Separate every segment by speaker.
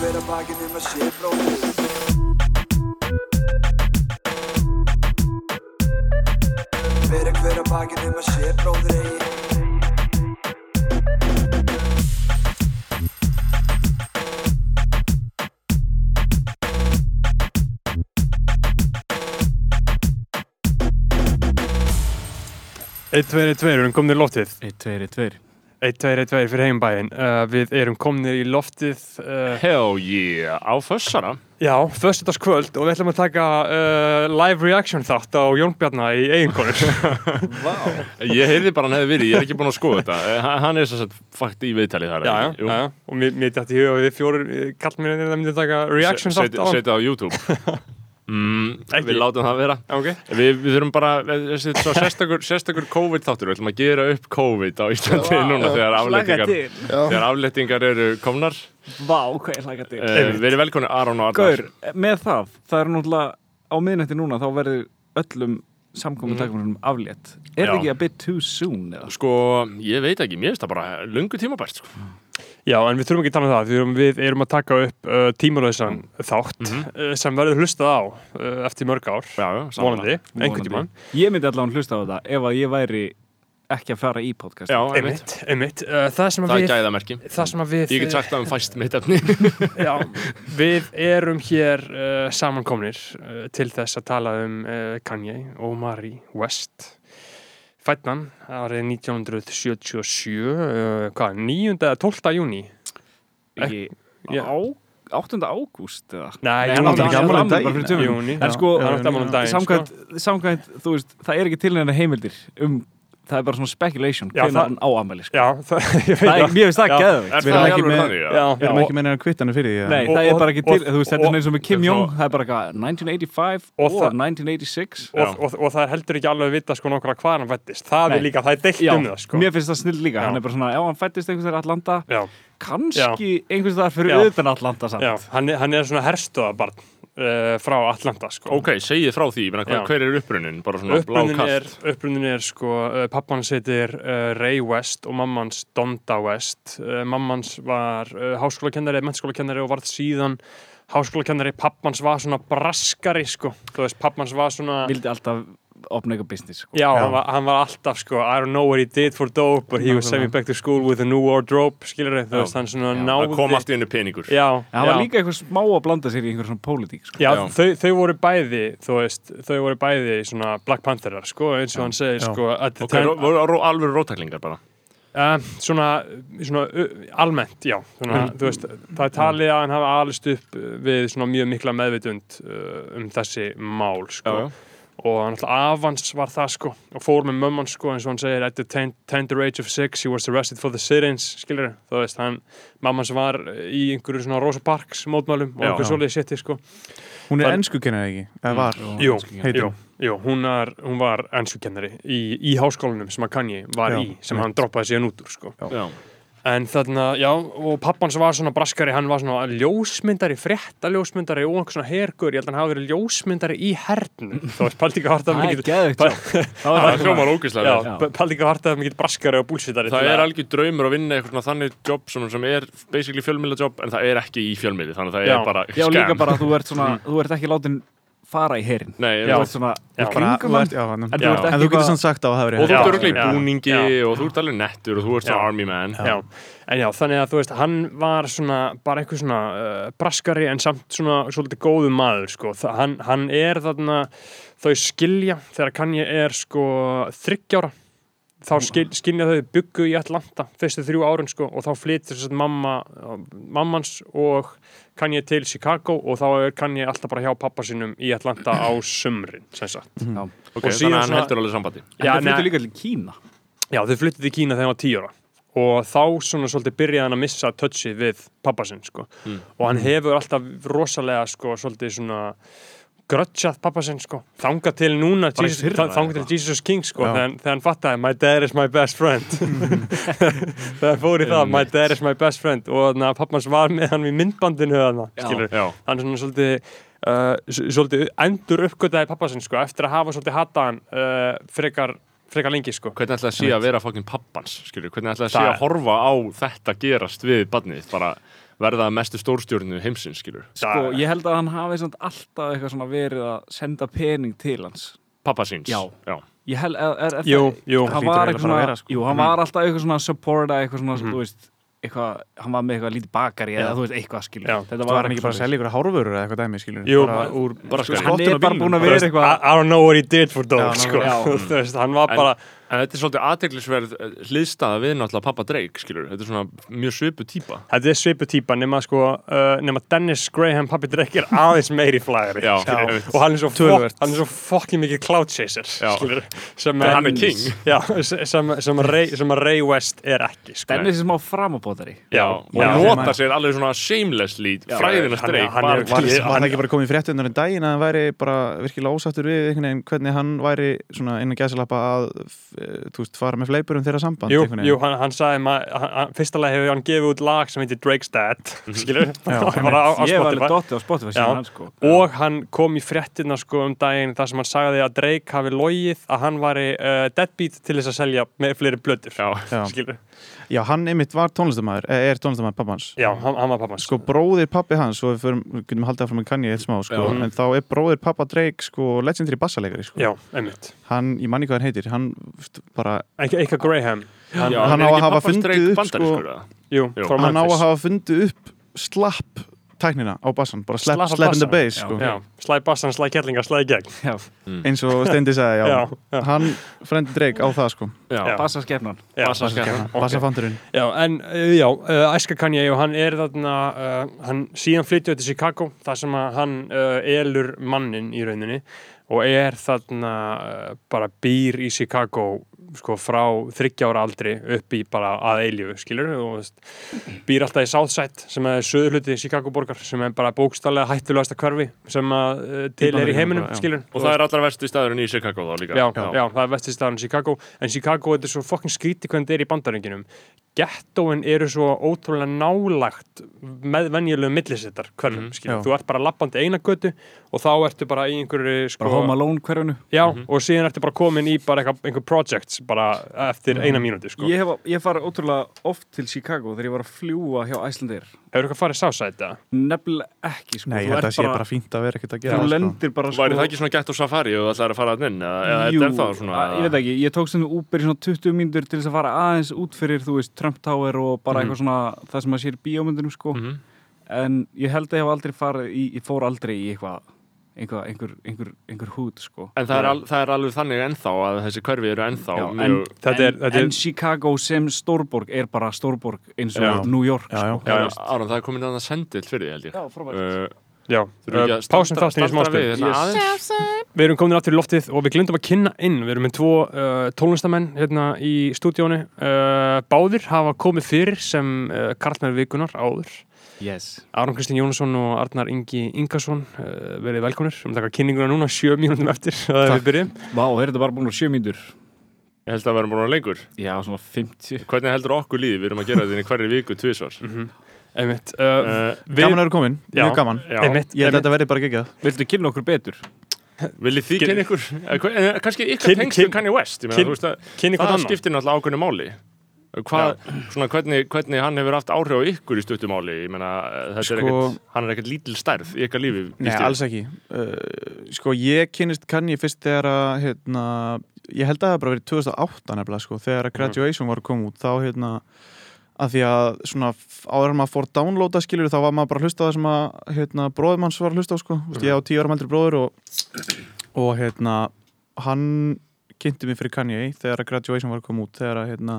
Speaker 1: hver að bakinn um að sé bróðir Fyrir hver að bakinn um að sé bróðir eigi.
Speaker 2: Eitt, tveir, eitt, tveir, við erum komin í loftið.
Speaker 3: 1, 2, 1, 2
Speaker 2: Eitt, tveir, eitt, tveir fyrir heimbæinn uh, Við erum komin í loftið uh,
Speaker 4: Hell yeah, á fössara
Speaker 2: Já, föstudagskvöld og við ætlum að taka uh, live reaction þátt á Jón Bjarnar í eiginkonur.
Speaker 4: Ég heyrði bara hann hefði verið, ég er ekki búin að skoða þetta. Eh, hann- er svo sett fakt í viðtalið þar
Speaker 2: Já, já, já, og mér, dætti í huga að við fjórir kallmennir það myndi taka reaction þátt á
Speaker 4: Setja á YouTube mm. Við látum það vera
Speaker 2: Já, ok
Speaker 4: Við, við þurfum bara, sérstakur, sérstakur COVID þáttur, við ætlum að gera upp COVID á Íslandi núna þegar aflettingar, þegar aflettingar eru komnar.
Speaker 3: Vá, til
Speaker 4: Uh, við erum velkonni Aron og Arnar.
Speaker 3: Gaur, með það, það er náttúrulega á miðnætti núna, þá verður öllum samkominn
Speaker 4: Mhm.
Speaker 3: takkum aflétt Er það ekki a bit too soon eða?
Speaker 4: Sko, ég veit ekki, mér finnst það bara lungu tímabært, sko.
Speaker 2: Já, en við þurfum ekki að tala um það, við erum, við erum að taka upp uh, tímarlausan þátt
Speaker 4: Mhm.
Speaker 2: uh, sem verður hlustað á uh, eftir mörg ár,
Speaker 4: Já, já,
Speaker 2: vonandi,
Speaker 4: samanlega.
Speaker 2: einhvern tímann.
Speaker 3: Ég myndi allavega hlusta á þetta ef að ég væri ekki að fara í podcast
Speaker 4: Já, einmitt.
Speaker 2: Einmitt. Uh, það sem að
Speaker 4: Það er
Speaker 2: við,
Speaker 4: gæðamerki.
Speaker 2: það sem að við,
Speaker 4: Ég get sagt það um fæst mitt efni.
Speaker 2: já, við erum hér uh, samankomnir uh, til þess að tala um uh, Kanye og Marie West. Fætnan árið 1977, uh, hvað, 9. eða 12. júni?
Speaker 3: Ekki,
Speaker 2: Já.
Speaker 3: á, 8. ágúst eða?
Speaker 2: Nei,
Speaker 3: Nei,
Speaker 2: júní.
Speaker 3: hann átti
Speaker 5: ekki afmæli um
Speaker 3: afmæli
Speaker 5: daginn.
Speaker 3: bara fyrir tveimur.
Speaker 2: Júní,
Speaker 3: En sko,
Speaker 2: hann átti afmæli um daginn,
Speaker 3: samkvæmt, samkvæmt, þú veist, það er ekki til neina heimildir um, það er bara svona speculation
Speaker 2: það-
Speaker 3: hann á afmæli sko.
Speaker 2: Já, það, ég veit
Speaker 3: Það er, mér finnst það
Speaker 4: Er
Speaker 5: Við erum ekki með- Við erum ekki með neina kvittanir fyrir því
Speaker 3: Nei, það er bara ekki til, þú veist, þetta er eins og með Kim Jong, það er bara eitthvað 1985
Speaker 2: Og
Speaker 3: og,
Speaker 2: það-
Speaker 3: 1986
Speaker 2: og, það er heldur ekki alveg vita sko nokkra hvað hann fættist það er líka, það er deilt um það sko.
Speaker 3: Mér finnst það snill líka, hann er bara svona, já, hann fættist einhvers vegar Atlanta,
Speaker 2: já,
Speaker 3: kannski einhvers vegar fyrir utan Atlanta samt.
Speaker 2: hann, er, hann er svona herstöðabarn uh, frá Atlanta sko.
Speaker 4: Ok, segið frá því, menna, hver, hver er upprunnin? Bara svona
Speaker 2: upprunin
Speaker 4: blákalt.
Speaker 2: er, upprunin er sko uh, pappans heitir uh, Ray West og mammans Donda West. Uh, mammans var uh, háskólakennari mennskólakennari og varð síðan háskólakennari, pappans var svona braskari sko, þú veist, pappans var svona
Speaker 3: Vildi alltaf opna eitthvað business, sko.
Speaker 2: Já, Hann, var, hann var alltaf sko I don't know what he did for dope but he was sent me back to school with a new wardrobe skilur þau,
Speaker 4: Já.
Speaker 2: hann svona
Speaker 3: Já,
Speaker 2: náði
Speaker 4: Það kom allt í hennu peningur.
Speaker 2: Já,
Speaker 3: En hann var
Speaker 2: já.
Speaker 3: líka eitthvað smá að blanda sér í einhver svona pólitík, sko.
Speaker 2: Já,
Speaker 4: Já.
Speaker 2: Þau, þau voru bæði, þú veist, þau voru bæði svona Black Pantherar, sko, eins og hann segir,
Speaker 5: Já.
Speaker 2: sko, at the
Speaker 4: Ok,
Speaker 2: time,
Speaker 4: ró- voru ró- alvöru rótæklingar bara.
Speaker 2: uh, svona, svona uh, almennt, já, svona,
Speaker 4: Mm.
Speaker 2: veist, það er talið að hann hafa alist upp við svona mjög mikla meðvitund uh, um þessi mál, sko,
Speaker 4: Já, já.
Speaker 2: Og hann alltaf avans var það, sko, og fór með mömman, sko, eins og hann segir, at the ten tender age of six, he was arrested for the sit-ins, skilur þú veist, hann, mammans var í einhverju svona Rosa Parks mótmælum og
Speaker 4: Já.
Speaker 2: einhverju svoleiði shiti, sko,
Speaker 5: Hún er
Speaker 2: Það-
Speaker 5: ennsku kennari ekki, eða var?
Speaker 2: Jú,
Speaker 5: heitir
Speaker 2: jú,
Speaker 5: hún.
Speaker 2: jú hún, er, hún var ennskukennari í, í háskólanum sem að Kanye var
Speaker 5: Já,
Speaker 2: í sem hann droppaði síðan út úr sko.
Speaker 4: Já.
Speaker 2: En þarna, já, og pappans var svona braskari, hann var svona ljósmyndari frétta ljósmyndari og einhver svona hergur ég held að hann hafi verið ljósmyndari í hernum
Speaker 3: Það er
Speaker 2: mikið
Speaker 3: geðveikt,
Speaker 2: Pa-
Speaker 3: svo. Það
Speaker 4: Það
Speaker 3: var
Speaker 4: hljómar ógeðslega vel.
Speaker 2: Já, paldi ekki harta mikið braskari og búlsvitari
Speaker 4: Það er algjör draumur að vinna eitthvað svona þannig jobb sem, sem er basically fjölmiðla jobb en það er ekki í fjölmiðli þannig að það
Speaker 2: Já.
Speaker 4: er bara
Speaker 3: Já, líka bara að þú ert svona,
Speaker 2: Mm.
Speaker 3: þú ert ekki látin fara í herin.
Speaker 4: Nei,
Speaker 2: Já.
Speaker 3: Þú ert svona,
Speaker 2: Já.
Speaker 3: í
Speaker 5: Bara, þú ert, já.
Speaker 3: En þú
Speaker 5: En
Speaker 3: ekki
Speaker 5: þú getur sann sagt á að það
Speaker 4: og
Speaker 5: verið
Speaker 4: þú ert öruglega í
Speaker 2: já,
Speaker 4: búningi
Speaker 2: já.
Speaker 4: og þú ert alveg nettur og þú ert svona army man
Speaker 2: Já, en já, þannig að þú veist, hann var svona, bara einhver svona uh, braskari en samt svona svolítið góðu maður, sko. Þa, hann, hann er þarna, þau skilja þegar Kanye er sko þryggjára, þá skil, skilja þau byggu í Atlanta fyrstu þrjú árun, sko, og þá flyttir mamma, mammans og Kanye til Chicago og þá er Kanye alltaf bara hjá pappa sínum í Atlanta á sumrin, sem sagt.
Speaker 3: Já.
Speaker 4: ok,
Speaker 2: Og
Speaker 4: þannig
Speaker 2: síðan
Speaker 4: að hann
Speaker 2: svona-
Speaker 4: heldur alveg sambandi
Speaker 3: En
Speaker 2: Já,
Speaker 3: það flyttu líka til Kína.
Speaker 2: Já, þau flyttið í Kína þegar hann var tíu ára og þá svona svolítið byrjaði hann að missa touchið við pappa sinn sko. og hann hefur alltaf rosalega sko, svolítið svona grötsjað pappa sinn sko. þanga til núna Jesus,
Speaker 3: fyrra
Speaker 2: þa- þanga til Jesus King sko, þegar, hann fattaði my dad is my best friend. Þegar hann fór í það my dad is my best friend. Og þannig að pappans var með hann í myndbandinu þarna,
Speaker 3: Já.
Speaker 2: hann svona svolítið uh, svolítið endur uppgötaði pappa sinn sko, eftir að hafa svolítið hata hann uh, frekar, frekar lengi sko.
Speaker 4: hvernig ætlaði að sé að vera fokkin pappans skilur, hvernig ætlaði að sé að horfa á þetta gerast við badnið bara verða að mestu stórstjórnu heimsins, skilur
Speaker 3: Sko, ég held að hann hafi samt alltaf eitthvað svona verið að senda pening til hans
Speaker 4: Pappa síns
Speaker 3: Já.
Speaker 4: Já.
Speaker 3: Ég held, er, er, er
Speaker 2: Jú,
Speaker 3: það,
Speaker 2: jú,
Speaker 3: hann var eitthvað
Speaker 5: að
Speaker 3: svona,
Speaker 5: vera, sko.
Speaker 3: jú, hann var alltaf eitthvað svona supporta, eitthvað svona,
Speaker 2: Mhm.
Speaker 3: þú veist eitthvað, hann var með eitthvað lítið bakari eða þú veist, eitthvað skilur
Speaker 2: Já.
Speaker 3: þetta
Speaker 5: var hann ekki bara að
Speaker 3: eitthvað
Speaker 5: selja ykkur hárvörur eða eitthvað dæmi, skilur
Speaker 2: Jú,
Speaker 5: bara,
Speaker 2: úr
Speaker 4: Bara
Speaker 3: svoleiðis.
Speaker 4: skar
Speaker 3: hann er bara búin að vera
Speaker 2: I,
Speaker 3: eitthvað
Speaker 2: I don't know what he did for
Speaker 5: Já,
Speaker 2: sko.
Speaker 3: já.
Speaker 2: Þú veist, hann var
Speaker 4: En-
Speaker 2: bara
Speaker 4: En þetta er svolítið aðteglisverð hliðstaða við náttúrulega pappa Drake, skilur Þetta er svona mjög svipu típa
Speaker 2: Þetta er svipu típa nema sko uh, nema Dennis Graham pappi Drake er aðeins meiri flagari
Speaker 4: Já,
Speaker 2: skilur. og hann er svo,
Speaker 5: Töluvert.
Speaker 2: fokk- hann er svo fokkin mikið cloud chaser
Speaker 4: Já.
Speaker 2: skilur, sem,
Speaker 4: En hann er king.
Speaker 2: já, sem, sem, sem, Ray, sem Ray West er ekki sko.
Speaker 3: Dennis er smá framabótari
Speaker 2: já,
Speaker 4: og
Speaker 2: já,
Speaker 4: nota sér alveg svona shamelessly fræðinast
Speaker 2: hann er-
Speaker 4: Drake
Speaker 2: hann er-
Speaker 5: Var, var
Speaker 2: hann-
Speaker 5: ekki bara komið í fréttunar en daginn að hann væri bara virkilega ósáttur við einhvern veginn hvernig hann væri svona innan gæsalappa að eh, þú veist, fara með fleipurum þeirra samband
Speaker 2: Jú, jú, hann, hann sagði maður, hann- fyrsta lega hefur hann gefið út lag sem heitir Drake's Dad, skilur
Speaker 5: Já,
Speaker 2: bara á, á
Speaker 3: ég var alveg
Speaker 2: Spotify
Speaker 3: dotti á Spotify síðan sko.
Speaker 2: Og hann kom í fréttina sko um daginn þar sem hann sagði að Drake hafi logið að hann væri uh, deadbeat til þess að selja með fleiri blöður. Skilur,
Speaker 5: Já, hann einmitt var tónlistamæður, er tónlistamæður pappans
Speaker 2: já, hann, hann var pappan
Speaker 5: Sko bróðir pappi hans, og við, getum haldið áfram með Kanye eitt smá, sko,
Speaker 4: Já.
Speaker 5: en þá er bróðir pappa Drake, sko, legendary bassalegari, sko.
Speaker 2: já, einmitt,
Speaker 5: Hann, ég manni hvað hann heitir, hann bara,
Speaker 2: eitthvað Graham
Speaker 4: Já,
Speaker 5: hann á að hafa
Speaker 4: pappans
Speaker 5: fundið upp, sko-?
Speaker 2: Jú,
Speaker 4: Jú.
Speaker 2: frá
Speaker 5: hann á að hafa fundið upp slapp tæknina á bassan, bara slap,
Speaker 2: Slappa
Speaker 5: slap in the bass, sko.
Speaker 2: Já, slæði bassan, slæði kettlinga, slæði gegn.
Speaker 5: Eins og Steindi sagði, já.
Speaker 2: Já, já.
Speaker 5: Hann, frendi Drake á það, sko,
Speaker 4: Bassaskefnan.
Speaker 5: bassafandurinn.
Speaker 2: Já, en uh, já, æska Kanye og hann er þarna, uh, hann síðan flytja til Chicago, þar sem að hann uh, elur mannin í rauninni og er þarna uh, bara býr í Chicago sko frá þryggjára aldri upp í bara að eilífu, skilur og býr alltaf í Southside sem er söðurhluti Chicago borgar sem er bara bókstallega hættulegasta hverfi sem að uh, til er í heiminum, skilur
Speaker 4: Og það er allra versti staðurinn í Chicago þá líka.
Speaker 2: Já, já. það er vestistafan Chicago. En Chicago þetta er svo fokkin skríti hvernig þetta er í bandarenginum gettóin eru svo ótrúlega nálagt með venjulegu millisettar hverjum, mm
Speaker 5: já.
Speaker 2: þú ert bara lappandi eina götu og þá ertu bara í einhverju sko,
Speaker 3: bara Home Alone hverjunu
Speaker 2: já, og síðan ertu bara komin í bara einhver projects bara eftir eina mínúti sko.
Speaker 3: ég hef, ég farið ótrúlega oft til Chicago þegar ég var að fljúa hjá Icelandair
Speaker 2: hefur eitthvað farið sársæti það?
Speaker 3: nefnilega ekki sko
Speaker 5: Nei, ég
Speaker 3: Þú
Speaker 5: að sé bara fínt að vera ekkert að gera,
Speaker 3: þú
Speaker 5: sko.
Speaker 3: lendir bara sko
Speaker 4: Væri það ekki svona gett á safari og ætlaði að fara að inn eða, eða
Speaker 3: Jú,
Speaker 4: þetta er svona
Speaker 3: að- ég veit ekki, ég tók stundum Uber í svona 20 mínútur til þess að fara aðeins út fyrir, þú veist, Trump Tower og bara eitthvað svona, það sem að sér í bíómyndunum sko,
Speaker 4: Mhm.
Speaker 3: en ég held að ég hef aldrei farið í, ég fór aldrei í eitthvað einhver, einhver, einhver, einhver hút sko.
Speaker 4: En það er, al, það er alveg þannig ennþá að þessi hverfi eru ennþá
Speaker 3: Já,
Speaker 4: mjög
Speaker 3: en,
Speaker 2: Þetta er-
Speaker 3: en,
Speaker 2: þetta er-
Speaker 3: en Chicago sem stórborg er bara stórborg eins og
Speaker 2: Já.
Speaker 3: New York sko.
Speaker 4: Aron, það er komin að það sendill fyrir því held ég.
Speaker 3: Já, frábært.
Speaker 4: Uh,
Speaker 2: uh,
Speaker 4: að
Speaker 2: pásum þáttin í smástund
Speaker 4: við hérna?
Speaker 2: Við erum komin aftur í loftið og við glindum að kynna inn. Við erum með tvo uh, tónlistamenn hérna í stúdíónu uh, Báðir hafa komið fyrir sem uh, karlmenn vikunar áður
Speaker 3: yes.
Speaker 2: Aron Kristinn Jónasson og Arnar Ingi Ingarsson uh, verið velkonir um taka kynninguna núna sjö mínútum eftir að við byrjum.
Speaker 3: Vá, er þetta bara búin á sjö mínútur?
Speaker 4: Ég held að vera búin að lengur.
Speaker 3: Já, svona 50
Speaker 4: Hvernig heldur okkur líði? Við erum að gera þetta í hverju viku tvisvar.
Speaker 2: Einmitt, uh,
Speaker 4: uh,
Speaker 2: við,
Speaker 5: Gaman að vera komin,
Speaker 2: Já.
Speaker 5: mjög gaman.
Speaker 4: Já,
Speaker 2: einmitt,
Speaker 5: Ég held að þetta verði bara geggjað.
Speaker 3: viltu kynna okkur betur?
Speaker 4: viljið þið kynna ykkur? Eh, eh, kannski ykkar
Speaker 2: Kyn-
Speaker 4: tengst
Speaker 2: kyn-
Speaker 4: við Kanye West? Ég meina,
Speaker 2: kyn-
Speaker 4: þú veist að
Speaker 2: kynni hvað
Speaker 4: það
Speaker 2: annan
Speaker 4: Hvað, svona, hvernig, hvernig hann hefur haft áhrif á ykkur í stuttumáli ég meina, þetta er
Speaker 5: Sko-
Speaker 4: hann er ekkert lítil stærð í ykkar lífi
Speaker 5: Nei,
Speaker 4: ég.
Speaker 5: alls ekki. Uh, sko, ég kynist Kanye fyrst þegar að, hérna, ég held að það bara verið 2008 nefnilega, sko, þegar að Graduation var að koma út, þá, hérna, að því að svona áður maður fór downloada skilur þá var maður bara að hlusta það sem að hérna, bróðum hans var að hlusta á sko mm. ég á tíu ára eldri bróður og, og hérna hann kynnti mig fyrir Kanye þegar að Graduation var að koma út þegar að hérna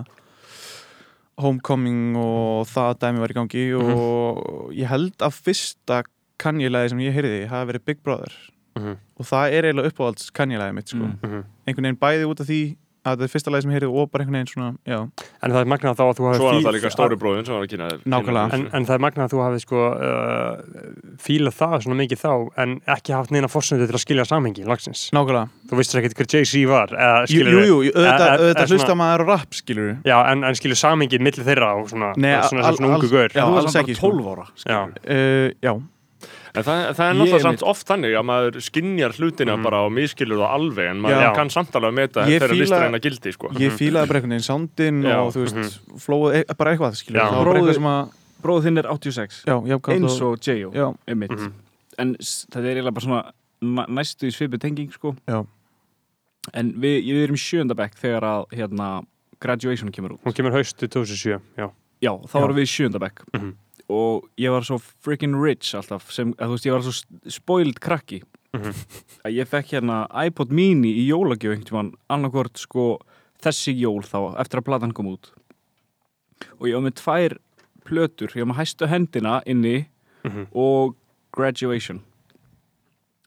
Speaker 5: Homecoming og það dæmi var í gangi og ég held að fyrsta Kanye-læði sem ég heyrði hafi verið Big Brother
Speaker 2: Mhm.
Speaker 5: og það er eiginlega uppáhalds Kanye-læði mitt sko.
Speaker 3: Mm.
Speaker 2: Mhm.
Speaker 5: einhvern veginn bæði út af því að þetta er fyrsta læði sem ég heyrði og bara einhvern veginn svona, já,
Speaker 2: en það er magnað þá að þú hafi
Speaker 4: Svo er
Speaker 2: fíl-
Speaker 4: það líka stóri bróðin sem var að kynna þér
Speaker 5: Nákvæmlega.
Speaker 2: en, en það er magnað að þú hafi sko uh, fílað það svona mikið þá en ekki haft neina fórsöndu til að skilja samhengi lagsins.
Speaker 5: nákvæmlega
Speaker 2: Þú veistir ekkert hver Jay-Z var eða
Speaker 5: Jú, jú, jú, auðvitað, auðvitað hlusta maður á rap, skilur
Speaker 2: Já, en, en skilur samhengið millir þeirra og svona,
Speaker 5: Nei,
Speaker 2: svona,
Speaker 5: al-
Speaker 2: svona
Speaker 5: alls-
Speaker 2: ungu gaur.
Speaker 5: Já,
Speaker 3: þú
Speaker 5: alls ekki, sko.
Speaker 3: 12 ára
Speaker 2: Já.
Speaker 5: Já,
Speaker 4: En það, það er náttúrulega samt oft þannig að maður skinjar hlutina
Speaker 2: Mhm.
Speaker 4: bara og miskilur það alveg en maður
Speaker 5: Já.
Speaker 4: kann samt alveg að meta
Speaker 5: Ég
Speaker 4: þeirra
Speaker 5: fíla-
Speaker 4: listræna gildi sko.
Speaker 5: ég fílaði bara einhvern veginn soundin
Speaker 4: Já,
Speaker 5: og þú veist, flóið, e bara eitthvað, skilur
Speaker 2: Já.
Speaker 5: Það var bara eitthvað sem að
Speaker 3: bróðu þinn er 86
Speaker 5: Já, jafnkvæmt
Speaker 3: eins og J.O.
Speaker 5: Já,
Speaker 3: einmitt
Speaker 2: Mhm.
Speaker 3: en þetta er eiginlega bara svona na- næstu í svipu tenging sko
Speaker 5: Já.
Speaker 3: en við, við erum sjöndabæk þegar að hérna graduation kemur út
Speaker 2: Hún kemur haustu 2007, já.
Speaker 3: já, þá
Speaker 5: Já.
Speaker 3: erum við sjöndabæk
Speaker 2: Mhm.
Speaker 3: Og ég var svo freaking rich alltaf sem, að, þú veist, ég var svo spoiled krakki.
Speaker 2: Mhm.
Speaker 3: að ég fekk hérna iPod mini í jólagjöf einhvern tímann annarkvort sko þessi jól þá eftir að platan kom út. Og ég var með tvær plötur, ég var með hæstu hendina inni
Speaker 2: Mhm.
Speaker 3: og graduation.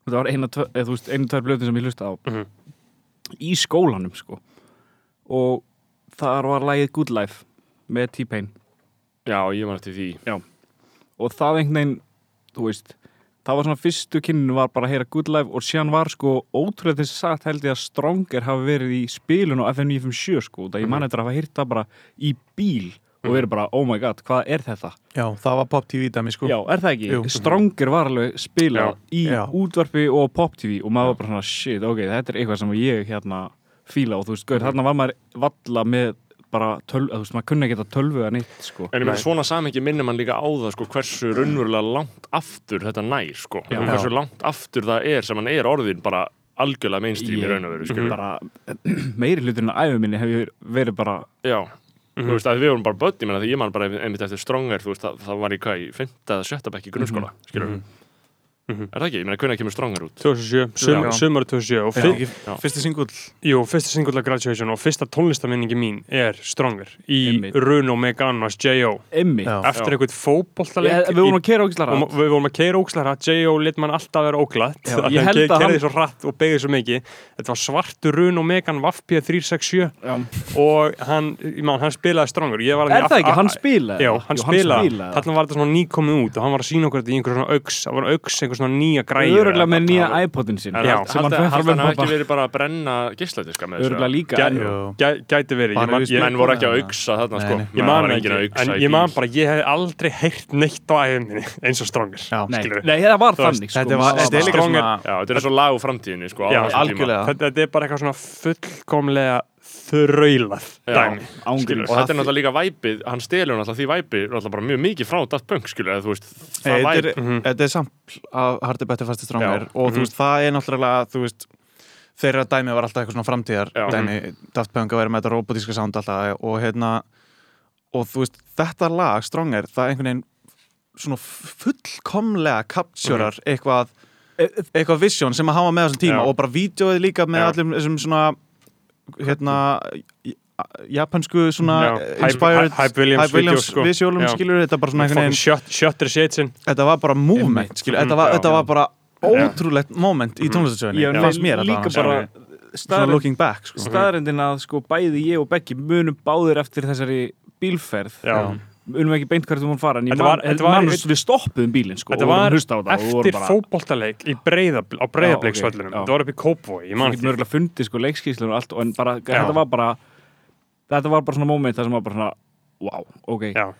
Speaker 3: Þetta var eina, eða, veist, einu tvær plötur sem ég hlusta á.
Speaker 2: Mhm.
Speaker 3: í skólanum sko. Og þar var lagið Good Life með T-Pain.
Speaker 4: Já, ég var eftir því
Speaker 3: og það einhvern veginn, þú veist það var svona fyrstu kynninu var bara að heyra Good Life og síðan var sko ótrúlega þess að sagt held ég að Stronger hafi verið í spilun á FM 957 sko, það ég man eftir að hafa heyrt það bara í bíl og verið bara, oh my god, hvað er þetta?
Speaker 5: já, það var Pop TV dæmi sko
Speaker 3: Já, er það ekki?
Speaker 5: Jú.
Speaker 3: Stronger var alveg spilað í
Speaker 5: Já.
Speaker 3: útvarpi og pop TV og maður var bara svona, shit, ok, þetta er eitthvað sem ég hérna fíla og þú veist, gaur, þarna var maður valla með bara tölvu, þú veist, maður kunni ekki þetta tölvu að neitt, sko.
Speaker 4: En ég meina svona samengi minnir mann líka á það sko, hversu raunverulega langt aftur þetta nær sko.
Speaker 3: Já.
Speaker 4: hversu langt aftur það er sem hann er orðin bara algjörlega mainstream í
Speaker 3: Ég-
Speaker 4: raun og veru skilur.
Speaker 3: bara meiri hluturinn af æfum minni hef ég verið bara
Speaker 4: Já, þú veist að við vorum bara börn ég meina því ég man bara einmitt eftir Stronger þú veist það, það var í hvað í 5. eða 7. bekk í grunnskóla skilur
Speaker 2: Mhm.
Speaker 4: Er það ekki? Ég meina hvernig kemur Stronger út?
Speaker 2: 2007, sum, sumar 2007 og
Speaker 5: Já.
Speaker 2: fyr,
Speaker 4: Já.
Speaker 5: Fyrsti singull
Speaker 2: jú, fyrsta singull af Graduation og fyrsta tónlistaminningi mín er Stronger í
Speaker 3: Einmitt.
Speaker 2: Runo Meganos J.O.
Speaker 3: emmi.
Speaker 2: Eftir
Speaker 4: Já.
Speaker 2: einhvern fótboltaleik
Speaker 3: Við vorum að kera ógislega
Speaker 2: og
Speaker 3: rætt.
Speaker 2: við vorum að keira ókslara J.O. lit mann alltaf vera því
Speaker 3: ég held að hann-
Speaker 2: svo hratt og beigði svo mikið þetta var svartu Runo Megan Vafpía 367
Speaker 3: Já.
Speaker 2: og hann, ég man, hann spilaði Stronger Ég var
Speaker 3: Er það ekki? Hann spilaði?
Speaker 2: Já,
Speaker 3: það?
Speaker 2: hann spilaði, þetta svona nýja græður
Speaker 3: Öruglega með nýja iPodin.
Speaker 2: Já,
Speaker 3: sem hann
Speaker 4: ekki verið bara að brenna gísladiska með
Speaker 3: Öruglega líka.
Speaker 2: Gæti verið,
Speaker 4: Menn voru ekki að auksa þarna sko
Speaker 5: nei.
Speaker 2: ég man
Speaker 4: enginn að
Speaker 2: ekki,
Speaker 4: auksa
Speaker 2: ég man bara ég hef aldrei heyrt neitt á æfinni eins og Stronger.
Speaker 3: Nei, það var þannig. sko.
Speaker 5: Þetta var,
Speaker 3: Maður
Speaker 5: þetta er
Speaker 4: er svo lag úr framtíðinni sko
Speaker 2: þetta er bara eitthvað svona fullkomlega þraulað dæmi.
Speaker 4: Og þetta er náttúrulega líka væpið, hann stelur náttúrulega því væpið náttúrulega bara mjög mikið frá Daft Punk skilur, eða þú veist, það
Speaker 5: Nei,
Speaker 4: væp
Speaker 5: Þetta er,
Speaker 2: Mhm.
Speaker 5: þetta er sampl af Hardy Better Faster Stronger
Speaker 4: Já.
Speaker 5: og þú
Speaker 2: Mhm.
Speaker 5: veist, það er náttúrulega þú veist, þeirra dæmi var alltaf eitthvað svona framtíðar
Speaker 4: Já.
Speaker 5: dæmi, Daft Punk að vera með þetta robotíska sound alltaf og hérna og þú veist, þetta lag, Stronger það er einhvern veginn svona fullkomlega capturar eitthvað eitthvað vision sem að hafa með á þessum tíma
Speaker 2: Já.
Speaker 5: og bara vídeoið líka með
Speaker 2: Já.
Speaker 5: allir þessum svona hérna japansku svona
Speaker 2: Já,
Speaker 5: inspired
Speaker 2: Hype Williams
Speaker 5: Hype Williams
Speaker 2: sko.
Speaker 5: visualum
Speaker 2: Já.
Speaker 5: skilur þetta bara svona einhvern veginn þetta var bara movement, skilur, þetta var,
Speaker 2: Já,
Speaker 5: þetta
Speaker 2: já.
Speaker 5: var bara ótrúlegt moment í
Speaker 3: Ég
Speaker 5: tónlistasögunni,
Speaker 3: var
Speaker 5: fannst mér
Speaker 3: líka
Speaker 5: allavega.
Speaker 3: bara
Speaker 5: svona looking back, sko
Speaker 3: staðrendin að sko bæði ég og Beggi munum báðir eftir þessari bílferð
Speaker 2: Já.
Speaker 3: Munum ekki beint hvert þú múin fara en
Speaker 2: var-
Speaker 3: man,
Speaker 2: var-
Speaker 3: man, við stoppuðum bílinn sko
Speaker 2: Þetta var eftir
Speaker 3: bara-
Speaker 2: fótboltaleik í breiðabl, á breiðabliksvöllunum
Speaker 3: Já, ok, já.
Speaker 2: þetta var upp í
Speaker 3: Þú
Speaker 2: man
Speaker 3: getur mörgulega fundið sko leikskíslun og allt en bara, þetta var bara þetta var bara svona moment það sem var bara svona wow, ok.
Speaker 2: Já.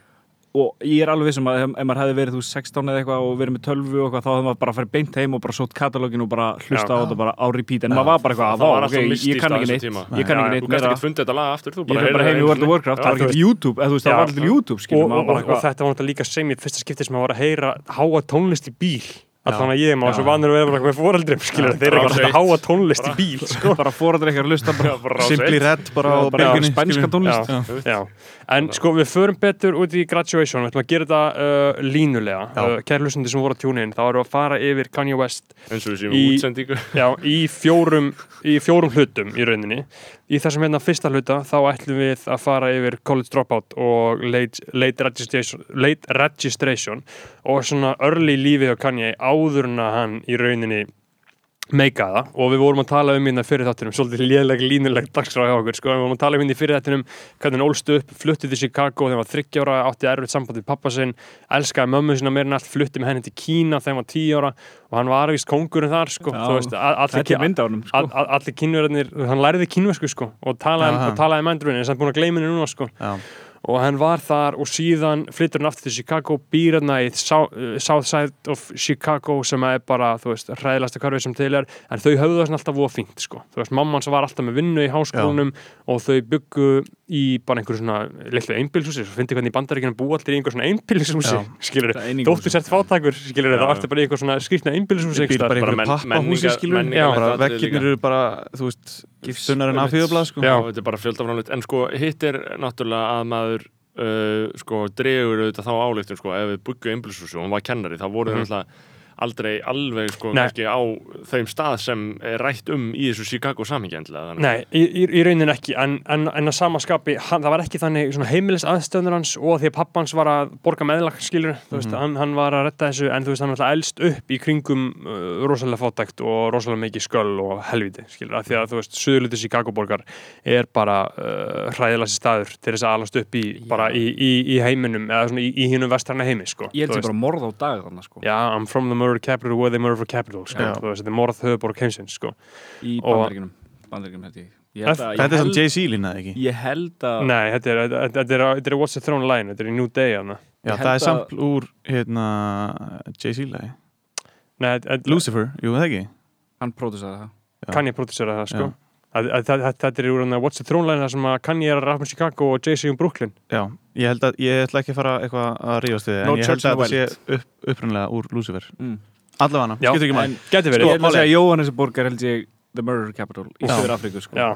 Speaker 3: Og ég er alveg vissum að ef, ef maður hefði verið þú veist, 16 eða eitthvað og verið með 12 og eitthvað þá hefði maður bara farið beint heim og bara sótt katalógin og bara hlusta
Speaker 2: Já.
Speaker 3: á þetta bara á repeat. En maður var bara eitthvað,
Speaker 4: Það var
Speaker 3: vá,
Speaker 4: alltaf
Speaker 3: ok,
Speaker 4: mystískt
Speaker 3: ég kann ekki neitt. ég kann ekki neitt meira.
Speaker 4: ekki fundið þetta lag aftur, þú
Speaker 3: ég fyrir bara heim í World of Warcraft, það var ekki YouTube eða þú veist, það var alltaf YouTube,
Speaker 2: og, þetta var náttúrulega líka sem í fyrsta skipti sem að var að heyra háa tónlist í bíl allan að ég, var svo vanur að vera bara með foreldrum skilur, þeir eru
Speaker 4: bara eitt.
Speaker 2: háa tónlist í bíl sko.
Speaker 3: bara fóraður ekki að
Speaker 5: Simply
Speaker 4: eitt.
Speaker 5: Red bara á
Speaker 3: bara
Speaker 5: bylgjunni,
Speaker 3: spænska tónlist
Speaker 2: Já. Já. en sko við förum betur út í graduation við ætlum að gera þetta uh, línulega uh, kæri hlustandi sem voru að tjúna inn þá erum við að fara yfir Kanye West Í- já, í, fjórum, í fjórum hlutum í rauninni í þessum hérna fyrsta hluta þá ætlum við að fara yfir College Dropout og Late, late, registration, late Registration og svona early lífið á Kanye áður að hann í rauninni meika það og við vorum að tala um hérna fyrir þáttunum svolítið léleg línuleg dagskrá hjá okkur sko, við vorum að tala um hérna fyrir þáttunum hvernig hann ólst upp, fluttið til Chicago þegar hann var 30 ára, átti erfitt samband við pappa sinn elskaði mömmu sinna meira en allt, fluttið með henni til Kína þegar hann var 10 ára og hann var vist kongurinn þar sko,
Speaker 3: Já,
Speaker 2: veist, allir,
Speaker 3: sko.
Speaker 2: all, all, allir kínverðarnir, hann læriði kínversku sko og talaði,
Speaker 5: Aha.
Speaker 2: og talaði mandrunni en hann búin að gleyma henni núna sko
Speaker 5: Já.
Speaker 2: Og hann var þar og síðan flyttur hann aftur til Chicago, býr hann í uh, South Side of Chicago sem er bara, þú veist, hræðilegsta karfið sem til er, en þau höfðu svona alltaf voða fínt, sko. Þú veist, mamma hans var alltaf með vinnu í háskólanum og þau byggu í bara einhverju svona litlu einbílshúsi, svo fyndi hvernig í bandaríkjunum búa allir í einhver svona einbílshúsi,
Speaker 5: Já.
Speaker 2: skilur
Speaker 3: Það er
Speaker 2: þóttu sért fátakur, skilur
Speaker 4: Já,
Speaker 2: þá
Speaker 4: já.
Speaker 2: ertu bara í einhver svona skrýtna einbílshúsi
Speaker 5: Býr bara einhverju pappahúsi skilur
Speaker 4: menningar-
Speaker 5: Já, bara
Speaker 4: menningar-
Speaker 5: vekkirnir eru bara, þú veist þunnar en. A4-blað sko
Speaker 2: Já.
Speaker 4: þetta er bara fjöldaframleitt en sko hitt er náttúrulega að maður uh, sko dregur auðvitað þá álíktun sko ef við byggum einbilshúsi og hún var kennari þá voru þau náttúrulega aldrei alveg sko
Speaker 2: Nei.
Speaker 4: kannski á þeim stað sem er rætt um í þessu Chicago samhengi endilega þannig.
Speaker 2: Nei, í, í, í raunin ekki en, en, en að samaskapi, hann, það var ekki þannig svona heimilis aðstöðnur hans og því að pappans var að borga meðlag, skilur þú veist, hann, hann var að retta þessu, en þú veist, hann var alltaf elst upp í kringum uh, rosalega fátækt og rosalega mikið sköll og helviti, skilur, af því að þú veist, suðluti Chicago borgar er bara uh, hræðilegsi staður til þess að alast upp í, bara í, í, í heiminum eða svona í, í hinnum vestræna heimi, sko
Speaker 3: Ég ég
Speaker 2: murder capital where they murder for capital, sko,
Speaker 5: Já.
Speaker 2: þú veist, þetta er morð höfuborg heimsins, sko
Speaker 3: Í ég Ég ég
Speaker 5: Þetta er samt Jay-Z lína, ekki?
Speaker 3: Ég held að
Speaker 2: Nei, þetta er, þetta, þetta er, þetta er What's the Throne line, þetta er í New Day.
Speaker 5: Já,
Speaker 3: Ég
Speaker 5: það er samt úr, hérna, Jay-Z lagi Lucifer, jú, það ekki?
Speaker 3: Hann pródussaði það
Speaker 5: Já.
Speaker 2: Kanye produsera það, sko
Speaker 5: Já.
Speaker 2: Þetta er úr hana What's the Throne line þar sem að Kanye er að rappa um Chicago og Jay-Z um Brooklyn.
Speaker 5: Já, ég held að, ég ætla ekki að fara eitthvað að ríðast við þið,
Speaker 3: No
Speaker 5: en ég held að þetta sé upp, upprunlega úr Lucifer.
Speaker 3: Mm.
Speaker 5: Allavega,
Speaker 2: Já,
Speaker 5: skiptir ekki
Speaker 3: en-
Speaker 5: maður
Speaker 2: Gæti
Speaker 3: Sko,
Speaker 2: verið
Speaker 3: ég ætla að segja Jóhannesborg er held ég The Murder Capital í
Speaker 5: Já.
Speaker 3: Söður Afríku sko.
Speaker 2: Já,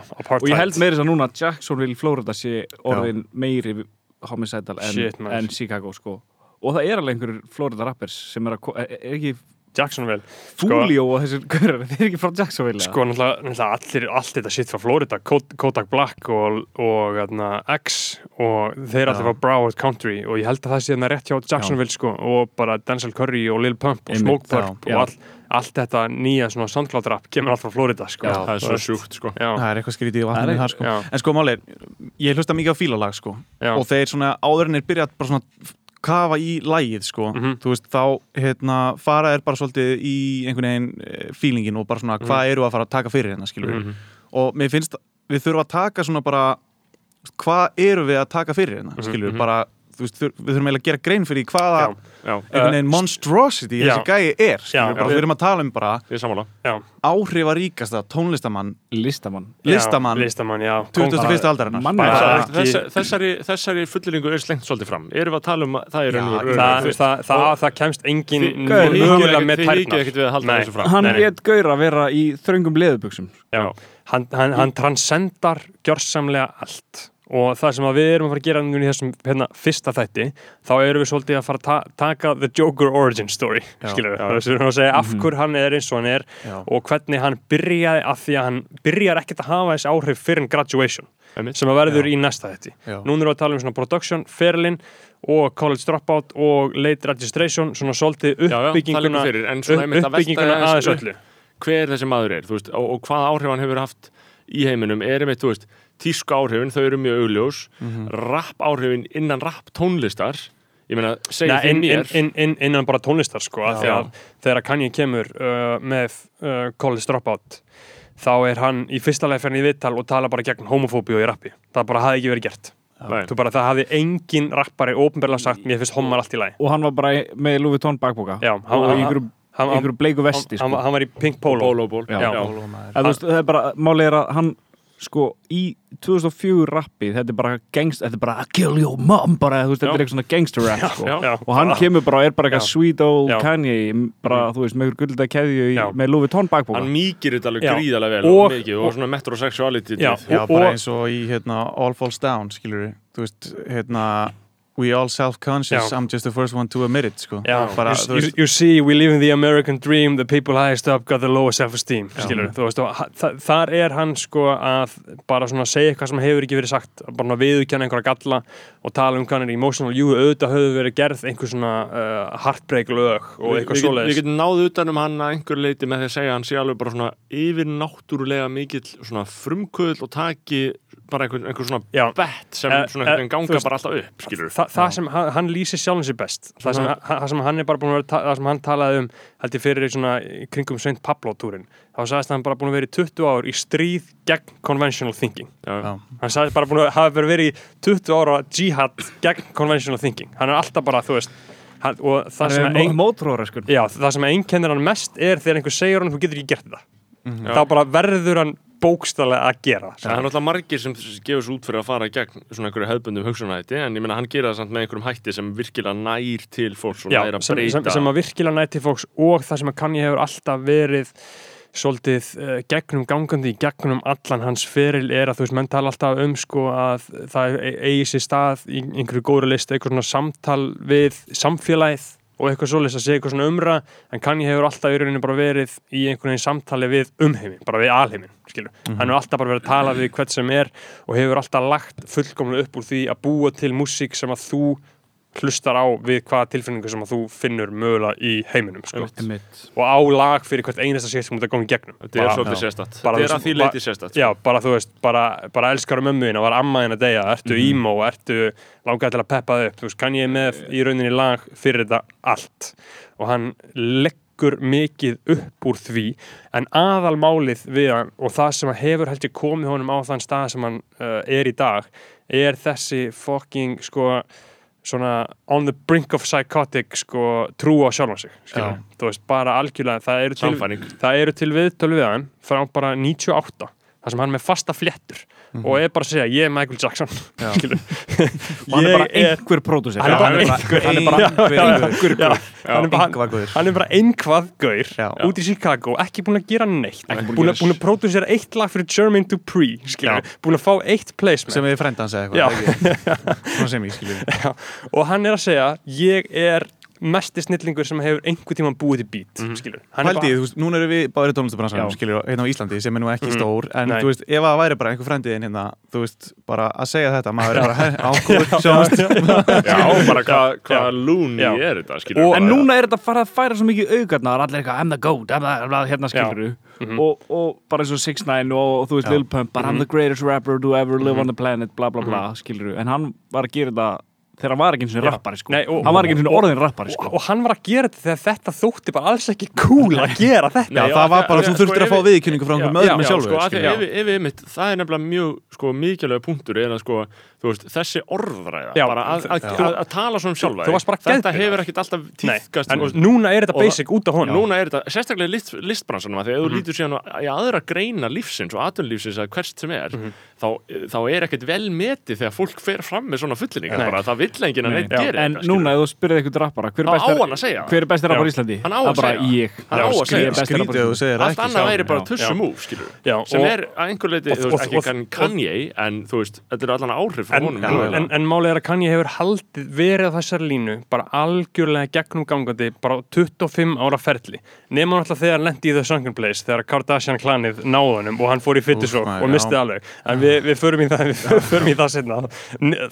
Speaker 3: Og ég held meira þess að núna Jacksonville, Florida sé orðin meiri homicidal en,
Speaker 2: Shit, maður.
Speaker 3: en Chicago sko. Og það er alveg einhverjur Florida rappers sem er að, er ekki
Speaker 2: Jacksonville.
Speaker 3: Fulio og þessir gaurar, þeir eru ekki frá Jacksonville?
Speaker 2: Sko, náttúrulega, allir, allt þetta sitt frá Florida Kod- Kodak Black og, og hérna, X og þeir
Speaker 5: Já.
Speaker 2: allir frá Broward Country og ég held að það sé hérna rétt hjá Jacksonville sko, og bara Denzel Curry og Lil Pump og Smoke Purp og all, allt þetta nýja rap kemur allt frá Florida sko.
Speaker 3: Já,
Speaker 4: það er svo sjúkt sko.
Speaker 5: Það er eitthvað skrítið í
Speaker 3: er-
Speaker 5: þar sko. En sko máli, ég hlusta mikið á fílalag sko. Og þeir svona áðurinnir byrja bara svona kafa í lægið sko
Speaker 2: Mhm.
Speaker 5: þú veist þá hérna fara er bara svolítið í einhvern veginn eh, feelingin og bara svona hvað eru að fara að taka fyrir hérna skilur
Speaker 2: Mhm.
Speaker 5: og mér finnst við þurfum að taka svona bara hvað eru við að taka fyrir hérna skilur
Speaker 2: mhm.
Speaker 5: bara veist við þurfum eiginlega að gera grein fyrir hvaða
Speaker 2: já,
Speaker 5: einhvern veginn monstrosity
Speaker 2: já.
Speaker 5: þessi gæi er við erum að tala um bara
Speaker 4: er
Speaker 5: áhrifaríkasta tónlistamann
Speaker 3: Listamann.
Speaker 5: Listamann
Speaker 2: já, listamann, já
Speaker 5: 21. aldarinnar.
Speaker 4: þessari, þessari fulliringu er slengt svolítið fram. Erum við að tala um að það
Speaker 2: það, það, það, það kemst engin
Speaker 4: hikið
Speaker 2: með tærnar.
Speaker 3: Hann rétt gaur að vera í
Speaker 2: Já, hann, hann, hann transcendar gjörsamlega allt og það sem við erum að fara að gera í þessum hérna, fyrsta þætti, þá erum við svolítið að fara að ta taka the Joker origin story
Speaker 5: Já,
Speaker 2: skilur við,
Speaker 4: já.
Speaker 2: þess að við erum að segja af hverju hann er eins og hann er
Speaker 5: Já.
Speaker 2: og hvernig hann byrjaði af því að hann byrjar ekkert að hafa þessi áhrif fyrir en graduation
Speaker 4: Einmitt.
Speaker 2: sem að verður í næsta þætti
Speaker 5: Já.
Speaker 2: núna erum við að tala um svona production, ferlin og college dropout og late registration svona svolítið
Speaker 4: Já, já,
Speaker 2: uppbygginguna uppbygginguna
Speaker 4: aðeins
Speaker 2: öllu
Speaker 4: hver þessi maður er veist, og, og hvað áhrif hann hefur haft í heiminum er einmitt, þú veist, tísku áhrifin þau eru mjög augljós,
Speaker 2: Mhm.
Speaker 4: rapp áhrifin innan rapp tónlistar ég meina, segja þið
Speaker 2: inn, inn,
Speaker 4: mér
Speaker 2: inn, inn, innan bara tónlistar sko, af því
Speaker 4: Já.
Speaker 2: að þegar Kanye kemur uh, með uh, College Dropout þá er hann í fyrsta leið fyrir í viðtal og tala bara gegn homofóbíu í rappi það bara hafði ekki verið gert bara, það hafði engin rappari ópenbarlega sagt mér finnst homar allt í lagi
Speaker 3: og hann var bara með Louis Vuitton bakboka
Speaker 2: Já, hann-
Speaker 3: og
Speaker 2: hann,
Speaker 3: einhverju bleiku vesti
Speaker 2: hann,
Speaker 3: sko.
Speaker 2: hann, hann var í Pink Polo
Speaker 4: Bólóból
Speaker 3: Já.
Speaker 2: Já.
Speaker 3: En þú veist, það er bara, málið er að hann sko, í 2004 rappi þetta er bara gangst, þetta er bara kill your mom, bara, þú veist, þetta
Speaker 4: Já.
Speaker 3: er eitthvað svona gangster rap, sko
Speaker 4: já.
Speaker 2: Já.
Speaker 3: og hann kemur bara og er bara eitthvað
Speaker 2: Já.
Speaker 3: sweet old
Speaker 2: Já.
Speaker 3: Kanye bara, þú veist, með gulda keðju í,
Speaker 2: Já.
Speaker 3: með Louis Vuitton bakboka
Speaker 4: hann mýkir þetta alveg
Speaker 2: Já.
Speaker 4: gríðarlega vel
Speaker 2: Og-
Speaker 4: og, mikið, og,
Speaker 2: og-
Speaker 4: svona metrosexuality
Speaker 2: Já.
Speaker 5: Já,
Speaker 2: Og-
Speaker 5: bara
Speaker 2: og-
Speaker 5: eins og í hérna, All Falls Down, skilur við þú veist, hérna We all self-conscious. I'm just the first one to admit it sko.
Speaker 2: Já,
Speaker 5: bara,
Speaker 2: you,
Speaker 5: þú
Speaker 2: you, you see, we live in the American dream the people highest up got the lowest self-esteem skilur, þú veist, þa þar er hann sko að bara svona segja eitthvað sem hefur ekki verið sagt, bara viðurkenna einhverja galla og tala um er emotional. Jú, auðvitað höfðu verið gerð einhver svona uh, heartbreak lög og eitthvað svoleiðis.
Speaker 4: við getum náð utan um hann að einhver leiti með því að segja hann sé alveg bara svona yfir náttúrulega mikill svona frumkvöld og taki bara einhver, einhver svona
Speaker 2: Já.
Speaker 4: bett sem
Speaker 2: Eh,
Speaker 4: svona
Speaker 2: eh,
Speaker 4: einhvern veginn
Speaker 2: þú
Speaker 4: ganga
Speaker 2: veist,
Speaker 4: bara alltaf upp skilur
Speaker 2: Þa, það sem hann, hann lýsir sjálfum sér best. Það sem, hann- það sem hann er bara búin að vera það sem hann talaði um held ég fyrir í svona í kringum Saint Pablo túrin þá sagðist hann bara búin að vera í 20 ár í stríð gegn conventional thinking.
Speaker 4: Já,
Speaker 5: Já.
Speaker 2: hann sagði bara búin að hafa verið í 20 ára jihad gegn conventional thinking. Hann er alltaf bara, þú veist hann, og það sem, ein,
Speaker 3: mótróra, sko.
Speaker 2: Já, það sem einkennir hann mest er þegar einhver segir hann þú getur ekki gert þetta
Speaker 4: Já.
Speaker 2: þá bara verður hann bókstallega að gera.
Speaker 4: Það er náttúrulega margir sem gefur svo út fyrir að fara gegn svona einhverju hefðbundum hugsunahætti en ég meina hann gera það samt með einhverjum hætti sem virkilega nær til fólks og
Speaker 2: Já,
Speaker 4: nær að
Speaker 2: sem,
Speaker 4: breyta.
Speaker 2: sem, sem að virkilega næti fólks og það sem að Kanye hefur alltaf verið svolítið uh, gegnum gangandi gegnum allan hans feril er að þú veist, menn tala alltaf um sko að það e- eigi sér stað í einhverju góðri list, eitthvað svona samtal við samfélagið og eitthvað svoleiðis að segja eitthvað svona umra en Kanye hefur alltaf í rauninu bara verið í einhvern veginn samtali við umheimin, bara við alheimin skilur, hann hefur alltaf bara verið að tala við hvert sem er og hefur alltaf lagt fullkomlega upp úr því að búa til músík sem að þú hlustar á við hvaða tilfinningu sem að þú finnur mögulega í heiminum sko. Og á lag fyrir hvert einasta sér sem þú ert að koma í gegnum.
Speaker 4: Þetta er svolítið
Speaker 2: Bara
Speaker 4: Þetta er að því
Speaker 2: bara-
Speaker 4: leiti sérstætt
Speaker 2: Já, bara þú veist, bara, bara elskar um mömmuðina, var ammaðin að deyja, ertu emo, ertu langaði til að peppa þig upp, þú veist, kann ég með í rauninni lag fyrir þetta allt? Og hann leggur mikið upp úr því en aðalmálið við hann og það sem að hefur held ég komið honum á þann stað sem hann uh, er í dag er þessi fucking sko svona on the brink of psychotic sko trú á sjálfan sig skilur. þú veist, bara algjörlega það eru til, það eru til við hann frá bara 98 þar sem hann er með fasta fléttur og er bara að segja, ég er Michael Jackson
Speaker 3: Og hann er bara einhver pródúsir.
Speaker 2: Hann er bara
Speaker 5: einhver-
Speaker 3: Hann er bara
Speaker 2: er er einhvað gaur út í Chicago, ekki búin að gera neitt.
Speaker 3: Ekki búinn að
Speaker 2: búin að, pródúsera eitt lag fyrir Jermaine Dupri búin að fá eitt placement.
Speaker 5: Sem við frenda hans eða eitthvað
Speaker 2: og hann er að segja ég er mesti snillingur sem hefur einhver tíma búið til beat
Speaker 3: Mhm.
Speaker 2: skilur, er
Speaker 5: þú veist, núna erum við báðir í tónlistabransanum, skilur, hérna á Íslandi sem er nú ekki
Speaker 2: Mhm.
Speaker 5: stór, en
Speaker 2: Nei.
Speaker 5: þú veist, ef það væri bara einhver frendiðin hérna, þú veist, bara að segja þetta, maður er bara sjáumst
Speaker 4: Já, bara hvað hva lúni er þetta skilur
Speaker 2: Og-
Speaker 3: En núna er þetta fara að færa svo mikið augarnar allir eitthvað, I'm the goat, I'm the, hérna skilur
Speaker 2: Mhm.
Speaker 3: og, og bara eins og 6ix9ine og, og þú veist
Speaker 5: Já.
Speaker 3: Lil Pump, bara I'm the greatest rapper to ever live on the planet, bla bla bla skilur en hann var að gera þetta þegar hann var ekki eins og
Speaker 2: Já.
Speaker 3: rappari sko.
Speaker 2: Nei, og-
Speaker 3: hann var ekki eins og orðin rappari sko.
Speaker 2: og, og hann var að gera þetta þegar þetta þótti bara alls ekki cool að gera þetta.
Speaker 5: Já,
Speaker 4: Nei,
Speaker 5: það
Speaker 4: já,
Speaker 5: var bara,
Speaker 4: því-
Speaker 5: þú
Speaker 4: sko,
Speaker 5: þurftir að
Speaker 4: ef
Speaker 5: fá
Speaker 4: við-
Speaker 5: viðkynningu frá einhverjum
Speaker 2: Já,
Speaker 5: öðrum en
Speaker 4: Já,
Speaker 5: sjálfur,
Speaker 4: sko, það er nefnilega mjög sko, mikilvæg punktur er að sko, veist, þessi orðræða
Speaker 2: Já,
Speaker 4: bara að, að, að, að tala svona um sjálfa þetta hefur ekkert alltaf
Speaker 2: en
Speaker 4: og-
Speaker 2: núna er þetta basic út af honum
Speaker 4: Núna er þetta, sérstaklega í list, listbransanum að því að
Speaker 2: Mhm.
Speaker 4: þú lítur síðan á- í aðra greina lífsins og atvinnlífsins að hvert sem er
Speaker 2: Mhm.
Speaker 4: þá, þá er ekkert vel metið þegar fólk fer fram með svona fullinningar það vill enginn að
Speaker 3: Nei.
Speaker 4: neitt gera
Speaker 3: en núna ef þú spyrir eitthvað rappara hver er
Speaker 4: Þá á
Speaker 3: besti,
Speaker 4: hann að segja
Speaker 3: hver er besti rappar í
Speaker 2: Já.
Speaker 3: Íslandi?
Speaker 4: Hann á að
Speaker 3: bara
Speaker 4: segja.
Speaker 3: ég
Speaker 4: að
Speaker 3: Ég
Speaker 5: að
Speaker 4: allt annað væri bara
Speaker 2: Já.
Speaker 4: tussu
Speaker 2: Já.
Speaker 4: múf skilur
Speaker 2: Já,
Speaker 4: sem er að einhver leiti, ekki kann Kanye en þú veist, þetta eru allan áhrif frá
Speaker 2: en,
Speaker 4: honum
Speaker 2: en, en, en málið er að Kanye hefur haldið verið á þessari línu bara algjörlega gegnum gangandi bara á 25 ára ferli. Nema náttúrulega þegar hann lendi í The Sunken Place þegar Kardashian klanið náðunum og hann fór í fyttisók og
Speaker 5: já.
Speaker 2: mistið alveg. En við, við förum í það, við förum í það setna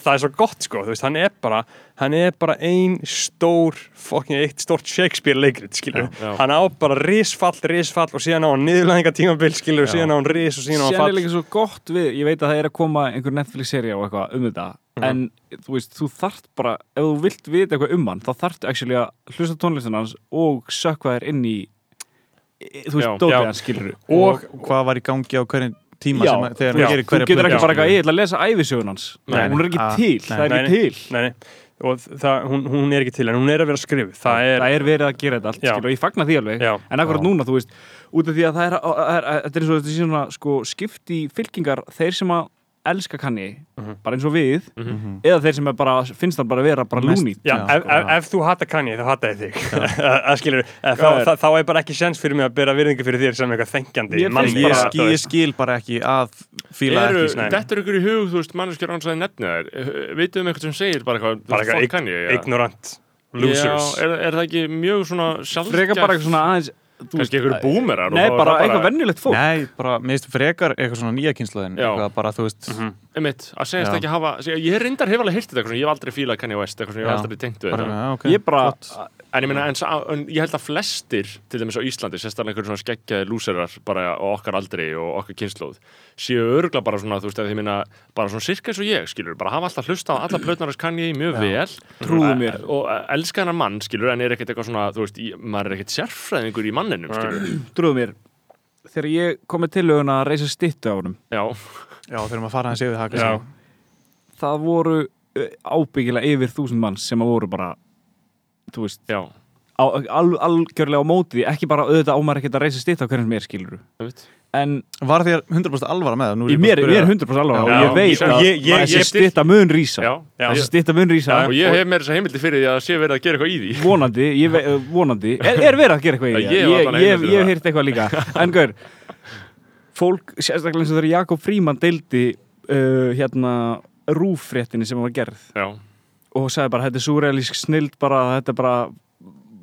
Speaker 2: það er svo gott sko, þú veist, hann er bara hann er bara ein stór fucking eitt stórt Shakespeare leikrit
Speaker 4: já.
Speaker 2: hann á bara risfall, risfall og síðan á hann niðurlæðinga tímabil skilur,
Speaker 3: Já.
Speaker 2: síðan á hann ris og síðan á hann
Speaker 3: Sér er
Speaker 2: fall.
Speaker 3: líka svo gott við, ég veit að það er að koma einhver Netflix-seria og eitthvað um þetta en þú veist, þú þarft bara ef þú vilt vita eitthvað um hann þá actually að hlusta tónlistin hans og sökva þér inn í í- þú
Speaker 4: Já.
Speaker 3: veist, dótið hans skilur
Speaker 2: og
Speaker 5: og hvað var í gangi á hverjum tíma
Speaker 3: Já,
Speaker 5: sem, að- þegar hann gerir
Speaker 3: þú
Speaker 5: hverja
Speaker 3: getur
Speaker 5: plötu,
Speaker 3: ekki bara eitthvað, ég ætla að lesa æfisögun hans
Speaker 2: Nei,
Speaker 3: hún er ekki
Speaker 5: ah,
Speaker 3: til,
Speaker 5: nei.
Speaker 3: það er
Speaker 2: Nei,
Speaker 3: ekki til
Speaker 2: nei, nei. og það, hún, hún er ekki til en hún er að vera skrifið það er,
Speaker 3: það er verið að gera þetta allt skilur, og ég fagna því alveg
Speaker 2: Já.
Speaker 3: en akkurat
Speaker 5: Já.
Speaker 3: núna, þú veist, út af því að það er, er, er þetta er þetta er svona sko, skipt í fylkingar, þeir sem að elska kanni,
Speaker 2: Mhm.
Speaker 3: bara eins og við
Speaker 5: Mhm.
Speaker 3: eða þeir sem bara, finnst það bara vera bara lúnít
Speaker 2: Já,
Speaker 5: Já,
Speaker 2: ef,
Speaker 5: sko,
Speaker 2: ef, ef þú hata Kanye, þá hata ég þig. Það skilur, þá, þá, þá er bara ekki sjans fyrir mig að byrja virðingu fyrir þér sem eitthvað þengjandi
Speaker 3: Ég
Speaker 2: mann
Speaker 3: finnst
Speaker 5: ég,
Speaker 2: bara,
Speaker 5: skil, ég skil bara ekki að fíla
Speaker 4: eru,
Speaker 5: ekki
Speaker 4: þetta er ykkur í hug, þú veist, manneskjör án að nefna þær? Vitið um eitthvað sem segir bara eitthvað
Speaker 2: bara ignorant losers.
Speaker 4: Já, er, er það ekki mjög svona sjálfgæft
Speaker 3: frekar bara eitthvað svona aðeins
Speaker 4: kannski ykkur búmerar
Speaker 3: nei, bara eitthvað venjulegt fólk
Speaker 5: Nei, bara, mér finnst frekar eitthvað svona nýja kynslaðin bara, þú veist
Speaker 2: Mhm.
Speaker 4: Einmitt, að segjast
Speaker 5: Já.
Speaker 4: ekki hafa segja, ég reyndar hef alveg heyrt þetta, ég hef aldrei fílað Kanye West eitthvað sem ég hef aldrei tengt við þetta
Speaker 5: já, ok,
Speaker 3: ég bara,
Speaker 5: flott.
Speaker 4: en ég meina, en, en ég held að flestir til dæmis á Íslandi, sérstaklega einhverjum svona skeggjaði lúserar bara á okkar aldri og okkar kynnslóð séu örgla bara svona, þú veist, eða ég meina bara svona sirka eins og ég, skilur, bara hafa alltaf hlusta á alla plötnarins Kanye mjög
Speaker 5: Já.
Speaker 4: vel
Speaker 3: Trúðu mér.
Speaker 4: og elska hennar mann, skilur, en er ekkert eitthvað svona, þú veist, í, maður er ekkert
Speaker 3: mér að
Speaker 4: já,
Speaker 5: þegar maður fara hans yfir það
Speaker 3: það voru uh, ábyggilega yfir þúsund manns sem að voru bara þú veist,
Speaker 4: já,
Speaker 3: á, al, algjörlega á móti því, ekki bara auðvitað á maður ekkert að reysa stitt á hverjum mér skilur en
Speaker 5: Var þér 100% alvara með það? Er
Speaker 3: mér,
Speaker 5: að
Speaker 3: mér er
Speaker 5: spyrja.
Speaker 3: 100% alveg og
Speaker 4: Já,
Speaker 3: ég veit að
Speaker 2: ég- ég-
Speaker 3: þessi
Speaker 2: ég-
Speaker 3: stitta mun rísa.
Speaker 4: Já,
Speaker 2: Já.
Speaker 3: þessi stitta mun rísa.
Speaker 4: Og ég hef meira þess að heimildi fyrir því að sé verið að gera eitthvað í því.
Speaker 3: Vonandi, ég ve, uh, vonandi. Er, er verið að gera eitthvað í því?
Speaker 4: Ég hef
Speaker 3: heyrt eitthvað líka. En gaur, fólk sérstaklega eins og þegar Jakob Fríman deildi uh, hérna rúffréttinni sem var gerð.
Speaker 4: Já,
Speaker 3: og sagði bara, þetta er súrealísk snild bara, þetta er bara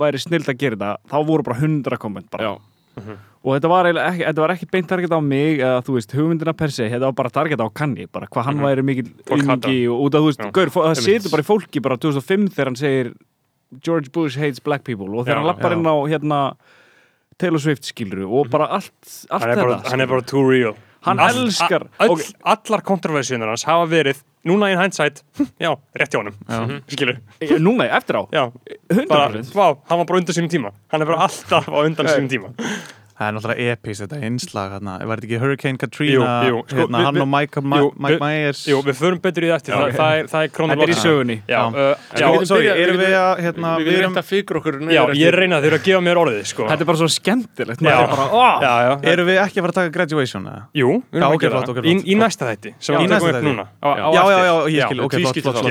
Speaker 3: væri snild að gera þetta, þá voru bara hundra komment bara.
Speaker 4: já,
Speaker 3: og þetta var, ekki, þetta var ekki beint target á mig eða þú veist, hugmyndina per se, þetta var bara target á Kanni, bara hvað hann
Speaker 2: Mhm.
Speaker 3: væri mikil aumingi og út af, þú veist, gaur, það situr bara í fólki bara 2005 þegar hann segir George Bush hates black people. Og þegar
Speaker 2: Já,
Speaker 3: hann lappar inn á hérna Taylor Swift skiluru og bara allt, allt
Speaker 2: hann
Speaker 3: þetta
Speaker 2: bara, hann er bara too real.
Speaker 3: Hann
Speaker 2: All-
Speaker 3: elskar-
Speaker 2: a- öll,
Speaker 3: ok.
Speaker 2: allar kontroversiunar hans hafa verið núna í hindsight, já, rétt hjá honum
Speaker 5: Já.
Speaker 2: skilur,
Speaker 3: Eh, núna, eftir á,
Speaker 2: já, bara,
Speaker 3: 100%
Speaker 2: vá, hann var bara undan sínum tíma. Hann er bara alltaf á undan sínum tíma
Speaker 5: Það er náttúrulega epís þetta einslag hérna. Var þetta ekki Hurricane Katrina
Speaker 2: Jú, jú, sko,
Speaker 5: hérna,
Speaker 2: við-
Speaker 5: Hann
Speaker 2: við-
Speaker 5: og Mike,
Speaker 2: jú,
Speaker 5: Mike
Speaker 2: við-
Speaker 5: Myers
Speaker 2: Jú, við förum betur í þetta,
Speaker 4: Já,
Speaker 2: það,
Speaker 4: ok.
Speaker 2: það er, það er
Speaker 3: þetta er í sögunni
Speaker 2: Já,
Speaker 5: Já.
Speaker 2: uh,
Speaker 4: En
Speaker 2: já,
Speaker 4: við
Speaker 5: Sorry,
Speaker 4: byrjað-
Speaker 5: erum
Speaker 4: við
Speaker 5: við að hérna,
Speaker 4: við
Speaker 5: við erum,
Speaker 4: að fikra okkur
Speaker 2: já, ég
Speaker 4: eftir-
Speaker 2: reyna þeir eru að gefa mér orðið sko.
Speaker 3: þetta er bara svo skemmtilegt
Speaker 2: Já.
Speaker 3: er bara, ó,
Speaker 2: já, já,
Speaker 5: erum við ekki að fara að taka graduation eða?
Speaker 2: Jú, við erum
Speaker 5: ok,
Speaker 2: að gera
Speaker 5: flott,
Speaker 2: það
Speaker 5: ok,
Speaker 2: í, næsta þætti sem við
Speaker 5: í næsta
Speaker 2: tökum upp
Speaker 5: þætti.
Speaker 2: núna
Speaker 5: Já, já,
Speaker 2: eftir.
Speaker 5: já, ég skil, ok, flott, flott, flott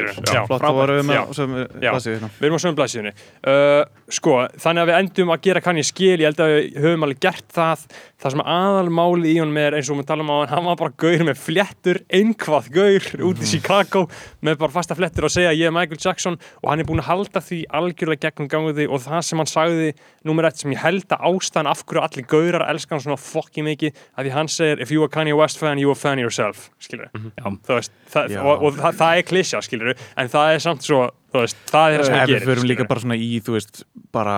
Speaker 5: við hérna.
Speaker 2: Við erum á sömu gert það Það sem aðalmáli í honum er eins og við talum á hann Hann var bara gaur með flettur Einhvað gaur út í Chicago Með bara fasta flettur og segja ég er Michael Jackson Og hann er búin að halda því algjörlega gegnum gangu því Og það sem hann sagði Númer eitt sem ég held að ástæðan Af hverju allir gaurar elska hann svona fokki mikið Að því hann segir If you are Kanye West fan, you are fan yourself Skilur. Þú veist, það,
Speaker 5: Já.
Speaker 2: og, og það, það er klísja, skilur en það er samt svo, veist, það er það sem
Speaker 5: Ef
Speaker 2: hann
Speaker 5: við
Speaker 2: gerir
Speaker 5: förum líka bara svona í, þú veist, bara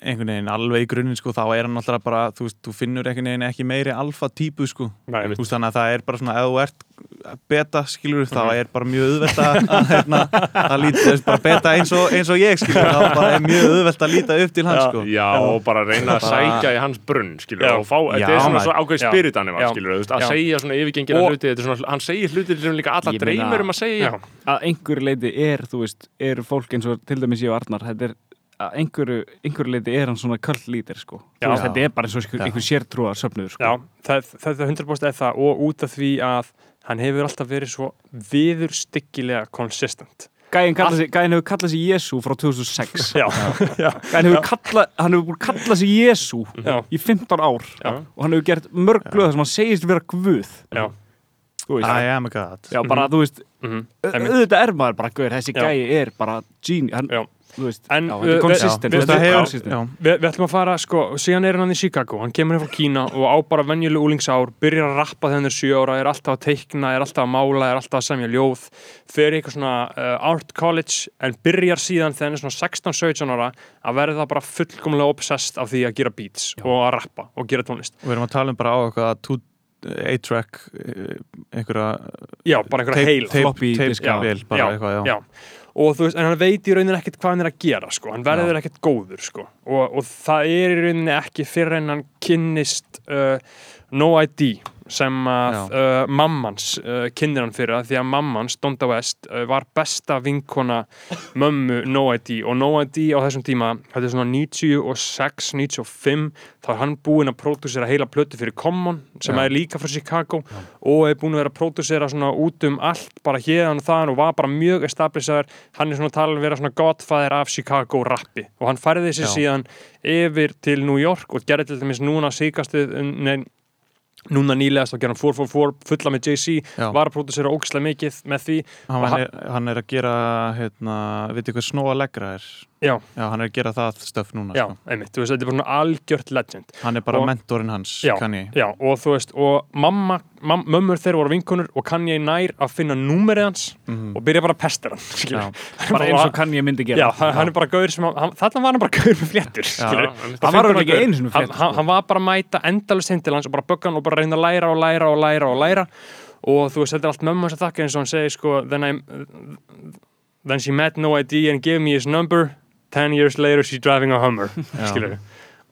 Speaker 5: einhvern veginn alveg í grunninn, sko, þá er hann alltaf bara, þú veist, þú finnur einhvern veginn ekki meiri alfa típu, sko.
Speaker 2: Nei,
Speaker 5: Þú veist, þannig að það er bara svona, ef þú ert beta, skilur, þá
Speaker 2: Mhm.
Speaker 5: er bara mjög auðvelt að, hérna, líta, bara beta eins og, eins og ég, skilur, þá bara er mjög auðvelt að líta upp til hans,
Speaker 2: Já.
Speaker 5: sko.
Speaker 4: Já, og bara reyna að sækja í hans brunn, skilur,
Speaker 2: Já.
Speaker 4: og fá, þetta
Speaker 5: Já,
Speaker 4: er svona
Speaker 5: maður.
Speaker 4: svo ákveð
Speaker 2: Já.
Speaker 4: spiritanima,
Speaker 2: Já.
Speaker 4: skilur, þú veist, að
Speaker 2: Já.
Speaker 4: segja svona yfirgengina hluti, þetta er svona, hann segir hluti sem líka alla dreymir um að segja.
Speaker 2: Já.
Speaker 3: að einhverju leiti er, þú veist, eru fólk eins og til dæmis ég og Arnar, þetta er að einhverju, einhverju leiti er hann svona köll lítir, sko.
Speaker 2: Já.
Speaker 3: veist, þetta er bara eins og einhver,
Speaker 5: Já.
Speaker 3: sértrúar söfnuður, sko.
Speaker 2: Já, það, það er 100% er það og út af því að hann hefur alltaf verið svo viðurstyggilega konsistent
Speaker 3: kalla sig, gæinn hefur kallað sig Jésu frá 2006.
Speaker 2: Já, já,
Speaker 3: Gæinn hefur kallað, hann hefur búin kallað sig Jésu í 15 ár.
Speaker 2: Já.
Speaker 3: og hann hefur gert mörg glöð sem hann segist vera guð.
Speaker 2: já,
Speaker 3: Þú veist,
Speaker 5: I am a god.
Speaker 3: já, bara, þú veist,
Speaker 2: mhm,
Speaker 3: au-
Speaker 2: einmitt.
Speaker 3: auðvitað er maður bara, guður, þessi gæi er bara genie, hann,
Speaker 2: En,
Speaker 3: já,
Speaker 2: við-
Speaker 5: já,
Speaker 2: ætlum að fara, sko, síðan er hann í Chicago hann kemur hérna frá Kína og á bara venjuleg úlingsár byrjar að rappa þegar hann er sjö ára er alltaf að teikna, er alltaf að mála, er alltaf að semja ljóð fer í eitthvað svona uh, art college en byrjar síðan þegar hann er svona 16-17 ára að verða bara fullkomlega obsessed af því að gera beats og að rappa og gera tónlist.
Speaker 5: Við erum að tala um bara á eitthvað two- A-track eh, einhverja
Speaker 2: Já, bara einhverja heil.
Speaker 3: floppy
Speaker 5: bara
Speaker 2: já,
Speaker 5: eitthvað, já,
Speaker 2: já. Og þú veist, en hann veit í rauninni ekkert hvað hann er að gera sko. hann verður ekkert góður sko. og, og það er í rauninni ekki fyrir en hann kynnist uh, No ID sem að uh, mammans uh, kynnir hann fyrir að því að mammans, Donda West uh, var besta vinkona mömmu No ID og No ID á þessum tíma þetta er svona 96, 95 þá er hann búinn að pródúsera heila plötu fyrir Common sem
Speaker 5: Já.
Speaker 2: er líka frá Chicago og er búinn að vera að pródúsera svona út um allt bara hérðan og þaðan og var bara mjög establishaður, hann er svona talað vera svona godfæðir af Chicago rappi. Og hann færði sig
Speaker 5: Já.
Speaker 2: síðan yfir til New York og gerði til dæmis núna síkastuð, nei, núna nýlegast og gerði hann 444 fulla með
Speaker 5: Já.
Speaker 2: var að pródúsera ógislega mikið með því,
Speaker 5: Hann, hann, er, hann er að gera hérna, veit hvað snóa leggra er
Speaker 2: já,
Speaker 5: já, hann er að gera það stöf núna
Speaker 2: já,
Speaker 5: sko.
Speaker 2: einmitt, þú veist, þetta er bara svona algjört legend
Speaker 5: hann er bara
Speaker 2: Og-
Speaker 5: mentorinn hans
Speaker 2: Já,
Speaker 5: Kanye.
Speaker 2: Já, og þú veist, og mamma, mam, mömmur þeirra voru vinkonur og kann ég nær að finna númerið hans
Speaker 5: Mhm.
Speaker 2: og byrja bara að pesta hann.
Speaker 5: Já.
Speaker 3: bara eins og kann ég myndi gera
Speaker 2: Já, hann, hann er bara gaur sem, þarna var hann bara gaur með fléttur.
Speaker 3: Hann var örugglega ekki sinni með fléttur,
Speaker 2: hann,
Speaker 3: sko.
Speaker 2: hann var bara að mæta endalust heim til hans og bara bögga hann og bara reyna að læra og læra og læra og læra og þú veist, þetta er allt mömmu hans að þakka eins og hann segir, sko, then I then she met no ID and gave me his number 10 years later she's driving a Hummer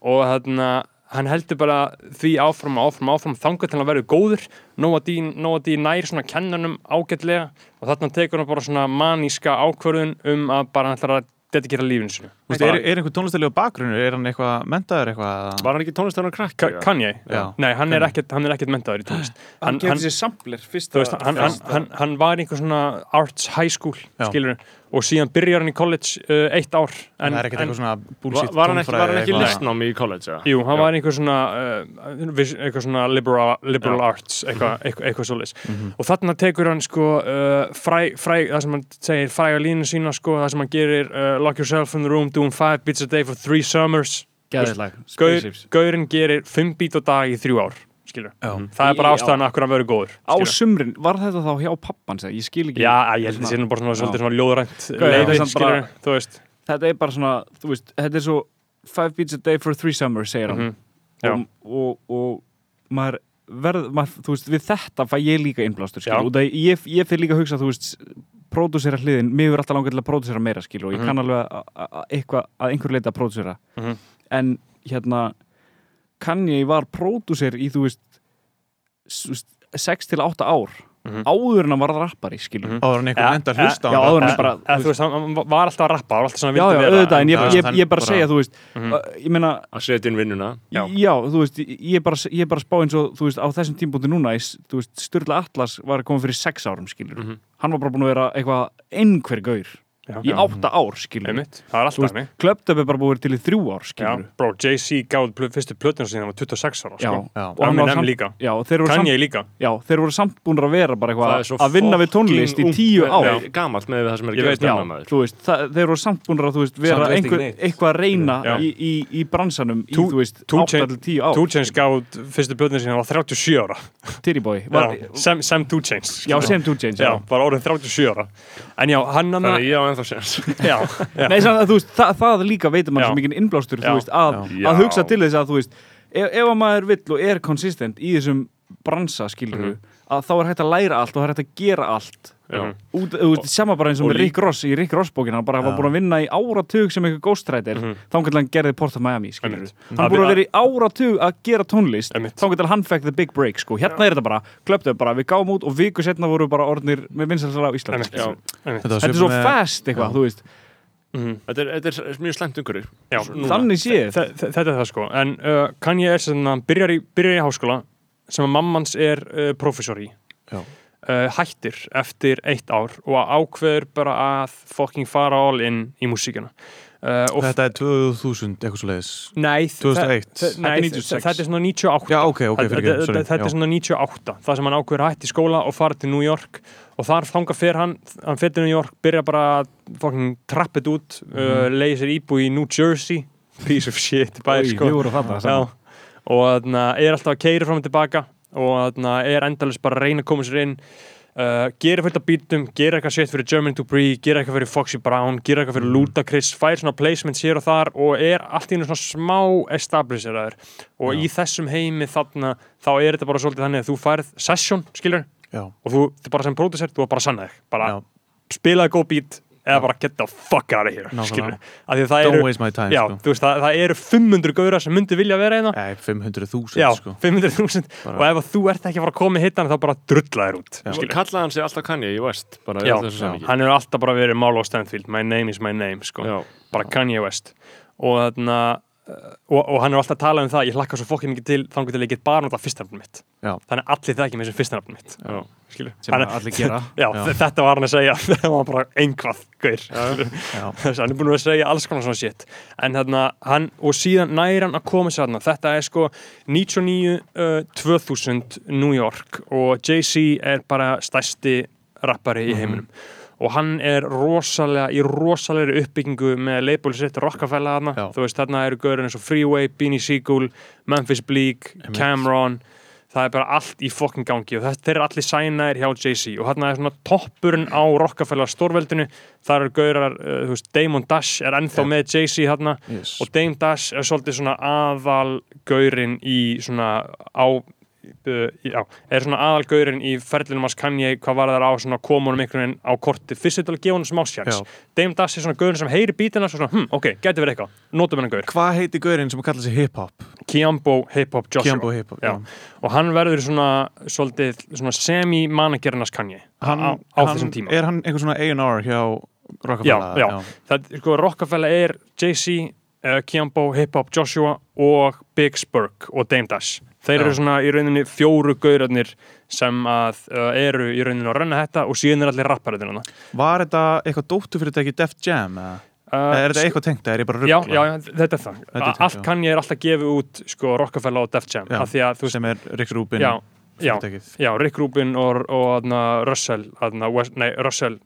Speaker 2: og þarna hann heldur bara því áfram, áfram, áfram þangar til að verða góður. Nóa D nær svona kennanum ágætlega og þarna tekur hann bara svona maníska ákvörðun um að bara hann ætlar að dedikera lífinu sinu
Speaker 5: veist, er, er einhver tónlistilegu bakgrunnur, er hann eitthvað mentaður eitthvað?
Speaker 4: Var hann ekki tónlistarinn krakk?
Speaker 2: Ka Kanye?
Speaker 5: Já.
Speaker 2: Nei, hann er ekkert, hann er ekkert mentaður í tónlist
Speaker 3: Hann
Speaker 2: hann,
Speaker 3: sér sampler fyrsta
Speaker 2: þú veist, hann, hann, hann, hann var einhver svona arts high school
Speaker 5: Já.
Speaker 2: skilur, og síðan byrjar hann í college uh, eitt ár en,
Speaker 5: það er ekkert eitthvað svona bullshit
Speaker 4: var hann ekki, var hann ekki listnámi í college? eða?
Speaker 2: Jú, hann
Speaker 4: Já.
Speaker 2: var einhver svona uh, eitthvað svona liberal, liberal arts eitthvað, eitthvað, eitthvað svoleiðis og þarna tekur hann sko uh, fræ, fræ, það sem hann segir fræga línu sína sko, það sem hann gerir uh, lock yourself in the room, doing five beats a day for three summers. Gaur, Gaurinn gerir fimm beat á dag í þrjú ár.
Speaker 5: Já.
Speaker 2: það er bara ástæðan að vera góður
Speaker 3: Á sumrin, var þetta þá hjá pappan ég? Skil ekki.
Speaker 2: Já, ég held að það sé nú bara svona, svona ljóðrænt
Speaker 3: þetta er samt bara-
Speaker 2: skilur, þú veist.
Speaker 3: Þetta er bara svona, þú veist, þetta er svo Five beats a day for three summers, segir hann.
Speaker 2: Mhm. Já.
Speaker 3: og, og, og maður verð, maður, þú veist, við þetta fæ ég líka innblástur, ég, ég fyrir líka að hugsa, þú veist, pródúsera hliðin mér er alltaf langað til að pródúsera meira, skilur og ég
Speaker 2: Mhm.
Speaker 3: kann alveg að- að- að eitthvað að einhver leita að pródúsera
Speaker 2: Mhm.
Speaker 3: en hérna kann ég var pródúser í, þú veist s- þú veist, 6 til 8 ár
Speaker 2: Mhm.
Speaker 3: áður en að var rappari, skilur
Speaker 2: Mhm.
Speaker 5: Áður en einhver
Speaker 2: Ja,
Speaker 5: nefndi að
Speaker 2: ja,
Speaker 5: hlusta á
Speaker 3: já,
Speaker 5: hann
Speaker 3: áður en
Speaker 2: Eh,
Speaker 3: bara,
Speaker 2: þú veist, hann var alltaf að rappa, hann var alltaf svona
Speaker 3: Já, já, auðvitað, en ég, ég,
Speaker 5: þann
Speaker 3: ég bara segja, þú veist
Speaker 2: Mhm.
Speaker 3: uh, ég meina,
Speaker 4: Að setja inn vinnuna
Speaker 2: Já.
Speaker 3: Þú veist, ég ég bara, ég bara spá eins og, þú veist, á þessum tímpúndi núna, í s- þú veist, Sturla Atlas var að koma fyrir sex árum, skilur. Hann var bara búin að vera einhver gaur
Speaker 2: Já,
Speaker 3: í
Speaker 2: já.
Speaker 3: átta ár, skilur.
Speaker 2: Einmitt, það er alltaf mig
Speaker 3: Klöptöp er bara búin til í þrjú ár,
Speaker 2: Já,
Speaker 3: skilur.
Speaker 2: bro, Jay-Z gáði pl fyrstu plötuna síðan hann var 26 ára
Speaker 3: Já,
Speaker 2: sko.
Speaker 5: Já.
Speaker 3: og hann var samt,
Speaker 2: líka
Speaker 3: já, þeir voru samt,
Speaker 2: Kanye líka
Speaker 3: já, þeir voru samt búin að vera bara
Speaker 4: Það er
Speaker 3: eitthvað
Speaker 4: svo
Speaker 3: að vinna við
Speaker 4: fucking
Speaker 3: tónlist í
Speaker 4: ungt
Speaker 3: tíu ár.
Speaker 4: Já, Gamalt með það sem er að
Speaker 2: Ég
Speaker 4: gerast
Speaker 2: veit,
Speaker 3: Já,
Speaker 4: núna, maður.
Speaker 3: þú veist, það, þeir voru samt búin að, þú veist, vera
Speaker 5: Samt veist
Speaker 3: einhver,
Speaker 5: ekki neitt.
Speaker 3: eitthvað að reyna
Speaker 2: Já.
Speaker 3: í, í, í bransanum í,
Speaker 2: Two-
Speaker 3: þú veist,
Speaker 2: Two
Speaker 3: 8
Speaker 2: Chain-
Speaker 3: til 10 ár.
Speaker 2: Two Chains gáði fyrstu plötuna síðan hann var 37 ára
Speaker 3: Boy. Var,
Speaker 2: Já, Sam, Sam Two Chains
Speaker 3: já,
Speaker 2: skilur.
Speaker 3: sem Two Chains,
Speaker 2: Já,
Speaker 3: já.
Speaker 2: bara orðin 37 ára En já, hann hann
Speaker 4: Þannig að ég á ennþá séns
Speaker 3: Nei, samt að, veist, það, það líka veitum
Speaker 2: Já.
Speaker 3: svo mikið innblástur, veist, að, að hugsa til þess að, veist, ef, ef að maður vill og er konsistent í þessum bransa, skilur
Speaker 2: Mhm.
Speaker 3: Að þá er hægt að læra allt og það er hægt að gera allt.
Speaker 2: Já.
Speaker 3: Út, þú veist, sama bara eins og
Speaker 4: og
Speaker 3: með Rick Ross í Rick Ross bókina, hann bara var
Speaker 5: Já.
Speaker 3: búin að vinna í áratug sem eitthvað ghostwriter, mm
Speaker 2: Mhm.
Speaker 3: þá getur hann gerði Port of Miami. Hann búin að vera í áratug að gera tónlist,
Speaker 2: Einmitt.
Speaker 3: þá getur hann fekk the big break, sko. Hérna er þetta bara, klöptuð bara, við gáum út og viku setna voru bara orðnir með vinsælsala á.
Speaker 2: Einmitt.
Speaker 5: Þetta
Speaker 3: er svo fast eitthvað,
Speaker 5: Já.
Speaker 3: þú veist.
Speaker 2: Mhm.
Speaker 4: Þetta er, þetta er mjög slæmt umhverju
Speaker 2: Já.
Speaker 3: Þannig séð.
Speaker 2: Þe- þe- Þetta er það sko En uh, Kanye er sem hann byrjar í, byrjar í háskóla sem að mammans er uh, professor í
Speaker 5: Já.
Speaker 2: uh, hættir eftir eitt ár og ákveður bara að fucking fara all in í músíkina uh, og
Speaker 5: Þetta er 2000, eitthvað svo leiðis
Speaker 2: Nei,
Speaker 5: 2001.
Speaker 2: þe- þe- Nei,
Speaker 3: Þetta er 96.
Speaker 2: þetta er svona 98
Speaker 5: Já, ok, ok,
Speaker 2: Þetta-
Speaker 5: fyrir ekki, sorry
Speaker 2: Þetta er
Speaker 5: Já.
Speaker 2: svona 98 það sem hann ákveður að hætti í skóla og fara til New York og þar þanga fyrir hann hann fyrir til New York, byrja bara að fucking trappið út, uh,
Speaker 5: Mhm.
Speaker 2: leiði sér íbú í New Jersey piece of shit bæði
Speaker 3: Oj,
Speaker 2: sko
Speaker 3: Við vorum þarna
Speaker 2: Já,
Speaker 3: saman.
Speaker 2: Og þarna, er alltaf að keira fram og tilbaka og þarna, er endalist bara að reyna að koma sér inn uh, gera fullt af bítum, gera eitthvað shit fyrir German to Bree, gera eitthvað fyrir Foxy Brown gera eitthvað fyrir Ludacris, fær svona placements hér og þar og er allt í einu svona smá establisheraður og
Speaker 5: Já.
Speaker 2: í þessum heimi þarna, þá er þetta bara svolítið þannig að þú færð session, skilur
Speaker 5: Já,
Speaker 2: og þú, þú bara sem producer, þú var bara að sanna þig. Bara
Speaker 5: já,
Speaker 2: spilaði góð bít eða bara get the fuck out of here
Speaker 5: don't
Speaker 2: eru
Speaker 5: waste my time
Speaker 2: já,
Speaker 5: sko.
Speaker 2: þú veist, það, það eru 500 gauðra sem myndi vilja vera hérna.
Speaker 5: Nei, 500.000
Speaker 2: Já,
Speaker 5: sko.
Speaker 2: 500.000
Speaker 5: Bara-
Speaker 2: og ef að þú ert ekki að fara að koma með hittan þá bara drulla þér út.
Speaker 4: Kallaði hann sig alltaf Kanye í West bara í
Speaker 2: Já, hann hefur alltaf bara verið Marlo Stanfield my name is my name sko. Bara Kanye West. Og, þarna, og, og hann hefur alltaf talað um það ég hlakka svo fokkið mikið til þannig til að ég get bara nota fyrsta nafnum mitt.
Speaker 5: Já.
Speaker 2: þannig að allir það ekki með þessu fyrsta nafnum mitt
Speaker 4: Já.
Speaker 3: sem
Speaker 2: Hann-
Speaker 3: allir gera.
Speaker 2: Já, þetta var hann að segja. Það var bara einhvað gaur. Hann er búin að segja alls konar svona shit. En þarna, hann, og síðan næri hann að koma sér þarna, þetta er sko 99, uh, 2000 New York. Og Jay-Z er bara stærsti rappari í heiminum og hann er rosalega í rosalegri uppbyggingu með label sitt Rockefeller þarna, þú veist þarna eru gaurin eins og Freeway, Beanie Siegel Memphis Bleak. Cameron. Það er bara allt í fokkin gangi. Og þetta eru allir sænaðir hjá Jay-Z. Og þarna er svona toppurinn á Rockefeller stórveldinu. Þar eru gaurar, uh, þú veist, Damon Dash er ennþá
Speaker 5: Já.
Speaker 2: með Jay-Z þarna.
Speaker 5: Yes.
Speaker 2: Og Dame Dash er svolítið svona aðal gaurinn í svona á já, er svona aðal gaurinn í ferlinum hans Kanye hvað var það á svona komunum einhvern veginn á korti. Fyrst þetta að gefa hann smá sjans.
Speaker 5: Já.
Speaker 2: Dame Dash er svona gaurinn sem heyri bítina og svona, hm, ok, gæti verið eitthvað, notum hennan gaur.
Speaker 5: Hvað heiti gaurinn sem kallar sig hip-hop?
Speaker 2: Kiambo Hip Hop Joshua.
Speaker 5: Kiambo hip-hop
Speaker 2: Já. og hann verður svona svona semi-managernas Kanye
Speaker 5: hann,
Speaker 2: á, á þessum tíma.
Speaker 5: Er hann einhver svona A&R hjá Rockefeller,
Speaker 2: Já, já. það, sko, Rockefeller er Jay-Z, uh, Kiambo, Hip Hop, Joshua og Big Spurk og Dame Dash þeir eru svona í rauninni fjóru gaurarnir sem að uh, eru í rauninni að renna þetta og síðan er allir rappariðina
Speaker 5: Var þetta eitthvað dóttufyrirtæki Def Jam? Eða?
Speaker 2: uh,
Speaker 5: er þetta eitthvað tengt? Er ég bara ruggla?
Speaker 2: já, já, þetta er það
Speaker 5: Þetta er tengt,
Speaker 2: allt
Speaker 5: já.
Speaker 2: kann ég er alltaf gefið út sko, Rockefeller og Def Jam
Speaker 5: Já,
Speaker 2: af því að þú veist,
Speaker 5: Sem er Rick Rubin
Speaker 2: já, já,
Speaker 5: fyrirtækið
Speaker 2: já, Rick Rubin og, og aðna, Russell, aðna, West, nei, Russell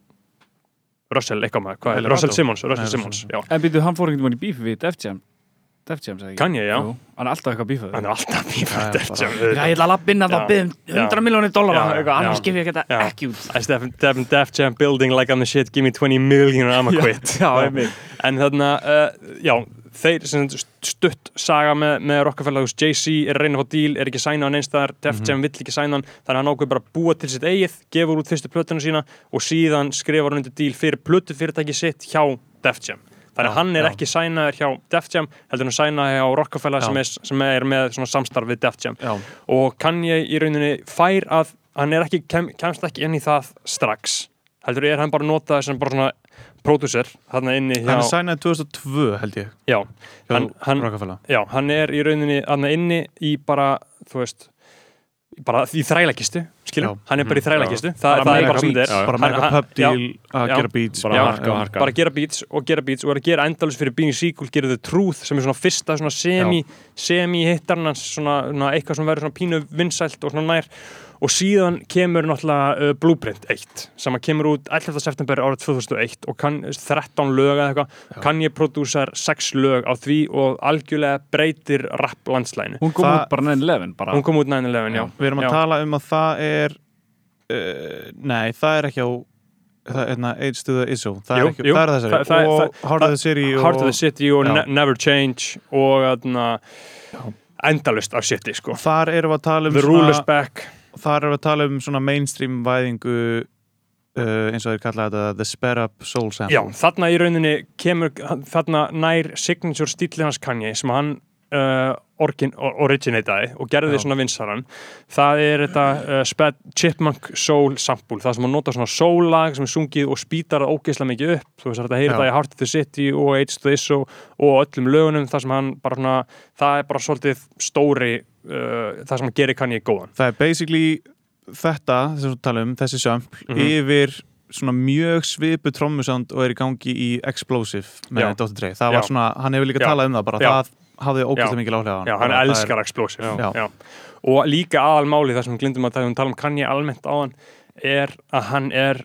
Speaker 2: Russell, eitthvað maður, hvað er. Russell Simmons Russell
Speaker 5: Nei,
Speaker 2: Simmons, já
Speaker 3: En býtu, hann fór einhvern veginn í bífi við Def Jam Def Jam, sagði ég
Speaker 2: Kanye, já.
Speaker 3: Jú, Hann er alltaf eitthvað bífað
Speaker 2: hann er alltaf
Speaker 5: Já,
Speaker 2: bífað
Speaker 5: já,
Speaker 2: Def Jam
Speaker 3: Já, ég ætla að lappa inn að
Speaker 2: Já.
Speaker 3: byggðum 100
Speaker 2: Já.
Speaker 3: miljónir dólar
Speaker 2: Já,
Speaker 3: eitthvað, annars
Speaker 2: já.
Speaker 3: gef ég
Speaker 2: Já.
Speaker 3: ekki út
Speaker 2: I step, step, Def Jam building like I'm the shit give me 20 million or I'm a quit
Speaker 3: Já, einmitt.
Speaker 2: en þarna, uh, já þeir stutt saga með, með Rockefeller, veist, Jay-Z er að fá díl er ekki sæna á neinstæðar, Def
Speaker 3: Mhm.
Speaker 2: Jam vill ekki sæna hann, þannig að hann ákveð bara búa til sitt eigið, gefur út fyrstu plötuna sína og síðan skrifar hann undir díl fyrir plötu fyrirtæki sitt hjá Def Jam þannig að hann er
Speaker 5: já.
Speaker 2: ekki sænaður hjá Def Jam heldur hann sænaður hjá Rockefeller sem er, sem er með samstarf við Def Jam.
Speaker 5: Já,
Speaker 2: og kann ég í rauninni fær að hann er ekki, kem, kemst ekki inn í það strax. Heldur er hann bara notað sem bara svona hjá
Speaker 5: hann er sænaði 2002 held ég
Speaker 2: já, hann, hann, já, hann er í rauninni þarna inni í bara, þú veist bara í þrælakistu, skilur,
Speaker 5: Já.
Speaker 2: hann er bara í þrælakistu Þa, það er bara
Speaker 3: beats.
Speaker 2: er.
Speaker 5: Bara mega pub deal að gera beats.
Speaker 4: Bara harka harka.
Speaker 2: Bara gera beats og gera beats og er að gera endalus fyrir Beanie Sequel gera The Truth sem er svona fyrsta svona semi svona, svona eitthvað sem verður svona pínu vinsælt og svona nær og síðan kemur náttúrulega uh, Blueprint 1 sem kemur út 11. september árið 2001 og kann 13 lög eða eitthvað kann ég prodúsar 6 lög á því og algjörlega breytir rap landslæginu
Speaker 3: Hún kom
Speaker 5: Það-
Speaker 3: út bara 9-11 bara
Speaker 2: hún kom út 9-11 já.
Speaker 5: við erum að
Speaker 2: Já.
Speaker 5: tala um að það er uh, nei, það er ekki á hérna Age to the Izzo það
Speaker 2: Jú,
Speaker 5: er, ekki,
Speaker 2: jú.
Speaker 5: það er þessari
Speaker 2: Það- það-
Speaker 5: og Heart of the City og
Speaker 2: Heart of the City og
Speaker 5: Já.
Speaker 2: ne Never Change og aðna, endalust af City sko.
Speaker 5: þar erum við að tala um
Speaker 2: The Rule is Back
Speaker 5: þar erum við að tala um svona mainstream væðingu uh, eins og þeir kalla þetta The Sped Up Soul Sample.
Speaker 2: Já, þarna í rauninni kemur þarna nær signature stílinn hans Kanye sem hann uh, orgin, originataði og gerði
Speaker 5: Já.
Speaker 2: svona vinsaran það er þetta uh, sped, Chipmunk Soul sample, það sem hann nota svona soul-lag sem er sungið og spýtar það ógeðslega mikið upp. Þú veist þetta það í Heart of the City og Age to This og, og öllum lögunum það sem hann bara svona, það er bara svolítið stóri, uh, það sem gerir Kanye góðan
Speaker 5: það er basically þetta, þess að tala um, þessi sample
Speaker 2: Mhm.
Speaker 5: yfir svona mjög svipu trommusound og er í gangi í Explosive með. Dr. Dre það var
Speaker 2: Já.
Speaker 5: svona, hann hefur líka
Speaker 2: Já.
Speaker 5: talað um það bara
Speaker 2: Já.
Speaker 5: það hafði ógæslega
Speaker 2: Já.
Speaker 5: mikil áhrif á hann
Speaker 2: Já, hann elskar
Speaker 5: er,
Speaker 2: Explosive
Speaker 5: Já.
Speaker 2: Já. og líka aðalmáli það sem glindum að tala um, um Kanye almennt á hann er að hann er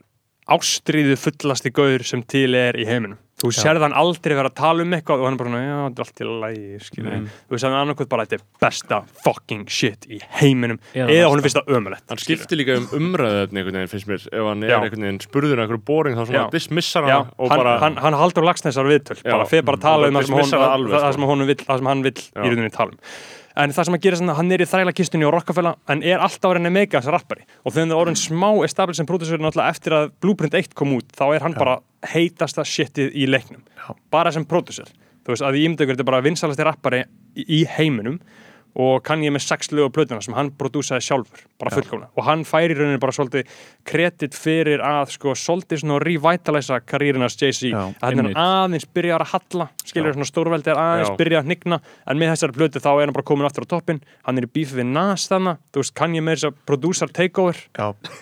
Speaker 2: ástríðu fullasti gaur sem til er í heiminum þú
Speaker 5: Já.
Speaker 2: sérð hann aldrei vera að tala um eitthvað og hann er bara, já, þetta er allt í lagi
Speaker 5: Mm.
Speaker 2: þú veist hann annarkvæmt bara, þetta er besta fucking shit í heiminum
Speaker 3: Eða
Speaker 2: eða honum finnst það ömulegt
Speaker 4: Hann skiptir líka um umræðuefni einhvern veginn finnst mér ef hann er
Speaker 2: Já.
Speaker 4: einhvern veginn spurður einhverju boring þá svona
Speaker 2: Já.
Speaker 4: dismissar
Speaker 2: Já,
Speaker 4: hann og
Speaker 2: hann,
Speaker 4: bara
Speaker 2: hann, hann haldur lagsnessar viðtöl
Speaker 4: Já.
Speaker 2: bara fyrir bara að tala
Speaker 4: Mm.
Speaker 2: um það sem, hún,
Speaker 4: sko.
Speaker 2: sem, honum vill, það sem hann vill
Speaker 4: Já.
Speaker 2: í rauninni tala um en það sem að gera svona, hann er í þræla kistunni á Rockefeller en er alltaf að meika þessi rappari. Og þegar það er orðin smá established sem producer náttúrulega eftir að Blueprint 1 kom út þá er hann bara heitasta shitið í leiknum.
Speaker 5: Já.
Speaker 2: bara sem producer. Þú veist að í ímdökur þetta bara vinsalasti rappari í, í heiminum og kann ég með sex lög á plötuna sem hann prodúsaði sjálfur, bara fullkomna og hann færi í rauninni bara svolítið kredit fyrir að sko svolítið svona revitalisa karýrinas Jay-Z. Að hann aðeins byrjar að halla skilur svona stórveldi er aðeins
Speaker 4: Já.
Speaker 2: byrja að hnigna en með þessari plötu þá er hann bara komin aftur á toppin hann er í bífi við Nas þannig þú veist kann ég með þess að producer takeover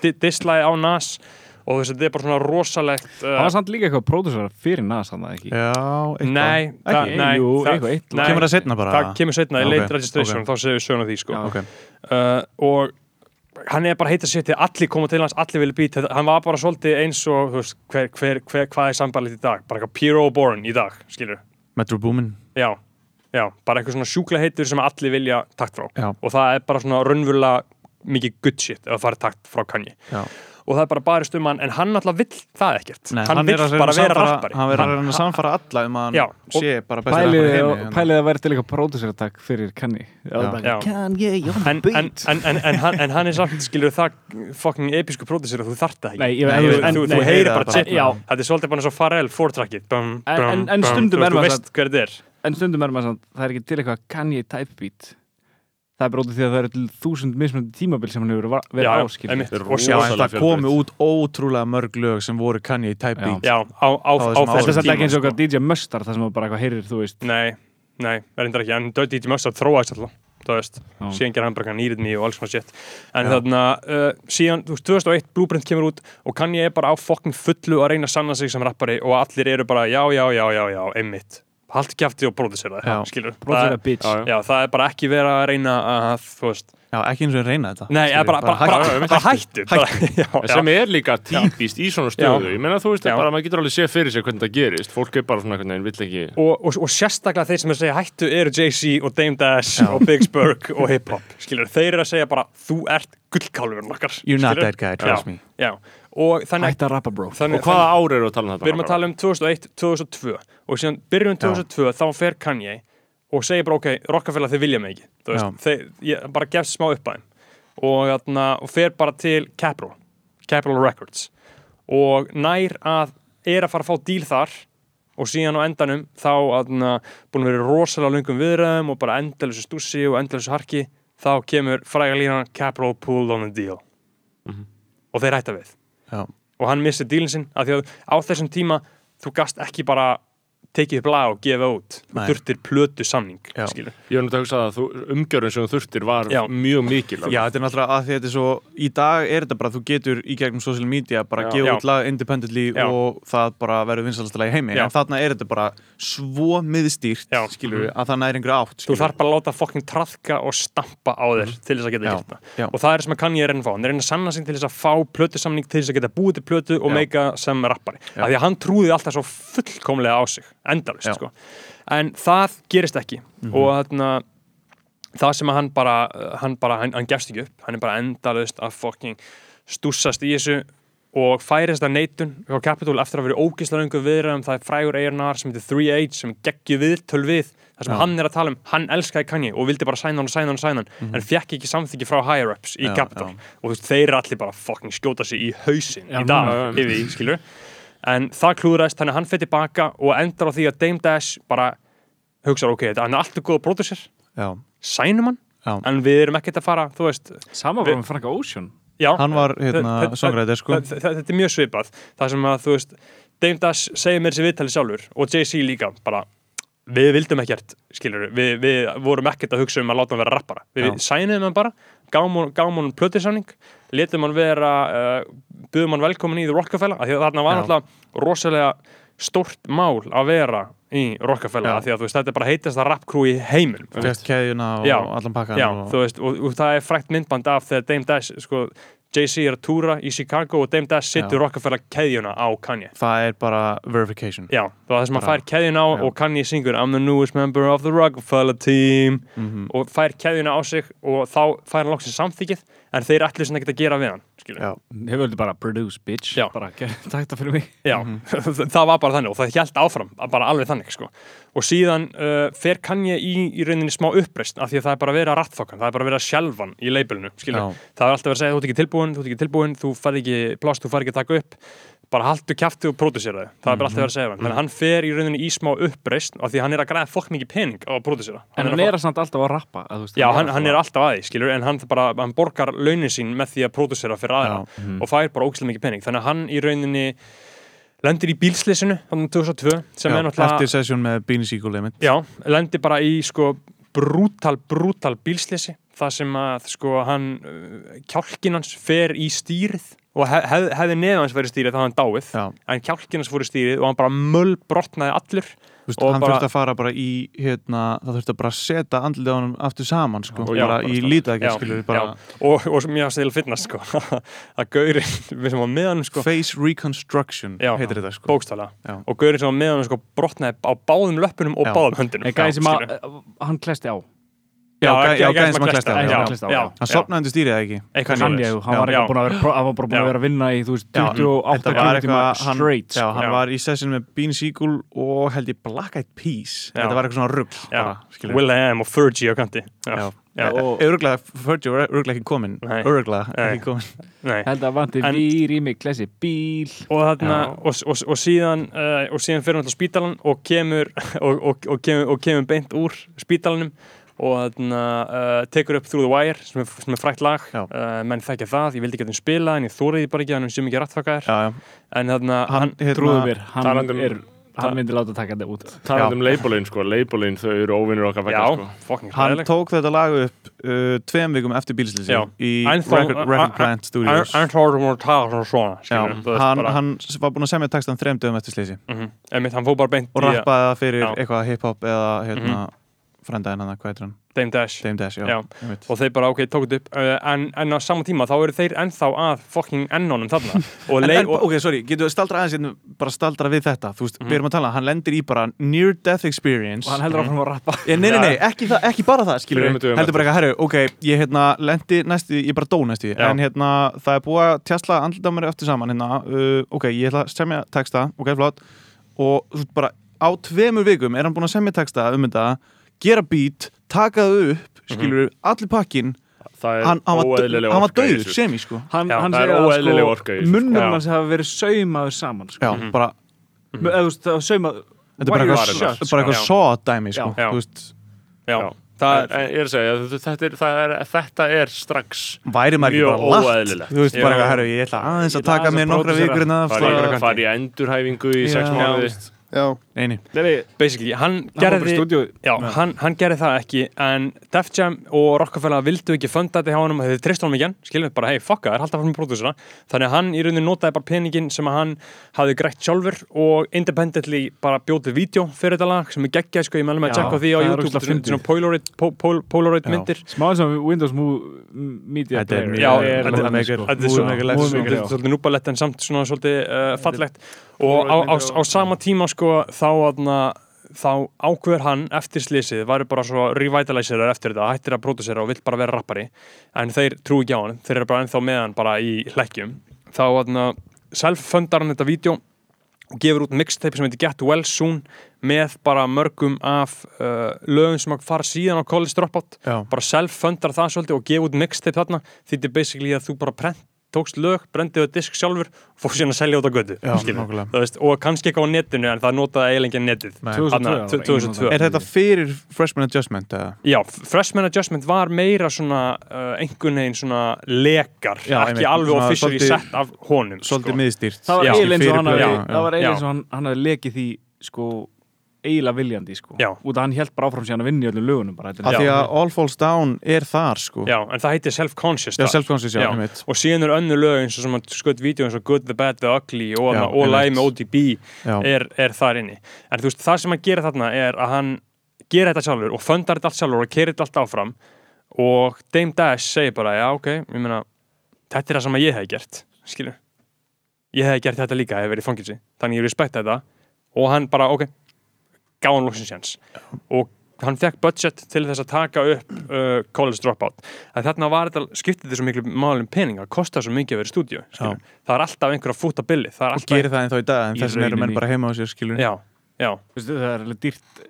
Speaker 2: dislæði á Nas. og þú veist þetta er bara svona rosalegt
Speaker 3: Það
Speaker 2: uh,
Speaker 3: var samt líka eitthvað pródusar fyrir nas hann það ekki
Speaker 5: já eitthvað.
Speaker 2: Nei, það, nei,
Speaker 3: Jú,
Speaker 2: það,
Speaker 3: eitthvað eitt.
Speaker 2: nei,
Speaker 5: Kemur það seinna bara?
Speaker 2: Það kemur setna í
Speaker 5: Ok,
Speaker 2: late registration,
Speaker 5: ok.
Speaker 2: þá segir við söguna því sko.
Speaker 3: Já.
Speaker 5: ok,
Speaker 2: uh, og hann er bara heita sér til allir koma til hans, allir vilja být hann var bara svolítið eins og þú veist, hver, hver, hver, hvað er sambarlegt í dag bara eitthvað Pierrot Bourne í dag, skilur
Speaker 5: Metro Boomin
Speaker 2: já, já, bara eitthvað svona sjúkla heitur sem allir vilja takt frá
Speaker 5: Já.
Speaker 2: og það er bara svona raunverulega mikið good shit ef það farið takt frá Kanye
Speaker 5: Já.
Speaker 2: Og það er bara barist um hann en hann alltaf vill það ekkert.
Speaker 5: Nei,
Speaker 2: hann,
Speaker 5: er
Speaker 2: vill
Speaker 5: að
Speaker 2: bara
Speaker 5: að
Speaker 2: vera rappari.
Speaker 5: hann verður að reyna að samfara alla um að hann
Speaker 2: Já, og-
Speaker 5: sé bara besti
Speaker 3: Pælið
Speaker 5: rappari í heimi en-
Speaker 3: pælið að væri til eitthvað próduseratak fyrir Kanye
Speaker 2: en, hann, hann er samt skilur það fucking episku pródusir að þú þart það ekki. Þú, heyrir bara þetta er svolítið bara eins og Pharrell fórtrakkið
Speaker 3: En- stundum er
Speaker 2: þú
Speaker 3: maður
Speaker 2: veist hver þetta er.
Speaker 3: En stundum er maður samt, það er ekki til eitthvað Kanye type beat það er bara út af því að það eru til þúsund mismunandi tímabil sem hann hefur verið
Speaker 2: Já,
Speaker 3: á
Speaker 2: já,
Speaker 3: skilur.
Speaker 2: einmitt.
Speaker 4: Þetta er
Speaker 2: Og
Speaker 5: Já, það komu
Speaker 4: fjölbreytt.
Speaker 5: út ótrúlega mörg lög sem voru Kanye type
Speaker 3: Já.
Speaker 5: beat
Speaker 2: Já, á, á, á,
Speaker 5: þessum
Speaker 2: á
Speaker 5: árum.
Speaker 3: Þetta er ekki eins og
Speaker 2: sko.
Speaker 3: okkar DJ Mustard það sem bara eitthvað heyrir, þú veist
Speaker 2: Nei, nei, verður ekki En DJ Mustard þróaðist alltaf Þú veist,
Speaker 3: Já.
Speaker 2: síðan gerði hann bara nýrið mig og alls svona shit En
Speaker 5: Já.
Speaker 2: þarna, uh, síðan, þú veist, 2001 Blueprint kemur út og Kanye er bara á fokkin fullu að reyna að sanna sig sem rappari og allir eru bara, já, já, já, já, já, einmitt Haltu kjafti og pródusera það,
Speaker 5: Já.
Speaker 2: skilur
Speaker 3: Brother a bitch.
Speaker 4: Já, já.
Speaker 2: Já, það er bara ekki verið að reyna að, þú veist.
Speaker 5: Já, ekki eins og reyna þetta.
Speaker 2: Nei,
Speaker 5: skilur,
Speaker 2: bara, bara, bara,
Speaker 5: hættu.
Speaker 2: bara, hættu bara, já,
Speaker 4: En sem er líka típist í svona stöðu. Ég meina þú veist,
Speaker 2: Já.
Speaker 4: bara maður getur alveg séð fyrir sig hvernig það gerist. Fólk er bara svona einhvern veginn, vill ekki
Speaker 2: og, og, og sérstaklega þeir sem er að segja hættu eru Jay-Z og Dame Dash
Speaker 5: Já.
Speaker 2: og Big Spurg og hip-hop skilur, þeir eru að segja bara þú ert gullkálfurinn okkar.
Speaker 5: You're not that guy, trust
Speaker 2: Já.
Speaker 5: me.
Speaker 2: Já, og þannig,
Speaker 3: Hætt að rappa bro.
Speaker 2: þannig
Speaker 4: Og hvaða ár eru að tala um þetta?
Speaker 2: við erum að tala um 2001, 2002 og síðan byrjun 2002 þá fer Kanye og segir bara ok, Rockefeller þið vilja mig ekki. Þú veist, þeir, ég bara gefst smá upp að þeim. Og, þarna, og fer bara til Capitol Capitol Records. Og nær að er að fara að fá díl þar og síðan á endanum þá þarna, búin að vera rosalega löngum viðræðum og bara endalösu stússi og endalösu harki þá kemur fræga lína Capitol pulled on the deal. Og þeir hætta við
Speaker 5: Já,
Speaker 2: og hann missi dílinn sinn af því að á þessum tíma þú gast ekki bara tekið upp lag og gefa út þú
Speaker 5: Nei.
Speaker 2: þurftir plötu samning skilur.
Speaker 4: Ég var náttúrulega að hugsa að þú, umgjörun sem þú þurftir var
Speaker 2: Já.
Speaker 4: mjög mikil
Speaker 5: Já, þetta er náttúrulega að því að þetta er svo í dag er þetta bara, þú getur í gegnum social media bara að gefa út lag independently
Speaker 2: Já.
Speaker 5: og það bara verður vinsalastlega í heimi
Speaker 2: Já.
Speaker 5: en þarna er þetta bara svo miðstýrt skilur að það næri einhverju átt
Speaker 2: þú
Speaker 5: skilurðu.
Speaker 2: þarf bara að láta fokkin trafka og stampa á þér til þess að geta gert það og það er sem að kann ég er að fá hann er að reyna að sanna sig til þess að fá plötu samning til þess að geta búið til plötu og
Speaker 5: Já.
Speaker 2: meika sem rappari
Speaker 5: Já.
Speaker 2: af því að hann trúði alltaf svo fullkomlega á sig endalust sko. en það gerist ekki.
Speaker 5: Mhm.
Speaker 2: og þarna það sem að hann bara, hann bara hann, hann gefst ekki upp, hann er bara endalust að fokking stússast í þessu og færist að neitun hjá Capitol eftir að vera ógislega lengur viðræðum. Það er frægur A&R sem heitir 3H sem geggju viðtöl við það sem
Speaker 5: Já.
Speaker 2: hann er að tala um, hann elskaði Kanye og vildi bara sæna hann og sæna hann og sæna hann en fekk ekki samþyggi frá higher-ups í
Speaker 5: Já,
Speaker 2: Capitol.
Speaker 5: já.
Speaker 2: og þú veist, þeir eru allir bara fucking skjóta sig í hausinn
Speaker 3: Já,
Speaker 2: í dag yfir því, skilur en það klúðræst, þannig að hann fyrir tilbaka og endar á því að Dame Dash bara hugsa, ok, þetta- hann er alltaf góð að pródusir
Speaker 5: Já,
Speaker 2: sænum hann,
Speaker 5: já.
Speaker 2: en við erum ekkert að fara þú veist,
Speaker 3: Sama var með Frank Ocean.
Speaker 2: Já.
Speaker 5: Hann var hérna songræðir sko.
Speaker 2: þe- þe- þetta er mjög svipað. Það sem að, þú veist, Dame Dash segir mér þessi viðtali sjálfur og Jay-Z líka bara, við vildum ekkert skilur, við, við vorum ekkert að hugsa um að láta hann vera rappara, við
Speaker 5: Já.
Speaker 2: sæniðum hann bara gáum hann plötisamning letum hann vera, uh, buðum hann velkomin í The Rockefeller, af því að þarna var náttúrulega rosalega stórt mál að vera í Rockefeller, af því að þú veist, þetta er bara heitast að rappkrú í heiminum
Speaker 5: Fest keðjuna og
Speaker 2: Já.
Speaker 5: allan pakkan
Speaker 2: Já,
Speaker 5: og...
Speaker 2: þú veist, og, og það er frækt myndband af þegar Dame Dash, sko, Jay-Z er að túra í Chicago og Dame Dash situr
Speaker 5: Já.
Speaker 2: Rockefeller keðjuna á Kanye.
Speaker 5: Það er bara verification
Speaker 2: Já, það er það sem að fær keðjuna á
Speaker 5: Já.
Speaker 2: og Kanye syngur I'm the newest member of the Rockefeller team
Speaker 5: Mhm.
Speaker 2: og fær keðjuna á sig og þá fær hann loksins samþykið en þeir ætlu sem ekki að gera við hann,
Speaker 3: Hefur þetta bara produce bitch
Speaker 2: Já.
Speaker 3: Bara takk það fyrir mig
Speaker 2: Já, það var bara þannig og það hjælt áfram, bara alveg þannig sko. og síðan uh, fer Kanye í, í rauninni smá uppreist af því að það er bara að rattfokkan, það er bara að sjálfan í
Speaker 5: Já.
Speaker 2: það er alltaf verið að segja þú ert ekki tilbúin, þú ert ekki tilbúin, þú færð ekki plást, þú færð ekki að taka upp bara haldu kjafti og pródusera þau, það er bara alltaf verið að segja hann. Þannig að hann fer í rauninni í smá uppreist af því hann er að græða fokk mikið pening á að pródusera
Speaker 3: En hann er samt alltaf að rappa veist,
Speaker 2: Já, hann, hann er alltaf að því, skilur, en hann, bara, hann borgar launin sín með því að pródusera fyrir aðra
Speaker 5: Já.
Speaker 2: og fær bara ógæslega mikið pening. Þannig að hann í rauninni lendir í bílslýsinu, þannig 2002 sem
Speaker 5: já
Speaker 2: er náttúrulega
Speaker 5: eftir sesjón með einmitt.
Speaker 2: Já, lendir bara í sko brútal, brútal bílslýsi það sem að sko hann uh, kjálkin hans fer í stýrið og hef, hef, hefði neðan hans verið stýrið þá hafði hann dáið,
Speaker 5: Já,
Speaker 2: en kjálkin hans fór í stýrið og hann bara möll brotnaði
Speaker 5: veist,
Speaker 2: Og
Speaker 5: hann
Speaker 2: bara-
Speaker 5: þurfti að fara bara í hérna, það þurfti að bara setja andlið á hann aftur saman sko,
Speaker 2: Já,
Speaker 5: bara í skilur bara
Speaker 2: og, og sem ég hafði að finna sko. Að gaurinn, við sem var með hann sko
Speaker 5: face reconstruction
Speaker 2: Já.
Speaker 5: heitir þetta sko.
Speaker 2: bókstala og gaurinn sem var með hann sko brotnaði á báðum löppunum og
Speaker 5: Já.
Speaker 2: báðum höndunum.
Speaker 3: Er gæði sem að hann klesti á
Speaker 5: Já, gæ- já,
Speaker 2: gæ-
Speaker 5: gæðin sem hann
Speaker 2: klesta,
Speaker 5: á,
Speaker 3: hann
Speaker 5: sopnaði undir stýrið eða ekki?
Speaker 2: Eitthvað
Speaker 3: Hann, ég, hann var bara búin að vera að vinna í þú veist,
Speaker 5: Já,
Speaker 3: 28
Speaker 5: þetta var
Speaker 3: klukkutíma
Speaker 5: eitthvað hann,
Speaker 3: straight
Speaker 5: já,
Speaker 3: sko.
Speaker 5: hann var í session með Beanie Siegel og held ég Black Eyed Peas. Þetta var eitthvað svona rugg.
Speaker 2: Will.i.am og Fergie á kanti. Já.
Speaker 5: Já.
Speaker 2: Já.
Speaker 3: Og-
Speaker 5: Öruglega, Fergie var öruglega ekki komin. Öruglega ekki komin
Speaker 2: Nei.
Speaker 3: held að vanti vír í mig klessi bíl.
Speaker 2: Og, þarna,
Speaker 5: Já.
Speaker 2: og, og, og síðan og síðan fyrir hann til spítalan og kemur og, og, og, kemur, og kemur beint úr spítalanum og þarna uh, tekur upp Through the Wire sem er, sem er frækt lag uh, menn þekkja það, ég vildi geta um spila en ég þóriði bara ekki, hann er sem ekki
Speaker 5: já.
Speaker 2: en þarna,
Speaker 5: Hann,
Speaker 2: hann,
Speaker 5: hérna,
Speaker 3: Trúðu mér, hann,
Speaker 4: Talandi um-
Speaker 3: er, hann myndi láta taka þetta út
Speaker 4: talað um labelin sko, labelin þau eru óvinnur okkar vegna sko.
Speaker 2: fucking
Speaker 5: hann tók þetta lag upp uh, tveim vikum eftir bílslýsi
Speaker 2: Já.
Speaker 5: í Record, Record Plant Studios
Speaker 2: að
Speaker 5: hann, hann var búinn að semja textan þreim dögum eftir slýsi
Speaker 2: Mhm. einmitt, hann fór bara beint
Speaker 5: og
Speaker 2: í að-
Speaker 5: rappaði það fyrir.
Speaker 2: Mhm.
Speaker 5: eitthvað hip-hop eða hérna, frændaðinn hann, hvað heitir hann?
Speaker 2: Dame Dash.
Speaker 5: Dame Dash, já,
Speaker 2: Já. og þeir bara ok, tók þetta upp uh, en, en á sama tíma þá eru þeir ennþá að fucking ennónum þarna. Og,
Speaker 5: En, en,
Speaker 2: og
Speaker 5: ok, sorry, getur við staldra aðeins hérna, bara staldra við þetta, þú veist,
Speaker 2: Mhm.
Speaker 5: við erum að tala hann lendir í bara near death experience.
Speaker 3: Og hann heldur áfram að rappa.
Speaker 5: Ég, nei, nei, nei, ekki, það, ekki bara það, skilur
Speaker 4: dögum
Speaker 5: heldur bara eitthvað, herru, ok, ég hérna lendi næstu, ég bara dó næstu, en hérna það er búið að tjastla andlita mér eftir saman hérna, uh, ok, ég ætla að semja texta ok, flott, og þú veist bara á tveimur vikum er hann búin að semja texta um þetta, gera beat taka það upp, skilur allir pakkin,
Speaker 4: það er
Speaker 5: hann, hann var,
Speaker 4: í
Speaker 5: döður,
Speaker 4: þessu.
Speaker 5: semi, sko
Speaker 3: hann,
Speaker 2: Já,
Speaker 3: hann
Speaker 4: er
Speaker 3: segir að
Speaker 4: í sko.
Speaker 3: munnum
Speaker 2: Já.
Speaker 3: hans hafa verið saumaður saman sko.
Speaker 5: já, bara,
Speaker 3: mm. eða þú veist, það var saumað
Speaker 5: þetta er bara eitthvað, bara eitthvað
Speaker 2: Já.
Speaker 5: saw dæmi, sko,
Speaker 2: Já. já,
Speaker 4: Já.
Speaker 2: það
Speaker 4: en ég er að segja, þetta er, það er, þetta er strax Mjög
Speaker 5: bara
Speaker 4: óeðlilegt.
Speaker 5: þú veist, bara eitthvað, herru, ég ætla aðeins að taka mér
Speaker 3: að
Speaker 5: nokkra vikur en
Speaker 4: fara í,
Speaker 2: kannski.
Speaker 4: fara í endurhæfingu í sex
Speaker 5: Já.
Speaker 4: mánuði
Speaker 5: Já, eini
Speaker 3: Nei,
Speaker 2: basically, hann
Speaker 3: hann
Speaker 2: gerði Já, hann, hann gerði það ekki en Def Jam og Rockefeller vildu ekki funda þetta hjá honum þeir treyst honum ekki. Hann skilum við bara, hei, fucka, það er halda fram í pródúsera þannig að hann í rauninni notaði bara peningin sem að hann hafði grætt sjálfur og independently bara bjótið vídeo fyrir þetta lag sem er geggjað, sko, ég meðlum að tjekka á því á YouTube, er svona- Polaroid, po, pol, Polaroid myndir.
Speaker 3: Smá eins og Windows Media
Speaker 5: Þetta er
Speaker 3: Player.
Speaker 2: Já,
Speaker 3: Er
Speaker 2: þetta er svolítið núbalett en samt svona svolítið uh, fallegt. Og á sama tíma sko þá aðna þá ákveður hann eftir slísið væri bara svo revitalizerar eftir þetta hættir að pródusera og vill bara vera rappari en þeir trú ekki á hann, þeir eru bara ennþá með hann bara í hlekkjum. Þá aðna self-fundar hann þetta vídeo og gefur út mixtape sem heitir Get Well Soon með bara mörgum af uh, lögum sem að fara síðan á College Dropout.
Speaker 5: Já,
Speaker 2: bara self-fundar það svolítið og gefa út mixtape þarna. Því þetta er basically að þú bara prent, tókst lög, brendiðu disk sjálfur og fór síðan að selja út á götu og kannski eitthvað á netinu en það notaði eiginlega enginn netið
Speaker 5: Nei.
Speaker 3: 2002
Speaker 2: Þarna,
Speaker 3: var það
Speaker 2: 2002.
Speaker 3: einu
Speaker 5: Er þetta fyrir freshman adjustment eða?
Speaker 2: Já, freshman adjustment var meira svona uh, einhvern veginn svona lekar,
Speaker 5: Já,
Speaker 2: ekki
Speaker 5: einmitt,
Speaker 2: alveg officially sett af honum
Speaker 5: Svolítið
Speaker 2: sko.
Speaker 5: miðstýrt
Speaker 3: það var eiginlega eins og hann hafi- lekið því sko eiginlega viljandi sko
Speaker 2: Já.
Speaker 3: út að hann held bara áfram síðan að vinna í öllum lögunum bara, þetta
Speaker 5: Af því að All Falls Down er þar sko
Speaker 2: Já, en það heitir self-conscious
Speaker 5: Já,
Speaker 2: þar.
Speaker 5: self-conscious, já,
Speaker 2: Já.
Speaker 5: einmitt
Speaker 2: og síðan er önnu lög eins og sem að skutt vídeo eins og Good, the Bad, the Ugly og, og Lime
Speaker 5: einmitt.
Speaker 2: ODB er, er þar inni en þú veist, það sem hann gerir þarna er að hann gerir þetta sjálfur og fundar þetta allt sjálfur og kerir þetta allt áfram og Dame Dash segir bara, já ok, ég meina þetta er það sem að ég hef gert, skilur ég hef gert þetta líka, hef verið í fangilsi þannig ég respekta þetta og hann bara, ok, gaf hann loksins jans og hann fekk budget til þess að taka upp uh, College Dropout. En þarna var þetta, skiptið þessu miklu málum pening það kostar svo mikið að vera í stúdíu það er alltaf einhver að fúta billi það er
Speaker 5: og gerir það ennþá í dag en þess vegna eru menn bara heima á sér skilur
Speaker 2: já, já,
Speaker 3: Veistu, það er alveg dýrt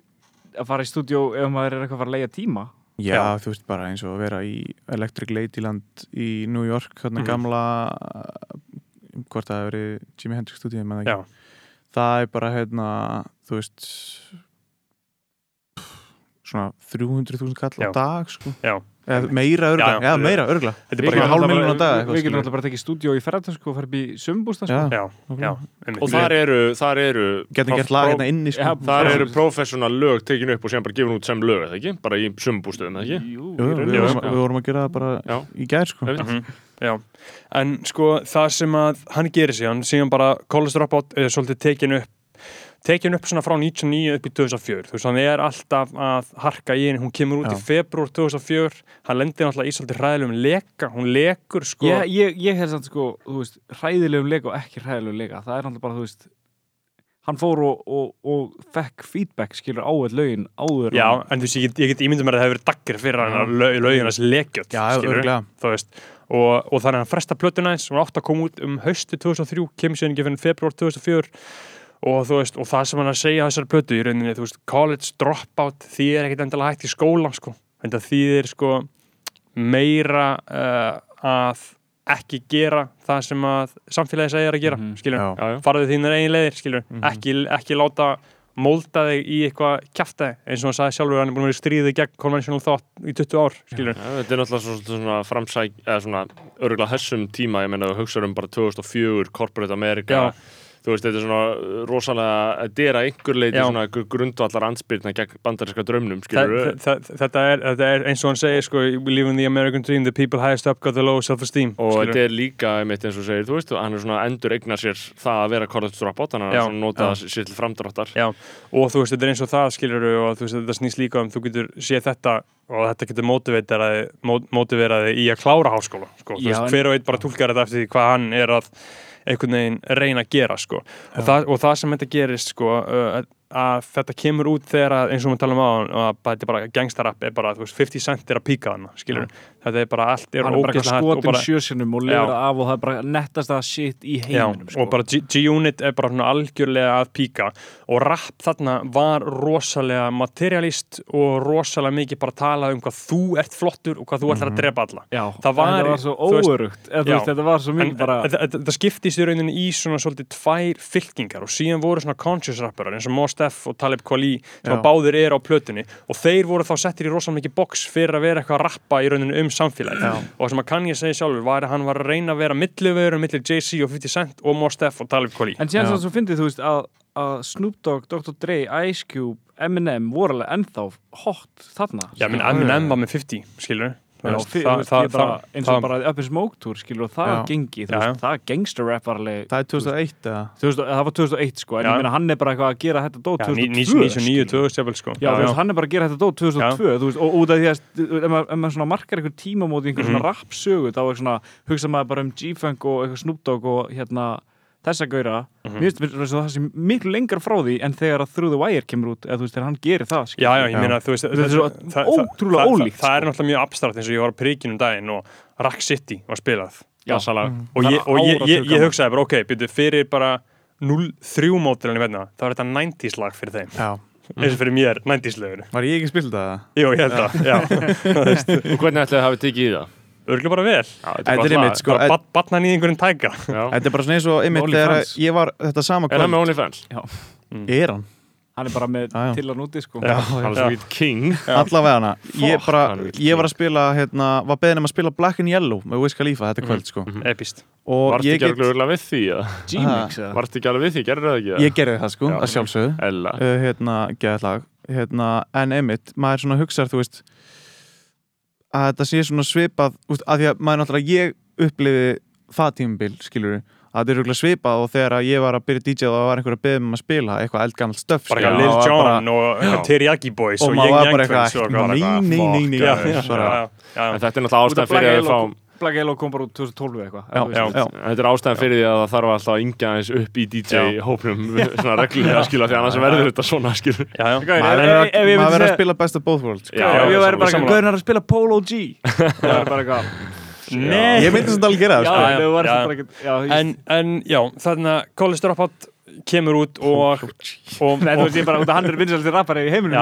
Speaker 3: að fara í stúdíó ef maður er eitthvað að fara að leia tíma.
Speaker 5: Já,
Speaker 2: Já.
Speaker 5: þú veist bara eins og að vera í Electric Ladyland í New York þarna
Speaker 2: Mhm.
Speaker 5: gamla hvort það hefur verið Jimi Hendrix stúdíu það er bara hérna þú veist svona 300.000 kall á dag sko
Speaker 2: Já.
Speaker 5: Eða meira örgla,
Speaker 2: Já,
Speaker 5: já,
Speaker 2: já.
Speaker 5: meira örgla
Speaker 2: þetta er
Speaker 5: Bara
Speaker 2: bara
Speaker 5: hálf milljón á dag, eitthvað,
Speaker 3: Við getum alltaf bara að tekja stúdíó í ferðartösku og fara upp í sumbústa sko.
Speaker 4: Og þar eru, þar eru
Speaker 5: getum gert lag hérna inni sko.
Speaker 3: Já,
Speaker 4: þar eru professional lög tekinu upp og sem bara gefin út sem lög, eða ekki? Bara í sumbústöðum, eða ekki?
Speaker 3: Jú,
Speaker 5: Jú,
Speaker 3: í
Speaker 5: við,
Speaker 3: rauninni,
Speaker 5: vorum,
Speaker 3: sko.
Speaker 5: við vorum að gera það bara
Speaker 4: Já.
Speaker 5: í gær sko.
Speaker 2: Mhm, Já, en sko það sem að hann gerir síðan, síðan bara College Dropout er svolítið tekin upp tekin upp svona frá 99 upp í 2004 þú veist, hann er alltaf að harka í henni. Hún kemur út
Speaker 5: Já.
Speaker 2: í februar 2004 hann lendir náttúrulega í svolítið hræðilegum leka. Hún lekur sko.
Speaker 3: Ég, ég, ég hef samt sko, þú veist, hræðilegum leika og ekki hræðilegum leika, það er náttúrulega bara, þú veist hann fór og, og, og fekk feedback, skilur, á eitt lögin áður
Speaker 2: Já,
Speaker 3: en-
Speaker 2: þú veist, ég get, get ímyndum mér að það hefur verið daggir fyrir hann að lög, lögin hans skilurðu,
Speaker 5: örglega
Speaker 2: þú veist. Og, og það er hann að fresta plötuna eins og átt að koma út um haustu 2003 kemur síðan ekki fyrir februar 2004 og þú veist, og það sem hann er að segja á þessari plötu í rauninni, þú veist, college dropout því er ekkit endilega hægt í skóla sko. þetta þýðir sko meira uh, að ekki gera það sem að samfélagi segir að gera, skilur
Speaker 5: Já.
Speaker 4: Já, já.
Speaker 2: farðu þínar eigin leiðir, skilur
Speaker 5: Mhm.
Speaker 2: ekki, ekki láta molda þig í eitthvað kjaftaði eins og hann sagði sjálfur hann er búin að vera í stríði gegn conventional thought í 20 ár skilur
Speaker 4: Ja, þetta er náttúrulega svo, svona framsæk eða svona örgulega þessum tíma ég meina þú hugsaður um bara 2004 Corporate America
Speaker 2: Já.
Speaker 4: Þú veist þetta er svona rosalega þetta er að einhver leiti
Speaker 2: Já.
Speaker 4: svona einhver grundvallar ansbyrna gegn bandarinska drömnum
Speaker 2: Þa,
Speaker 4: skilur
Speaker 2: þa, þa, þetta, er, þetta er eins og hann segir sko, we live in the American dream, the people highest up got the low self-esteem
Speaker 4: og
Speaker 2: skilurðu.
Speaker 4: þetta er líka einmitt eins og þú segir, þú veist, hann er svona endur eignar sér það að vera college dropout, hann er
Speaker 2: Já,
Speaker 4: svona nota
Speaker 2: já.
Speaker 4: sér til framdráttar
Speaker 2: Já, og þú veist, þetta er eins og það skilur og þú veist, þetta snýst líka um þú getur séð þetta og þetta getur mótiveraði, í að klára háskóla sko. Þú
Speaker 3: Já,
Speaker 2: veist,
Speaker 3: en-
Speaker 2: hver og einn bara túlkar þetta eftir því hvað hann er að einhvern veginn reyna að gera sko. og, það, og það sem þetta gerist sko, uh, að þetta kemur út þegar að, eins og við talum á að bara- þetta er bara gangstarapp er bara, veist, 50 cent er að píka hana skilur, þetta er bara allt er
Speaker 3: hann er bara
Speaker 2: og
Speaker 3: skotin
Speaker 2: bara-
Speaker 3: sjösunum og
Speaker 2: Já.
Speaker 3: það af og það er bara nettast að shit í
Speaker 2: Já,
Speaker 3: heiminum sko.
Speaker 2: og bara G-Unit er bara svona algjörlega að píka og rap þarna var rosalega materialist og rosalega mikið bara tala um hvað þú ert flottur og hvað þú ætlar að drepa alla
Speaker 3: Já,
Speaker 2: það var-
Speaker 3: þetta var svo óörugt
Speaker 2: Já.
Speaker 3: þetta var svo
Speaker 2: en
Speaker 3: mikið bara
Speaker 2: þetta skiptist í rauninni í svona svolítið tvær fylkingar og síðan voru svona conscious rapparar eins og Mos Def og Talib Kweli sem báðir eru á plötunni og þeir voru þá settir í rosalega mikið box fyrir að vera eitthvað að rappa í rauninni um samfélagi
Speaker 5: Já.
Speaker 2: og sem að kann ég segja sjálfur var að hann var að reyna að vera millivöður millir Jay-Z og 50 Cent og Mos Def og Talib Kweli.
Speaker 3: En síðan svo fyndið þú veist að, að Snoop Dogg, Dr. Dre, Ice Cube, Eminem voru alveg ennþá hot þarna.
Speaker 2: Já, minn Eminem var með 50, skilur
Speaker 3: Já, fyr, það, það, bara, eins og bara Up in Smoke Tour skilur og það
Speaker 5: Já.
Speaker 3: gengi,
Speaker 2: Já,
Speaker 3: veist, það gangster rap var alveg
Speaker 5: Það er 2001 eða?
Speaker 3: 2000, það var 2001 sko, en ég meina hann er bara eitthvað að gera þetta
Speaker 2: Já,
Speaker 3: 2002
Speaker 2: 99,
Speaker 3: skilurðu.
Speaker 2: 2000 jafnvel, sko
Speaker 3: Já, hann er bara að gera þetta dót 2002 þú veist, og út af því að ef maður, ef maður svona markar einhver í einhver
Speaker 2: Mhm.
Speaker 3: svona rap-sögu þá er svona, hugsa maður bara um G-Funk og eitthvað Snoop Dogg og hérna þessa gauðra,
Speaker 2: Mhm.
Speaker 3: mér finnst það sem miklu lengra frá því en þegar að Through the Wire kemur út, eða þú veist, þegar hann gerir það.
Speaker 2: Já, já, ég
Speaker 5: Já.
Speaker 2: meina, þú veist
Speaker 3: svo
Speaker 2: það- það-
Speaker 3: ótrúlega
Speaker 2: það-
Speaker 3: ólíkt,
Speaker 2: Það það er
Speaker 3: sko.
Speaker 2: náttúrulega mjög abstrakt eins og ég var á príkinu um daginn og Rack City var spilað
Speaker 3: Já.
Speaker 5: Mhm.
Speaker 2: og,
Speaker 3: Það
Speaker 2: ég, og ég, ég, ég hugsaði bara, ok, byrju, fyrir bara 0-3 mótilinu veitna, þá er þetta 90s lag fyrir þeim
Speaker 5: Já.
Speaker 2: eins og fyrir mér, 90s lögur
Speaker 5: Var ég ekki spilt það?
Speaker 2: Jú, ég held það, já
Speaker 4: og hvernig ætlaði að hafa tekið í það?
Speaker 2: Örgulega bara vel
Speaker 5: er sko,
Speaker 2: bara bat, batnan í einhverjum tæka
Speaker 4: Já.
Speaker 5: Þetta er bara svona eins og einmitt þegar ég var þetta sama
Speaker 4: Er það með
Speaker 5: kvöld
Speaker 4: OnlyFans?
Speaker 5: Er hann?
Speaker 3: hann er bara með
Speaker 5: já.
Speaker 3: til að núti sko
Speaker 2: Já.
Speaker 4: Hann er svo ít king
Speaker 5: Allavega hana Ég, bara,
Speaker 4: hann
Speaker 5: ég var að spila hérna, var beðin um að spila Black and Yellow með Wiz Khalifa þetta kvöld sko
Speaker 2: Epist
Speaker 5: og
Speaker 4: Varstu
Speaker 5: ég
Speaker 4: ekki
Speaker 5: get,
Speaker 4: alveg við því? Varstu ekki alveg við því? Gerðu það ekki? eða?
Speaker 5: ég gerði það sko, að sjálfsögðu
Speaker 4: Ella
Speaker 5: uh, hérna, lag hérna, en einmitt, maður svona hugsar þú veist að þetta sé svona svipað úst, að því að maður náttúrulega ég upplifi það tímabil, skilur að þetta er rúglega svipað og þegar ég var að byrja DJ og það var einhver að byrja um að spila eitthvað eldgamalt stöf
Speaker 2: bara Lil John og eitthvað Teriyaki Boys
Speaker 5: og
Speaker 2: og
Speaker 5: maður var bara eitthvað
Speaker 2: eitthvað
Speaker 5: nei, nei, nei, nei,
Speaker 2: Já,
Speaker 5: nei,
Speaker 2: já,
Speaker 5: bara-
Speaker 2: já, já.
Speaker 4: En þetta er náttúrulega ástæðan fyrir að við fáum
Speaker 3: Black Yellow kom bara út 2012 eða eitthvað.
Speaker 4: Þetta er ástæðan fyrir því að það þarf alltaf að yngja aðeins upp í DJ-hópnum svona reglulega skilja því annars verður þetta svona skilja
Speaker 5: að,
Speaker 3: myndi
Speaker 5: maður verður að spila best of both worlds.
Speaker 3: Ég væri bara eitthvað gauðin að spila Polo G. Það er bara eitthvað
Speaker 2: Nei.
Speaker 5: Ég myndi samt alveg gera það sko.
Speaker 2: en, en já, þannig að College Dropout kemur út og,
Speaker 3: veist, ég bara, út af hann er vinsælti rappari í heiminum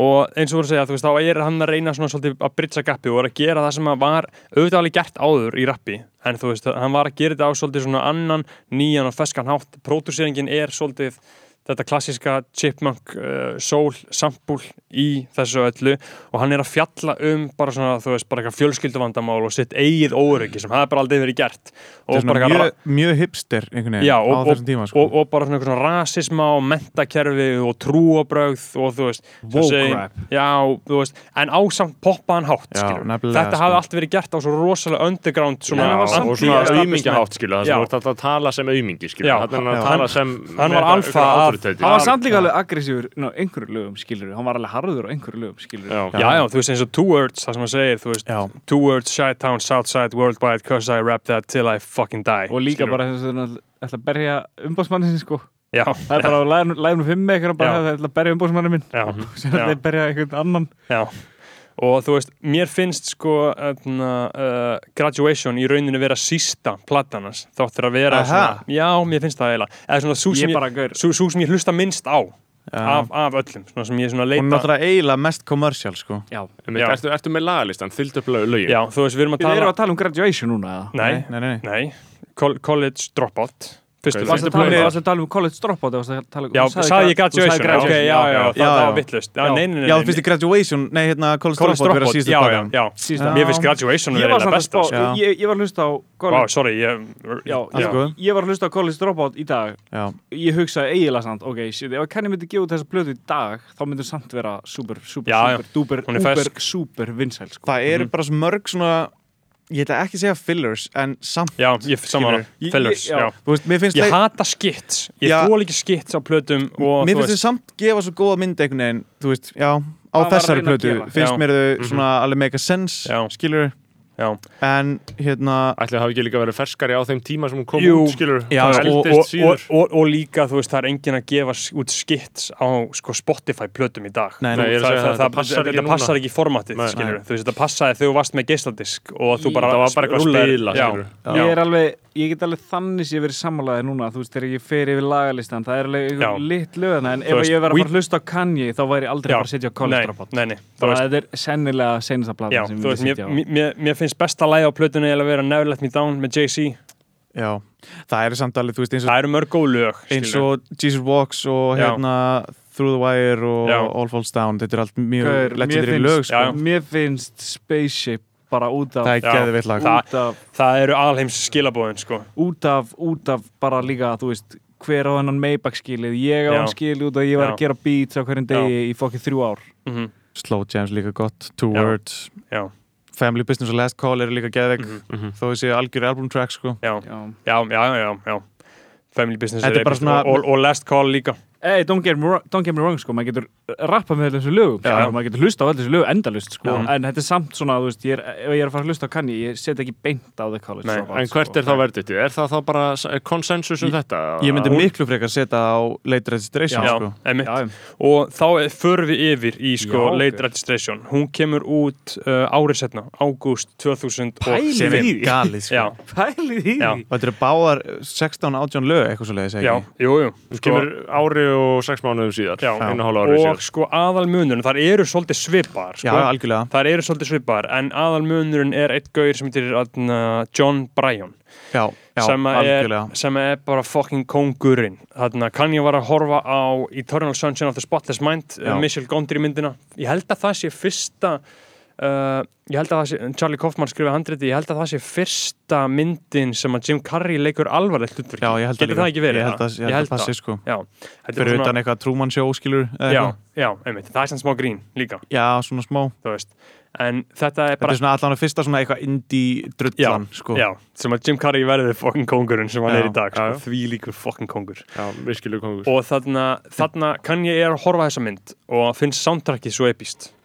Speaker 2: og eins og voru að segja, þú veist, þá er hann að reyna svona svolítið að brytsa gappi og er að gera það sem að var auðvitað alveg gert áður í rappi. En þú veist, hann var að gera þetta á svolítið svona annan, nýjan og feskan hátt. Pródúseringin er svolítið þetta klassiska chipmunk uh, soul sample í þessu öllu og hann er að fjalla um bara svona, þú veist, bara eitthvað fjölskylduvandamál og sitt eigið óryggi sem hafi bara aldrei verið gert og
Speaker 5: er
Speaker 2: bara eitthvað
Speaker 5: mjög, mjög hipster einhvern veginn
Speaker 2: Já,
Speaker 5: á
Speaker 2: og,
Speaker 5: þessum tíma sko.
Speaker 2: og, og bara svona rasisma og mentakerfi og trúabrögð og þú veist
Speaker 3: rap.
Speaker 2: Já, þú veist, en ásamt poppaðan hátt
Speaker 5: Já,
Speaker 2: Þetta
Speaker 5: sko.
Speaker 2: hafði allt verið gert á svo rosalega underground svona,
Speaker 3: En hann var
Speaker 4: og
Speaker 3: samt
Speaker 4: svona auðmingjahátt skilja það ert alltaf að tala sem auðmingi hann er að
Speaker 5: já.
Speaker 4: tala
Speaker 2: Hann-
Speaker 4: sem
Speaker 2: hann
Speaker 4: með
Speaker 2: var alfa að-.
Speaker 3: Hann var samt líka alveg aggressífur. Ná, einhverju lögum, skilur Hann var alveg harður á einhverju lögum, skilur
Speaker 4: Já.
Speaker 2: Já, já, þú veist eins og two words, það sem hann segir, þú veist
Speaker 5: Já.
Speaker 2: two words, Chi-Town, Southside, Worldwide, cause I rap that till I fucking die
Speaker 3: Og líka bara þess að hann ætla að berja umbásmannin sin, sko.
Speaker 2: Já,
Speaker 3: Það er bara á læginu- læginu fimm með eitthvað bara
Speaker 2: Já.
Speaker 3: það ætla að berja umbásmannin minn.
Speaker 2: Já,
Speaker 3: ætla að berja einhvern annan.
Speaker 2: Já Og þú veist, mér finnst sko öfna, uh, Graduation í rauninu vera sísta platanans þáttur að vera
Speaker 5: Aha.
Speaker 2: svona, Já, mér finnst það eiginlega Eða svona svo sem
Speaker 3: Ég
Speaker 2: ég, svo, svo sem ég hlusta minnst á af, af öllum, svona sem ég svona
Speaker 5: Hún
Speaker 2: leita
Speaker 5: er náttúrulega eiginlega mest kommersial sko.
Speaker 3: Já
Speaker 4: Einmitt,
Speaker 2: Já.
Speaker 4: Ertu, ertu með lagalistan, fylgdu upp lög- lögin
Speaker 2: Já, þú veist, við erum að
Speaker 3: Við erum
Speaker 2: tala
Speaker 3: að tala um graduation núna?
Speaker 2: Nei,
Speaker 5: nei, nei, nei.
Speaker 2: nei, Col- College Dropout fyrstu
Speaker 3: Varstu
Speaker 2: lögin
Speaker 3: að tala um- að um college dropout að um-
Speaker 2: Já,
Speaker 3: þú sagði
Speaker 2: ég
Speaker 3: þú
Speaker 2: graduation, já, já,
Speaker 5: já.
Speaker 2: það það var vittlust Já,
Speaker 3: Já.
Speaker 2: nei, nei, nei
Speaker 5: Já,
Speaker 2: nei.
Speaker 5: finnst graduation, nei, hérna, college
Speaker 2: College
Speaker 5: dropout vera
Speaker 2: Dropout,
Speaker 5: síðustu
Speaker 2: já, já. Mér finnst graduation
Speaker 3: Ég
Speaker 2: verið það
Speaker 3: að
Speaker 2: besta sko.
Speaker 3: Ég, ég var að hlusta á
Speaker 2: ég
Speaker 3: ég, ég var að hlusta á college dropout í dag.
Speaker 5: Já,
Speaker 3: ég hugsaði eiginlega samt, ok, ef Kenny myndi gefa út þessa blödu í dag, þá myndi samt vera super, super, super, duper,
Speaker 2: er
Speaker 3: uber, super vinsæl, sko.
Speaker 5: það eru bara svo mörg svona ég ætla ekki að segja fillers en samt,
Speaker 2: Já, ég samanlega,
Speaker 3: Ég-
Speaker 2: fellers,
Speaker 3: ég- já.
Speaker 2: já
Speaker 5: þú veist,
Speaker 2: Ég
Speaker 5: leik-
Speaker 2: hata skits, ég
Speaker 5: Já.
Speaker 2: þól ekki skits á plötum og
Speaker 5: mér finnst þið
Speaker 2: veist
Speaker 5: samt gefa svo góða mynd einhvern veginn, veist, á
Speaker 3: Hvað var að
Speaker 5: þessari plötu, finnst
Speaker 2: Já.
Speaker 5: mér þau svona alveg make a sense,
Speaker 2: Já.
Speaker 5: skilur
Speaker 2: Já,
Speaker 5: en hérna
Speaker 4: Ætli það hafi ekki líka verið ferskari á þeim tíma sem hún kom
Speaker 2: Jú.
Speaker 4: út, skilur
Speaker 5: Já,
Speaker 4: Það
Speaker 5: og-
Speaker 2: og, og, og, og líka, þú veist, það er enginn að gefa út skits á sko, Spotify plötum í dag
Speaker 5: Nei,
Speaker 4: nei, að
Speaker 2: það, það,
Speaker 4: að
Speaker 2: það,
Speaker 4: passar ekki
Speaker 2: passar ekki í formatið,
Speaker 4: Nei.
Speaker 2: skilur þú veist, þetta passaði þegar þú varst með geisladisk og þú bara
Speaker 4: Það var bara að
Speaker 2: já.
Speaker 3: Ég er alveg, ég get alveg þannig sem ég verið sammálaðið núna, þú veist, þegar ég fer yfir lagalistan, það er alveg
Speaker 2: Já.
Speaker 3: einhver lit lögana, en ef
Speaker 2: veist,
Speaker 3: ég verið að fara að hlusta á Kanye, þá væri ég aldrei
Speaker 2: Já.
Speaker 3: að fara að setja á college
Speaker 2: Nei,
Speaker 3: dropout.
Speaker 2: nei, nei,
Speaker 3: þetta er sennilega senasta platan sem ég myndi
Speaker 2: mér,
Speaker 3: setja á.
Speaker 2: mér- mér, mér finnst besta lægi á plötunni að vera Never Let Me Down með Jay-Z
Speaker 5: já, það eru samt alveg, þú veist, eins og,
Speaker 2: Það eru mörg góð lög
Speaker 5: eins og Jesus Walks og hérna Through the Wire og
Speaker 2: Já.
Speaker 5: All Falls Down, þetta er allt mjög legendary lög, sko.
Speaker 3: Mér finnst Spaceship bara út af,
Speaker 5: það er
Speaker 2: Já.
Speaker 5: geðvitt lag
Speaker 2: Það-
Speaker 3: út af,
Speaker 2: Það eru alheims skilabóðin, sko
Speaker 3: út af, út af bara líka, þú veist, hver á hennan Maybach skilið, ég á
Speaker 2: Já.
Speaker 3: hann skilið út af ég var
Speaker 2: Já.
Speaker 3: að gera beats á hverjum degi í fokkið þrjú ár.
Speaker 2: mm
Speaker 5: Slow Jams líka gott, Two
Speaker 2: Já.
Speaker 5: Words
Speaker 2: Já,
Speaker 5: Family Business og Last Call eru líka geðveik
Speaker 2: Mhm.
Speaker 5: þó þessi algjör album track sko
Speaker 2: já,
Speaker 3: Já.
Speaker 2: já, já, já. Family Business
Speaker 5: er bara
Speaker 2: epic
Speaker 5: svona-
Speaker 2: og, og, og Last Call líka
Speaker 3: Hey, don't get, wrong- don't get me wrong, sko, maður getur rappað með þessu lögum,
Speaker 2: Já.
Speaker 3: sko, maður getur hlusta á þessu lög endalust, sko,
Speaker 2: Já.
Speaker 3: en þetta er samt svona, þú veist, ég er, ef ég er að fara að hlusta á kanni, ég set ekki beint á The College
Speaker 2: Nei,
Speaker 3: Dropout,
Speaker 4: En hvert er þá verditið? Er það þá bara konsensus um þetta?
Speaker 5: ég myndi
Speaker 4: Að-
Speaker 5: miklu frekar setja á Late Registration
Speaker 2: Já,
Speaker 5: sko
Speaker 3: Já,
Speaker 2: og þá förum við yfir í sko
Speaker 3: Já,
Speaker 2: Late
Speaker 3: ok.
Speaker 2: Registration hún kemur út uh, árið setna ágúst 2000 og
Speaker 3: Pælið í því.
Speaker 5: galið sko
Speaker 2: já,
Speaker 3: pælið í
Speaker 2: Já.
Speaker 3: því.
Speaker 5: og þetta eru báðar 16-18 lög eitthvað svo leiðis
Speaker 2: já,
Speaker 5: ekki
Speaker 2: jú, jú
Speaker 4: Þú kemur ári og sex mánuðum síðar
Speaker 2: Já.
Speaker 4: Og hálfa ári
Speaker 2: og
Speaker 4: síðar
Speaker 2: sko aðal munurinn, þar eru svolítið svipaðar
Speaker 5: já,
Speaker 2: sko.
Speaker 5: algjörlega
Speaker 2: þar eru svolítið svipaðar en aðal munurinn er eitt gauður sem heitir uh, John Bryan
Speaker 5: já, já,
Speaker 2: sem, er, sem er bara fucking kongurinn þannig að kann ég var að horfa á Eternal Sunshine of the Spotless Mind
Speaker 5: Já.
Speaker 2: uh, Michelle Gondry myndina ég held að það sé fyrsta uh, ég held að það sé, Charlie Kaufman skrifaði handriti, ég held að það sé fyrsta myndin sem að Jim Carrey leikur alvarlegt hlutverk
Speaker 5: ég held
Speaker 2: Getur
Speaker 5: að
Speaker 2: það ekki verið?
Speaker 5: ég held að, ég held að passi sko.
Speaker 2: Já, þetta er
Speaker 5: fyrir
Speaker 2: svona,
Speaker 5: utan eitthvað Truman Show skilur
Speaker 2: já, já, einmitt, það er sem smá grín líka,
Speaker 5: já, svona smá.
Speaker 2: En þetta er
Speaker 5: þetta
Speaker 2: bara
Speaker 5: er svona allan að fyrsta svona eitthvað indie drullan sko.
Speaker 2: Já, sem að Jim Carrey verði fucking kongurinn sem hann
Speaker 5: Já,
Speaker 2: er í dag, sko, því líkur fucking kongur
Speaker 4: Já, virkilega kongur
Speaker 2: og þarna, þarna kann ég er að horfa þessa mynd og finnst soundtrackið svo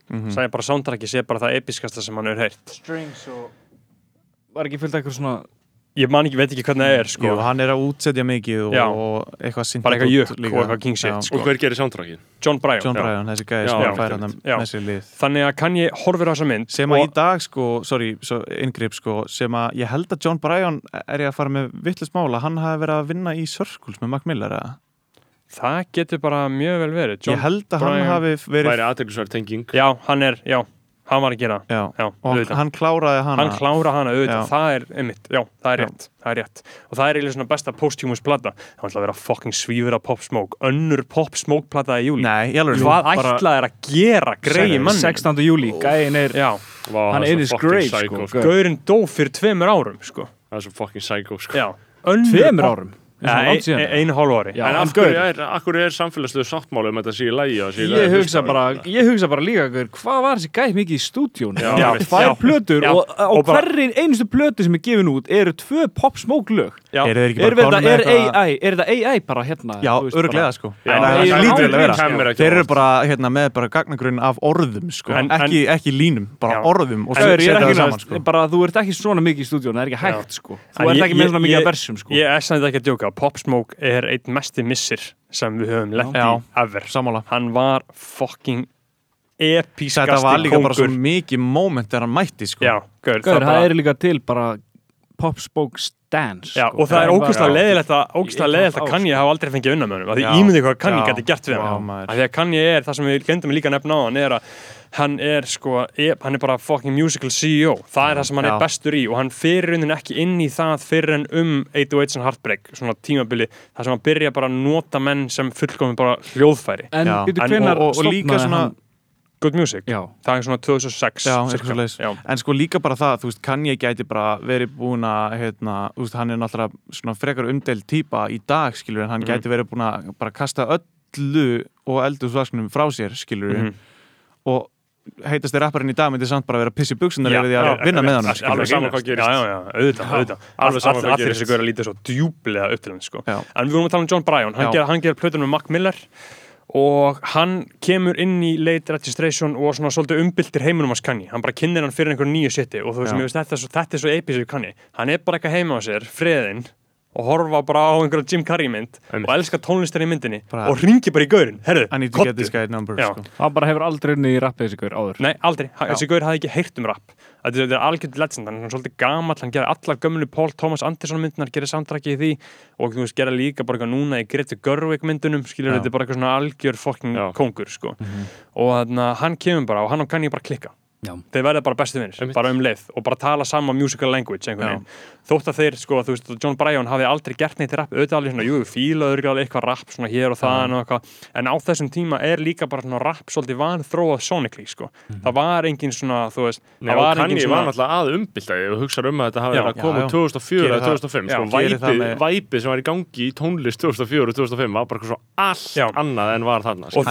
Speaker 2: epíst
Speaker 5: Mhm.
Speaker 2: sagði bara soundtrackið sé bara það episkasta sem hann
Speaker 3: Strings og var ekki fullt eitthvað svona
Speaker 2: ég man ekki, veit ekki hvernig það er sko.
Speaker 5: Jú, hann er að útsetja mikið og, og eitthvað
Speaker 2: bara eitthvað jökk
Speaker 5: líka.
Speaker 2: og eitthvað king shit sko.
Speaker 4: Og hver gerir soundtrackið?
Speaker 2: John Bryan
Speaker 5: John. Bryan, þessi gæði sem
Speaker 4: já,
Speaker 5: fær
Speaker 4: já.
Speaker 5: hann
Speaker 2: Já.
Speaker 5: með sér lið
Speaker 2: þannig að kann ég horfir á þessa mynd
Speaker 5: sem að í dag sko, sorry, svo inngrip sko, sem að ég held að John Bryan er ég að fara með vittlust mála, hann hafi verið að vinna í Circles með Mac Miller eða?
Speaker 2: Það getur bara mjög vel verið. John,
Speaker 5: ég held að
Speaker 2: Bryan-
Speaker 5: hann hafi verið
Speaker 4: Væri aðteglisverð tenging.
Speaker 2: Já, hann er, já, hann var að gera.
Speaker 5: Já,
Speaker 2: já,
Speaker 5: og
Speaker 2: auðvitað.
Speaker 5: hann kláraði hana.
Speaker 2: Hann klára hana auðvitað,
Speaker 5: Já.
Speaker 2: það er einmitt, já, það er
Speaker 5: Já.
Speaker 2: rétt, það er rétt. Og það er eiginlega svona besta posthumous plata það ætla að vera fucking svífur af Pop Smoke önnur Pop Smoke plata í júli
Speaker 5: Nei, ég alveg
Speaker 2: hvað
Speaker 3: bara-
Speaker 2: ætlað er að gera greið mann
Speaker 3: 16. júli, gæin er
Speaker 2: já,
Speaker 4: Vá,
Speaker 3: Hann
Speaker 4: það
Speaker 3: er
Speaker 4: svo
Speaker 3: his
Speaker 4: fucking
Speaker 3: grave,
Speaker 4: psycho,
Speaker 3: sko.
Speaker 4: sko.
Speaker 2: gaurinn dó fyrir tveimur árum sko,
Speaker 4: Það er svo fucking psycho sko.
Speaker 2: já. Önnur
Speaker 3: tveimur árum
Speaker 2: Einu hálf ári.
Speaker 3: Já,
Speaker 4: En af hverju er, er samfélagslegu sáttmáli um þetta sé í lægi og
Speaker 3: Ég hugsa bara,
Speaker 4: þetta?
Speaker 3: ég hugsa bara líka hvað var þessi gæð mikið í
Speaker 4: Já,
Speaker 3: tvær
Speaker 2: já.
Speaker 3: plötur
Speaker 2: Já,
Speaker 3: og
Speaker 2: og bara-
Speaker 3: hverri einustu plötu sem er gefin út eru tvö pop smoke lög.
Speaker 2: Já,
Speaker 5: eru þeir ekki
Speaker 3: er, er, er þetta AI bara hérna
Speaker 5: já,
Speaker 3: bara-
Speaker 5: sko. Það
Speaker 3: það
Speaker 5: er
Speaker 3: er
Speaker 5: þeir eru bara hérna, með bara gagnagrunn af orðum sko,
Speaker 2: En-
Speaker 5: ekki, ekki línum, bara orðum og
Speaker 3: er
Speaker 5: setja
Speaker 3: ekki
Speaker 5: það saman sko.
Speaker 3: bara þú ert ekki svona mikið í stúdíun, það er ekki hægt sko. Þú ert ekki með svona mikið af versum sko.
Speaker 2: ég er samt ekki að djóka Pop Smoke er einn mesti missir sem við höfum lent í ever.
Speaker 5: Sammála.
Speaker 2: Hann var fucking episkasti
Speaker 5: þetta var líka bara svo mikið moment þegar hann mætti sko.
Speaker 2: já, gaur,
Speaker 3: Gaur,
Speaker 2: það
Speaker 3: það
Speaker 2: bara
Speaker 3: er líka til bara pop smoke dance
Speaker 2: Já,
Speaker 3: sko.
Speaker 2: og það er
Speaker 3: Já.
Speaker 2: leðilegt að, ógeðslega
Speaker 3: Í
Speaker 2: leðilegt að Kanye hafa aldrei fengið unna með honum. Af því
Speaker 5: Já.
Speaker 2: ímyndið hvað Kanye
Speaker 5: Já.
Speaker 2: gæti gert við
Speaker 5: Já,
Speaker 2: hann. Af því að Kanye er, það sem við glemdum líka nefna á hann, er að hann er sko, e- hann er bara fucking musical CEO. Það er það sem hann
Speaker 5: Já.
Speaker 2: er bestur í og hann fyrir raunin ekki inn í það fyrir en um 808s and Heartbreak, svona tímabili, það sem hann byrja bara að nota menn sem fullkomum bara hljóðfæri.
Speaker 3: En
Speaker 5: Já, en- og- og- og líka svona-
Speaker 3: hann
Speaker 2: Good Music.
Speaker 3: Já,
Speaker 2: Það er svona 2006.
Speaker 5: Já. En sko líka bara það, þú veist, Kanye gæti bara verið búin að, hérna, þú veist, hann er náttúrulega svona frekar umdeild típa í dag, skilur, en hann
Speaker 2: Mhm.
Speaker 5: gæti verið búin að bara kasta öllu og eldurslagskunum frá sér, skilur,
Speaker 2: Mhm.
Speaker 5: og heitasti rapparinn í dag myndi samt bara vera pissi buksunar
Speaker 2: Já,
Speaker 5: yfir því að vinna með hann,
Speaker 2: alveg
Speaker 5: skilur.
Speaker 4: sama
Speaker 2: grínast.
Speaker 4: hvað gerist.
Speaker 2: Já, já, já, auðvitað, auðvitað
Speaker 4: alveg sama
Speaker 2: All-
Speaker 4: hvað
Speaker 2: Allir
Speaker 4: gerist.
Speaker 2: þessi gaur að lítið svo djúplega upp til hann sko. En við vorum að tala um John Bryan hann ger plötunum með Mac Miller og hann kemur inn í late registration og svona svolítið umbyltir heiminum hans Kanye. Hann bara kynir hann fyrir einhverju nýju seti og þú veist, veist þetta, er svo, þetta er svo episode Kanye. Hann er bara eitthvað heima á sér, freðinn og horfa bara á einhverja Jim Carrey mynd og elska tónlistar í myndinni
Speaker 5: Bara-
Speaker 2: og ringi bara í gaurin, herru, Já.
Speaker 5: sko.
Speaker 3: hann bara hefur aldrei unnið í rappið þessi gaur áður.
Speaker 2: Nei, aldrei, Ha- þessi gaur hafði ekki heyrt um rap Þetta þetta er algjörð legend, hann er svolítið gamall hann gerði allar gömlu Paul Thomas Anderson myndunar gerði samtrakki í því og þú veist, gerði líka bara eitthvað núna í Greta Gerwig myndunum skilur þetta er bara eitthvað svona algjör fucking
Speaker 4: Já.
Speaker 2: kongur sko. og þannig að hann kemur bara og hann og Kanye bara klikka
Speaker 3: Já.
Speaker 2: þeir verða bara bestu vinnir, bara um leið og bara tala sama musical language þótt að þeir, sko, þú veist, John Bryan hafi aldrei gert neitt rap, auðvitað alveg svona, jú, fílaður alveg eitthvað rap svona hér og það og eitthvað, en á þessum tíma er líka bara svona rap svolítið vanþróað sonically, sko, það var engin svona, þú veist,
Speaker 4: Nei,
Speaker 2: það
Speaker 4: og
Speaker 2: var
Speaker 4: Kanye
Speaker 2: engin
Speaker 4: var
Speaker 2: svona
Speaker 4: náttúrulega að umbylta ég hugsa um að þetta hafi verið að koma
Speaker 5: já, já.
Speaker 4: 2004
Speaker 5: Gerir
Speaker 4: eða
Speaker 5: það.
Speaker 4: 2005
Speaker 2: Já,
Speaker 4: sko, væpið, sem var í gangi í tónlist 2004 og 2005 var bara allt annað en var þarna sko.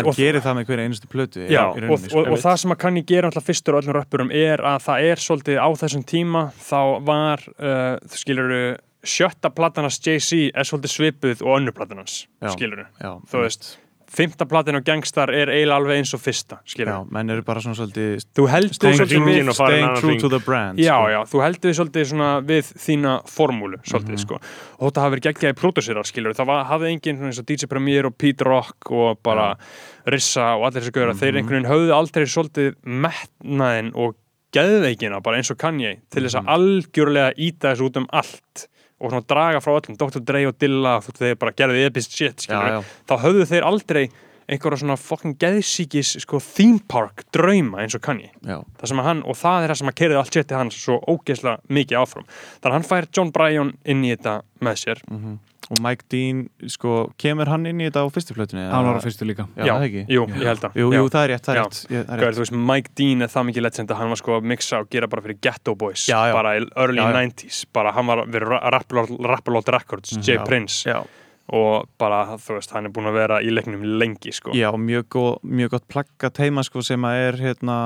Speaker 2: Og- öllum röppurum er að það er svolítið á þessum tíma þá var, uh, skilur sjötta platan hans Jay-Z er svolítið svipuð og önnur platan hans,
Speaker 5: Já.
Speaker 2: skilur
Speaker 5: Já,
Speaker 2: þú veist, fymta platan á Gangstar er eiginlega alveg eins og fyrsta, skilur
Speaker 5: Já, menn eru bara svona svolítið
Speaker 2: þú heldur
Speaker 5: staying,
Speaker 2: svolítið
Speaker 5: staying true to the brand
Speaker 2: Já,
Speaker 5: sko.
Speaker 2: já, þú heldur svolítið svona við þína formúlu, svolítið,
Speaker 5: Mhm.
Speaker 2: sko og þetta hafi verið geggjaði pródúsirar, skilur það var, hafði enginn svona eins og DJ Premier og Pete Rock og bara Rissa og allir þessi gauðra,
Speaker 5: Mhm.
Speaker 2: þeir einhvern veginn höfðu aldrei svolítið metnaðin og geðveikina, bara eins og Kanye til þess
Speaker 5: Mhm.
Speaker 2: að algjörlega íta þessu út um allt og svona draga frá öllum Dr. Dre og Dilla, veist, þeir bara gerðu episk shit,
Speaker 5: Já, já.
Speaker 2: þá höfðu þeir aldrei einhverja svona fucking geðsíkis sko theme park drauma eins og Kanye
Speaker 5: Já.
Speaker 2: það sem að hann, og það er það sem að kerði allt shitið hans svo ógeðslega mikið áfram þannig að hann fær John Bryan inn í þetta með sér
Speaker 5: Mhm. Og Mike Dean, sko, kemur hann inn í þetta á fyrstu plötunni?
Speaker 3: hann var á fyrstu líka
Speaker 5: Já, það ekki
Speaker 2: jú, ég held að
Speaker 5: Jú,
Speaker 2: Já.
Speaker 5: jú, það er rétt, það er
Speaker 2: Já.
Speaker 5: rétt, ég, það er rétt.
Speaker 2: þú veist, Mike Dean er það mikið legend að hann var sko að mixa og gera bara fyrir Ghetto Boys
Speaker 5: Já, já.
Speaker 2: bara í early
Speaker 5: Já, já.
Speaker 2: 90s bara hann var við Rappalot Records, J.
Speaker 5: Já.
Speaker 2: Prince
Speaker 5: Já,
Speaker 2: og bara, þú veist, hann er búin að vera í leiknum lengi, sko
Speaker 5: já, mjög, góð, mjög gott plagga teima, sko, sem að er, hérna,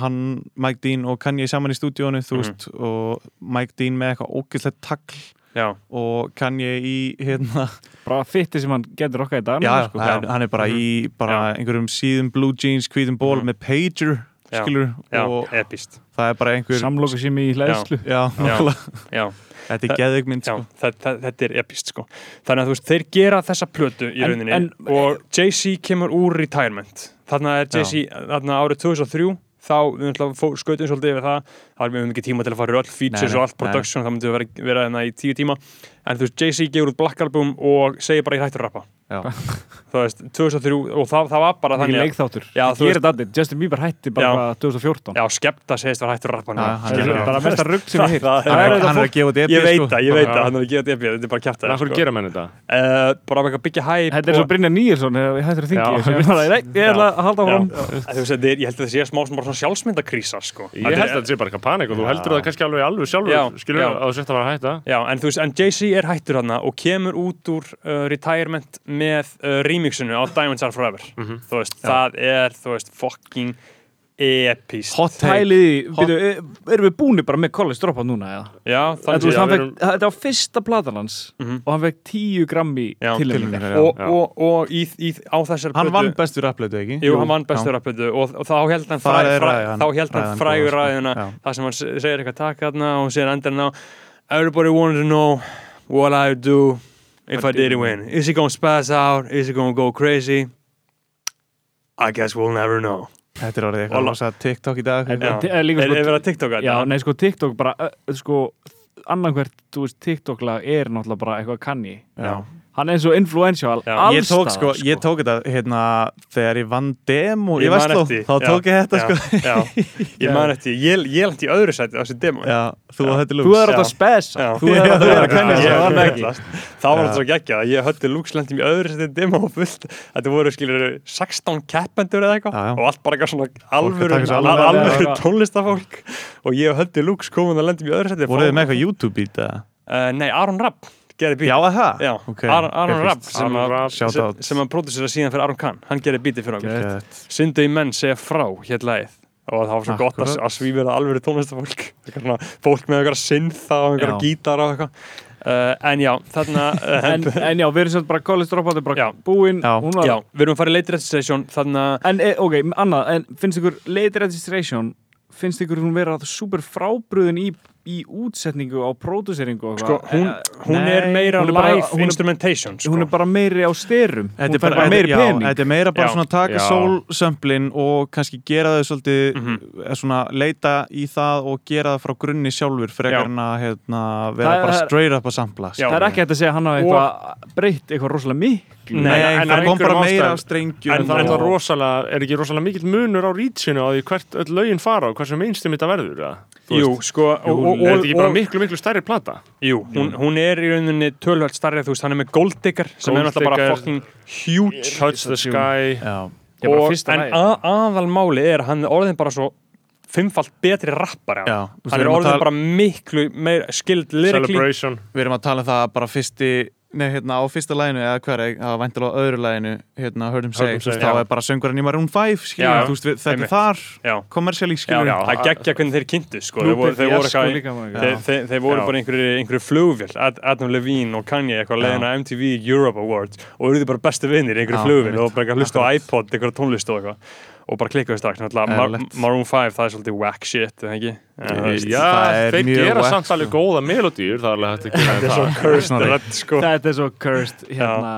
Speaker 5: hann, Mike Dean og Kanye saman í stúdíónu, þú
Speaker 2: Mhm.
Speaker 5: veist, og Mike Dean með eitthvað ógeðslegt tagl
Speaker 2: já,
Speaker 5: og Kanye í, hérna,
Speaker 3: bara fytti sem hann getur okkar í dag
Speaker 5: já,
Speaker 3: sko.
Speaker 5: hann, hann er bara í, bara einhverjum síðum blue jeans, hvítum ból
Speaker 2: Mhm.
Speaker 5: með pager,
Speaker 2: Já.
Speaker 5: skilur,
Speaker 2: já,
Speaker 5: og
Speaker 2: epist
Speaker 5: það er bara einhver,
Speaker 3: samloka sem í hlæðslu
Speaker 5: já, nákvæmlega.
Speaker 2: já.
Speaker 5: Þetta er
Speaker 2: Já,
Speaker 5: sko.
Speaker 2: það, það, þetta er epist sko. Þannig að þú veist, þeir gera þessa plötu í
Speaker 3: En-
Speaker 2: rauninni
Speaker 3: en-
Speaker 2: og Jay-Z kemur úr retirement. Þarna er Jay-Z, þarna árið 2003 þá, við að skautum svolítið yfir það. Þá erum við ekki tíma til að fara í öll features
Speaker 5: Nei, nei,
Speaker 2: og allt
Speaker 5: nei.
Speaker 2: production, það myndi vera, vera hérna í tíu tíma. En þú veist, Jay-Z gefur út Black Album og segir bara ég hættur að rappa veist, 2003 og það, það var bara
Speaker 3: þannig
Speaker 2: að
Speaker 3: leikþáttur.
Speaker 2: Já, þú
Speaker 3: gerir þetta allir Justin Bieber hætti bara
Speaker 2: Já.
Speaker 3: hvað, 2014
Speaker 2: Já, skepta segist var hættur að rappa
Speaker 5: Já,
Speaker 2: núna,
Speaker 5: hann er
Speaker 2: skilurðu.
Speaker 5: bara-
Speaker 3: bara mesta rugg sem ég
Speaker 2: Það- það
Speaker 5: Hann
Speaker 2: er-
Speaker 5: er, hann er að gefa út
Speaker 2: Ég veit
Speaker 5: sko.
Speaker 2: það, ég veit það, hann er að gefa þetta þetta er bara
Speaker 4: gera menn þetta?
Speaker 2: uh, bara eitthvað byggja hæp
Speaker 3: Þetta er svo Brynja þegar við hættir að nei, ég ætla að halda áfram.
Speaker 2: Ég held að það sé smá sem bara svona sjálfsmyndakrísa sko.
Speaker 4: Ég held að þetta sé bara eitthvað panik og þú heldur það kannski alveg alveg sjálfur
Speaker 2: Já, já.
Speaker 4: að að að
Speaker 2: Já, með uh, remixinu á Diamonds Are Forever
Speaker 4: Mhm.
Speaker 2: þú veist, það er, þú veist, fucking epist
Speaker 5: Hot take
Speaker 3: Pæliði,
Speaker 5: Hot-
Speaker 3: byrju, e- erum við búinir bara með college dropout núna eða?
Speaker 2: Já, þannig
Speaker 4: Já,
Speaker 3: hann
Speaker 4: við
Speaker 3: fekk, þetta var fyrsta platan hans
Speaker 2: Mhm.
Speaker 3: og hann fekk 10 grammi
Speaker 2: Já,
Speaker 5: já.
Speaker 2: og,
Speaker 4: Já.
Speaker 2: og, og í, í, á þessar
Speaker 5: Hann vann bestu rapplötu, ekki?
Speaker 2: Jú, hann vann bestur rapplötu og, og þá held hann,
Speaker 5: Það
Speaker 2: fræ, fræ,
Speaker 5: ræðan-
Speaker 2: þá held hann
Speaker 5: ræðan
Speaker 2: frægur ræðina
Speaker 5: Já.
Speaker 2: það sem hann se- segir eitthvað takk hérna og sér endan á Everybody wanted to know what I do if I didn't win Is he gonna spaz out? Is he gonna go crazy? I guess we'll never know
Speaker 5: Þetta er orðið eitthvað rosa TikTok í dag
Speaker 2: Já. Er verið að TikToka
Speaker 3: Já,
Speaker 2: þetta?
Speaker 3: nei, sko, TikTok bara, sko, annarkvært, þú veist, TikTok-lag er náttúrulega bara eitthvað kanni
Speaker 5: Já.
Speaker 3: Hann er svo influential
Speaker 2: Já.
Speaker 3: alls
Speaker 5: Ég tók, sko, ég tók þetta hérna þegar ég vann demo í
Speaker 2: Ég man
Speaker 5: Vestló, þá tók ég þetta
Speaker 2: já,
Speaker 5: sko.
Speaker 2: já, ég man eftir, því. ég, ég lent í öðru sæti á þessu demo.
Speaker 5: Já, þú og þetta
Speaker 3: er spesa
Speaker 2: Já.
Speaker 3: þú er kenna
Speaker 2: Ég
Speaker 3: sér
Speaker 2: var alltaf svo geggjað að ég höfði Lux lendum í öðru setið demo og fullt Þetta voru skilur 16 keppendur eða eitthvað. Og allt bara eitthvað svona alvöru, tónlistafólk. Og ég höfði Lux komin að lendum í öðru setið
Speaker 5: Voruð þið með eitthvað YouTube-beat eða?
Speaker 2: Uh, nei, Aron Rapp gerði bít
Speaker 5: Já, að það?
Speaker 2: Já,
Speaker 5: Ok,
Speaker 2: Aron, Aron Rapp sem, sem, sem að pródusera síðan fyrir Aron Kahn hann gerði bítið fyrir okkur. Syndu í menn segja frá hér lagið og það var svo gott að,
Speaker 5: Akkurat.
Speaker 2: að svífira alvöru tónlistafólk fólk með eitthvað synþa og eitthvað
Speaker 3: Já.
Speaker 2: gítar og eitthvað uh, en já, þarna uh,
Speaker 3: en, en já, við erum svolítið bara er bara
Speaker 2: Já.
Speaker 3: búinn var-
Speaker 2: já, við erum að fara í late registration þarna,
Speaker 3: en e, ok, annað, en finnst ykkur late registration finnst ykkur hún vera super frábröðin í, í útsetningu á próduseringu og
Speaker 2: sko, hún,
Speaker 3: Eh,
Speaker 2: hún
Speaker 3: nei,
Speaker 2: er meira
Speaker 3: hún er bara-
Speaker 2: live
Speaker 3: hún er-
Speaker 2: instrumentation sko.
Speaker 3: hún er bara meiri á styrum
Speaker 5: Þetta er bara,
Speaker 3: bara meiri
Speaker 5: já,
Speaker 3: pening
Speaker 5: þetta er meira bara
Speaker 2: Já.
Speaker 5: svona að taka
Speaker 4: Já.
Speaker 5: soul-sömplin og kannski gera þau svolítið
Speaker 2: Mhm.
Speaker 5: eh, svona leita í það og gera það frá grunni sjálfur
Speaker 2: Já.
Speaker 5: frekar en að hérna, vera
Speaker 3: Það er-
Speaker 5: bara straight up að sampla
Speaker 2: Já.
Speaker 3: það er ekki hægt að segja að hann hafa eitthvað breytt eitthvað rosalega miklu
Speaker 2: Nei,
Speaker 5: Nei,
Speaker 2: en
Speaker 5: það kom bara meira af strengjum
Speaker 4: En það er rosalega, er ekki rosalega mikill munur á reachinu á því hvert öll lögin fara og hversu mainstream þetta verður,
Speaker 2: jú, sko og, og,
Speaker 4: er þetta ekki bara miklu, miklu stærri plata?
Speaker 2: jú, hún, hún er í rauninni tölvægt starrið, þú veist, hann er með Gold Digger sem er náttúrulega bara fucking huge.
Speaker 4: Touch the Sky.
Speaker 2: Og, en aðalmáli er hann er orðin bara svo fimmfalt betri
Speaker 5: Já,
Speaker 2: hann. er orðin bara miklu meira skilled lyrically.
Speaker 4: Celebration.
Speaker 5: Við erum að tala um það að bara fyrsti Nei, hérna á fyrsta læginu eða hver, það var væntilega á öðru læginu hérna, Heard Him þú veist, þá er bara söngurinn í Maroon 5 skilur,
Speaker 2: Já,
Speaker 5: þú veist, þetta er þar
Speaker 2: já,
Speaker 5: kommersiali,
Speaker 2: já,
Speaker 5: skilur
Speaker 2: já, það geggja hvernig þeir kynntu sko. þeir voru, þeir voru, eitthvað, þeir, voru bara einhverju, Ad, Adam Levine og Kanye eitthvað leiðin að MTV Europe Awards og eruðu bara bestu vinnir í einhverju
Speaker 5: einmitt.
Speaker 2: og bara hlusta á iPod, einhverju tónlist og eitthvað og bara klikkaðu strax Mar. Maroon 5, það er svolítið whack shit eða ekki? Veist,
Speaker 4: Já,
Speaker 5: er
Speaker 4: þeir gera samt alveg góða melodýr Það er alveg hægt að gera
Speaker 2: þetta er svo
Speaker 4: það
Speaker 2: sko
Speaker 3: þetta er svo cursed hérna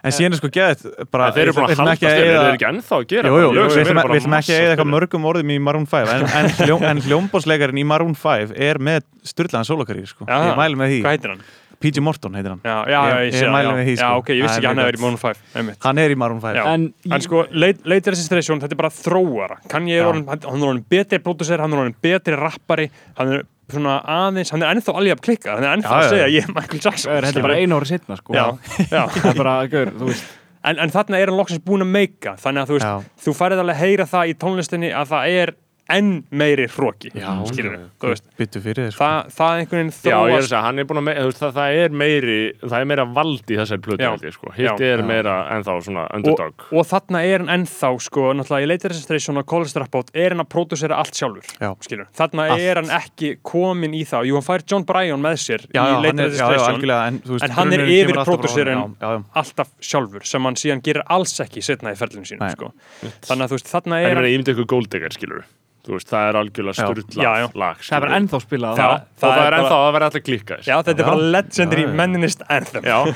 Speaker 5: En síðan er sko geðið bara
Speaker 4: En Þeir eru búin
Speaker 5: við
Speaker 4: að
Speaker 5: ætlum
Speaker 4: halda
Speaker 5: ekki að
Speaker 4: stefni, þeir eru ekki ennþá að gera
Speaker 5: Jú, jú,
Speaker 4: bara
Speaker 5: við ætlum
Speaker 4: bara
Speaker 5: ekki að eða eitthvað mörgum orðum í Maroon 5 en, en, hljóm, en hljómbásleikarinn í Maroon 5 er með styrlaðan sólakarýr sko.
Speaker 2: Já.
Speaker 5: ég mæli með því,
Speaker 2: Hvað heitir hann?
Speaker 5: PG Morton heitir hann
Speaker 2: Já, já, já,
Speaker 5: Ég-
Speaker 2: ég sé
Speaker 5: ég
Speaker 2: já.
Speaker 5: því,
Speaker 2: Já,
Speaker 5: sko.
Speaker 2: ok, ég vissi ekki
Speaker 5: er
Speaker 2: hann verið í Maroon 5 einmitt.
Speaker 5: hann er í Maroon 5
Speaker 2: Já.
Speaker 3: en,
Speaker 2: En sko, late, late registration, þetta er bara þróara er
Speaker 5: Já.
Speaker 2: hann hann er orðin betri producer, hann er orðin betri rappari hann er svona aðeins, hann er ennþá alveg að klikka hann er ennþá
Speaker 5: Já,
Speaker 2: að
Speaker 5: já.
Speaker 2: segja ég er Michael Jackson
Speaker 3: þetta er bara einu ári setna sko
Speaker 2: já, já.
Speaker 3: það er bara, gaur, þú veist
Speaker 2: En, en þarna er hann loksins búin að meika þannig að þú veist,
Speaker 5: Já.
Speaker 2: þú færið alveg að heyra það í tónlistinni að það er enn meiri hróki
Speaker 5: byttu fyrir þér sko.
Speaker 2: það, það einhvern veginn
Speaker 4: er er veist, það, það er meiri, það er meira vald í þessari plötu, sko. Hitt er
Speaker 5: Já.
Speaker 4: meira ennþá svona
Speaker 2: og,
Speaker 4: underdog.
Speaker 2: og þarna er hann ennþá sko, náttúrulega í Registration og Dropout er hann að pródusera allt sjálfur þarna
Speaker 5: Allt.
Speaker 2: er hann ekki komin í það, jú hann fær John Bryan með sér
Speaker 5: já,
Speaker 2: í
Speaker 5: er, algjörlega en,
Speaker 2: En hann er yfir pródúserinn. alltaf sjálfur sem hann síðan gerir alls ekki setna í ferlinu sínu
Speaker 5: Nei.
Speaker 2: sko. þannig að þú veist, þarna er hann
Speaker 4: ég Þú veist, það er algjörlega
Speaker 5: já.
Speaker 4: lag,
Speaker 3: það er bara ennþá spilað
Speaker 2: Það-
Speaker 4: og það,
Speaker 2: er
Speaker 4: ennþá, það verður alltaf klikka
Speaker 2: já, þetta er bara legendary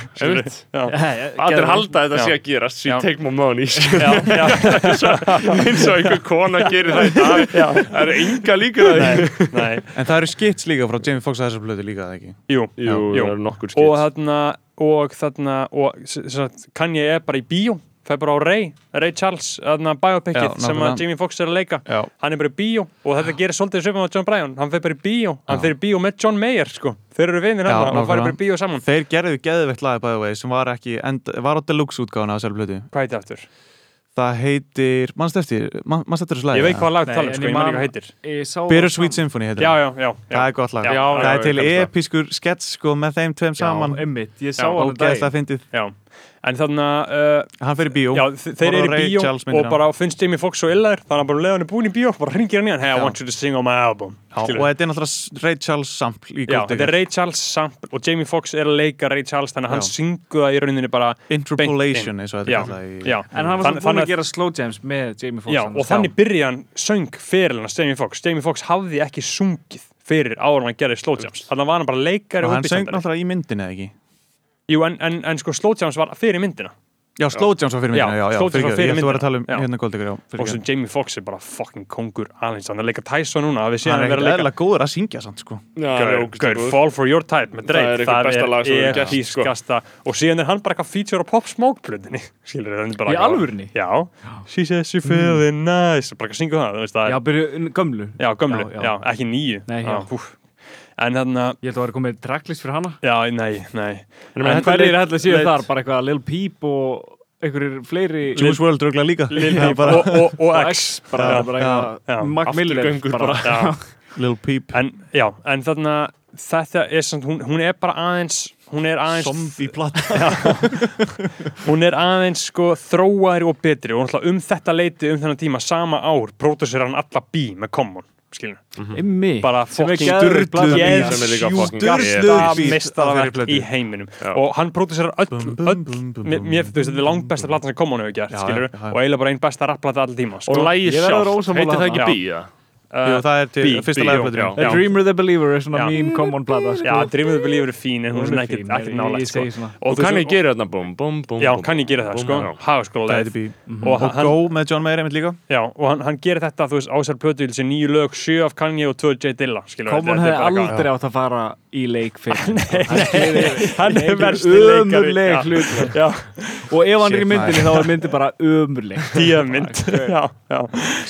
Speaker 2: Skilurðu?
Speaker 4: einmitt.
Speaker 2: já,
Speaker 4: Allir halda þetta sé að gerast. She take more money eins og einhver kona gerir það í dag.
Speaker 2: Já.
Speaker 4: Það eru að
Speaker 2: Nei, nei,
Speaker 5: en það eru skits líka frá Jamie Foxx að þessar blödu líka það ekki?
Speaker 2: Jú,
Speaker 4: það eru nokkur
Speaker 2: þarna og þarna sagt, Kanye er bara í bíó fær bara á Ray, Ray Charles biopicið sem að Jamie Foxx er að leika.
Speaker 5: Já,
Speaker 2: hann er bara í bíó og þetta gerir svolítið svipum á John Bryan. Hann fer bara í bíó, hann fer í bíó með John Mayer sko. þeir eru vinir
Speaker 5: Já,
Speaker 2: hann og farið bara í bíó saman.
Speaker 5: Þeir gerðu geðveikt lagi by the way sem var ekki, end, var á deluxe útgáðan af þessar blödu
Speaker 2: hvað heitir aftur?
Speaker 5: það heitir, mannst eftir mannst eftir þessu lagi
Speaker 2: ég veit hvað lag
Speaker 3: Nei,
Speaker 2: tala um,
Speaker 3: en
Speaker 2: sko,
Speaker 3: ég
Speaker 2: man ekki hvað heitir.
Speaker 5: Bittersweet Symphony heitir
Speaker 2: já,
Speaker 5: það.
Speaker 2: já, já, já.
Speaker 5: það er gott lag. Það er til episkur skets sko með þeim tveim saman.
Speaker 3: Já, einmitt, ég sá
Speaker 2: Já,
Speaker 3: hann um
Speaker 5: og það
Speaker 3: daginn.
Speaker 5: fyndið.
Speaker 2: Já. En þarna uh,
Speaker 5: hann fer í bíó.
Speaker 2: Já, þe- þeir eru í bíó og bara finnst Jamie Foxx svo illaður þannig að bara leða hann er búin í bíó bara hringir hann í hann. Hey I want you to sing on my album.
Speaker 5: Já, og þetta er náttúrulega Ray Charles sample í
Speaker 2: Já, þetta er Ray Charles sample og Jamie Foxx er að leika Ray Charles þannig að hann
Speaker 5: Já.
Speaker 2: syngu það í rauninni bara
Speaker 5: Interpolation eins og þetta er.
Speaker 3: En hann var
Speaker 2: Þann-
Speaker 3: svo búinn
Speaker 2: þannig
Speaker 3: að gera slow jams með Jamie Foxx
Speaker 2: og þannig byrja hann söng fyrir hann Jamie Foxx Jamie Foxx hafði ekki sungið fyrir áður hann gerði slow jams. Þannig var hann bara leikari
Speaker 5: og hann söng náttúrulega í myndinni eða ekki
Speaker 2: Jú, en, en, en sko slow jams var fyrir myndina.
Speaker 5: Já, Slow Jones var fyrir myndina, já, já,
Speaker 2: var fyrir
Speaker 5: Ég ætla að vera að tala um
Speaker 2: myndina, já.
Speaker 5: hérna Golddigger, já,
Speaker 2: og sem Jamie Foxx er bara fucking kongur alveg hann er leika Tyson núna að við séum
Speaker 5: Hann
Speaker 2: að
Speaker 5: er
Speaker 2: að
Speaker 5: eðla góður að syngja samt, sko.
Speaker 4: Já, hann er
Speaker 2: Gaur. Fall for your type með
Speaker 4: Það
Speaker 2: Drake,
Speaker 4: er eitthvað besta lag sem hefur
Speaker 2: er
Speaker 4: gert, sko.
Speaker 2: episkasta og síðan er hann bara eitthvað feature á Pop Smoke plöðinni skilur það bara
Speaker 3: Í alvörinni?
Speaker 2: Já, she says she feeling nice. Bara eitthvað syngu það, þú veist það
Speaker 3: Já,
Speaker 2: er
Speaker 3: byrju, gömlu.
Speaker 2: Já, gömlu,
Speaker 3: Já,
Speaker 2: ekki nýju. En þarna,
Speaker 3: Ég held að það var komið tracklist fyrir hana.
Speaker 2: Já, nei, nei.
Speaker 3: En
Speaker 2: þetta
Speaker 3: hverju er að séu
Speaker 2: leit-
Speaker 3: þar? Bara eitthvað Lil Peep og einhverjir fleiri
Speaker 5: Juice WRLD röglega líka.
Speaker 2: Lil Peep
Speaker 5: bara
Speaker 2: og, og, og
Speaker 3: og
Speaker 2: X
Speaker 3: bara,
Speaker 5: Já,
Speaker 3: bara
Speaker 2: já,
Speaker 3: eitthvað Mac Miller
Speaker 4: Afturgöngur bara.
Speaker 5: Lil Peep.
Speaker 2: En, já, en þarna þetta er samt, hún, hún er bara aðeins hún er aðeins
Speaker 5: Zombie platta
Speaker 2: hún er aðeins sko þróaðri og betri og um þetta leiti um þennan tíma sama ár pródusir hann alla bí með Common skilur
Speaker 3: Immi
Speaker 2: bara mestaraverk
Speaker 5: þeirri plötu.
Speaker 2: í heiminum
Speaker 4: Já.
Speaker 2: og hann pródusir öll, mér, veist þetta langt besta platan sem Common hefur gert
Speaker 5: Já,
Speaker 2: skilur
Speaker 5: já, já.
Speaker 2: og eiginlega bara einn besta rapplata allir tíma sko.
Speaker 4: Og
Speaker 3: verður
Speaker 4: sjálf, heitir það ekki
Speaker 2: Já.
Speaker 5: Jú, það er til fyrsta.
Speaker 3: The Dreamer the Believer er svona mín common plata sko.
Speaker 2: já, Dream of the Believer er fín en hún er
Speaker 3: er
Speaker 2: ekkert
Speaker 3: ég
Speaker 2: sko.
Speaker 4: Og kann ég gera þarna búm, búm, búm
Speaker 2: já, kann ég gera það sko.
Speaker 5: bí
Speaker 2: og
Speaker 5: Go með John Mayer einmitt líka.
Speaker 2: Já, og hann, hann gerir þetta þú veist á sér plötu þessi nýju lög, sjö af Kanye og tvö J Dilla skilur
Speaker 3: Common hefði aldrei átt að fara í leik fyrir
Speaker 2: hann er versti
Speaker 3: Ömurleg hlut Og ef hann er í myndinni þá er myndi bara ömurleg.
Speaker 2: Díamynd já, já,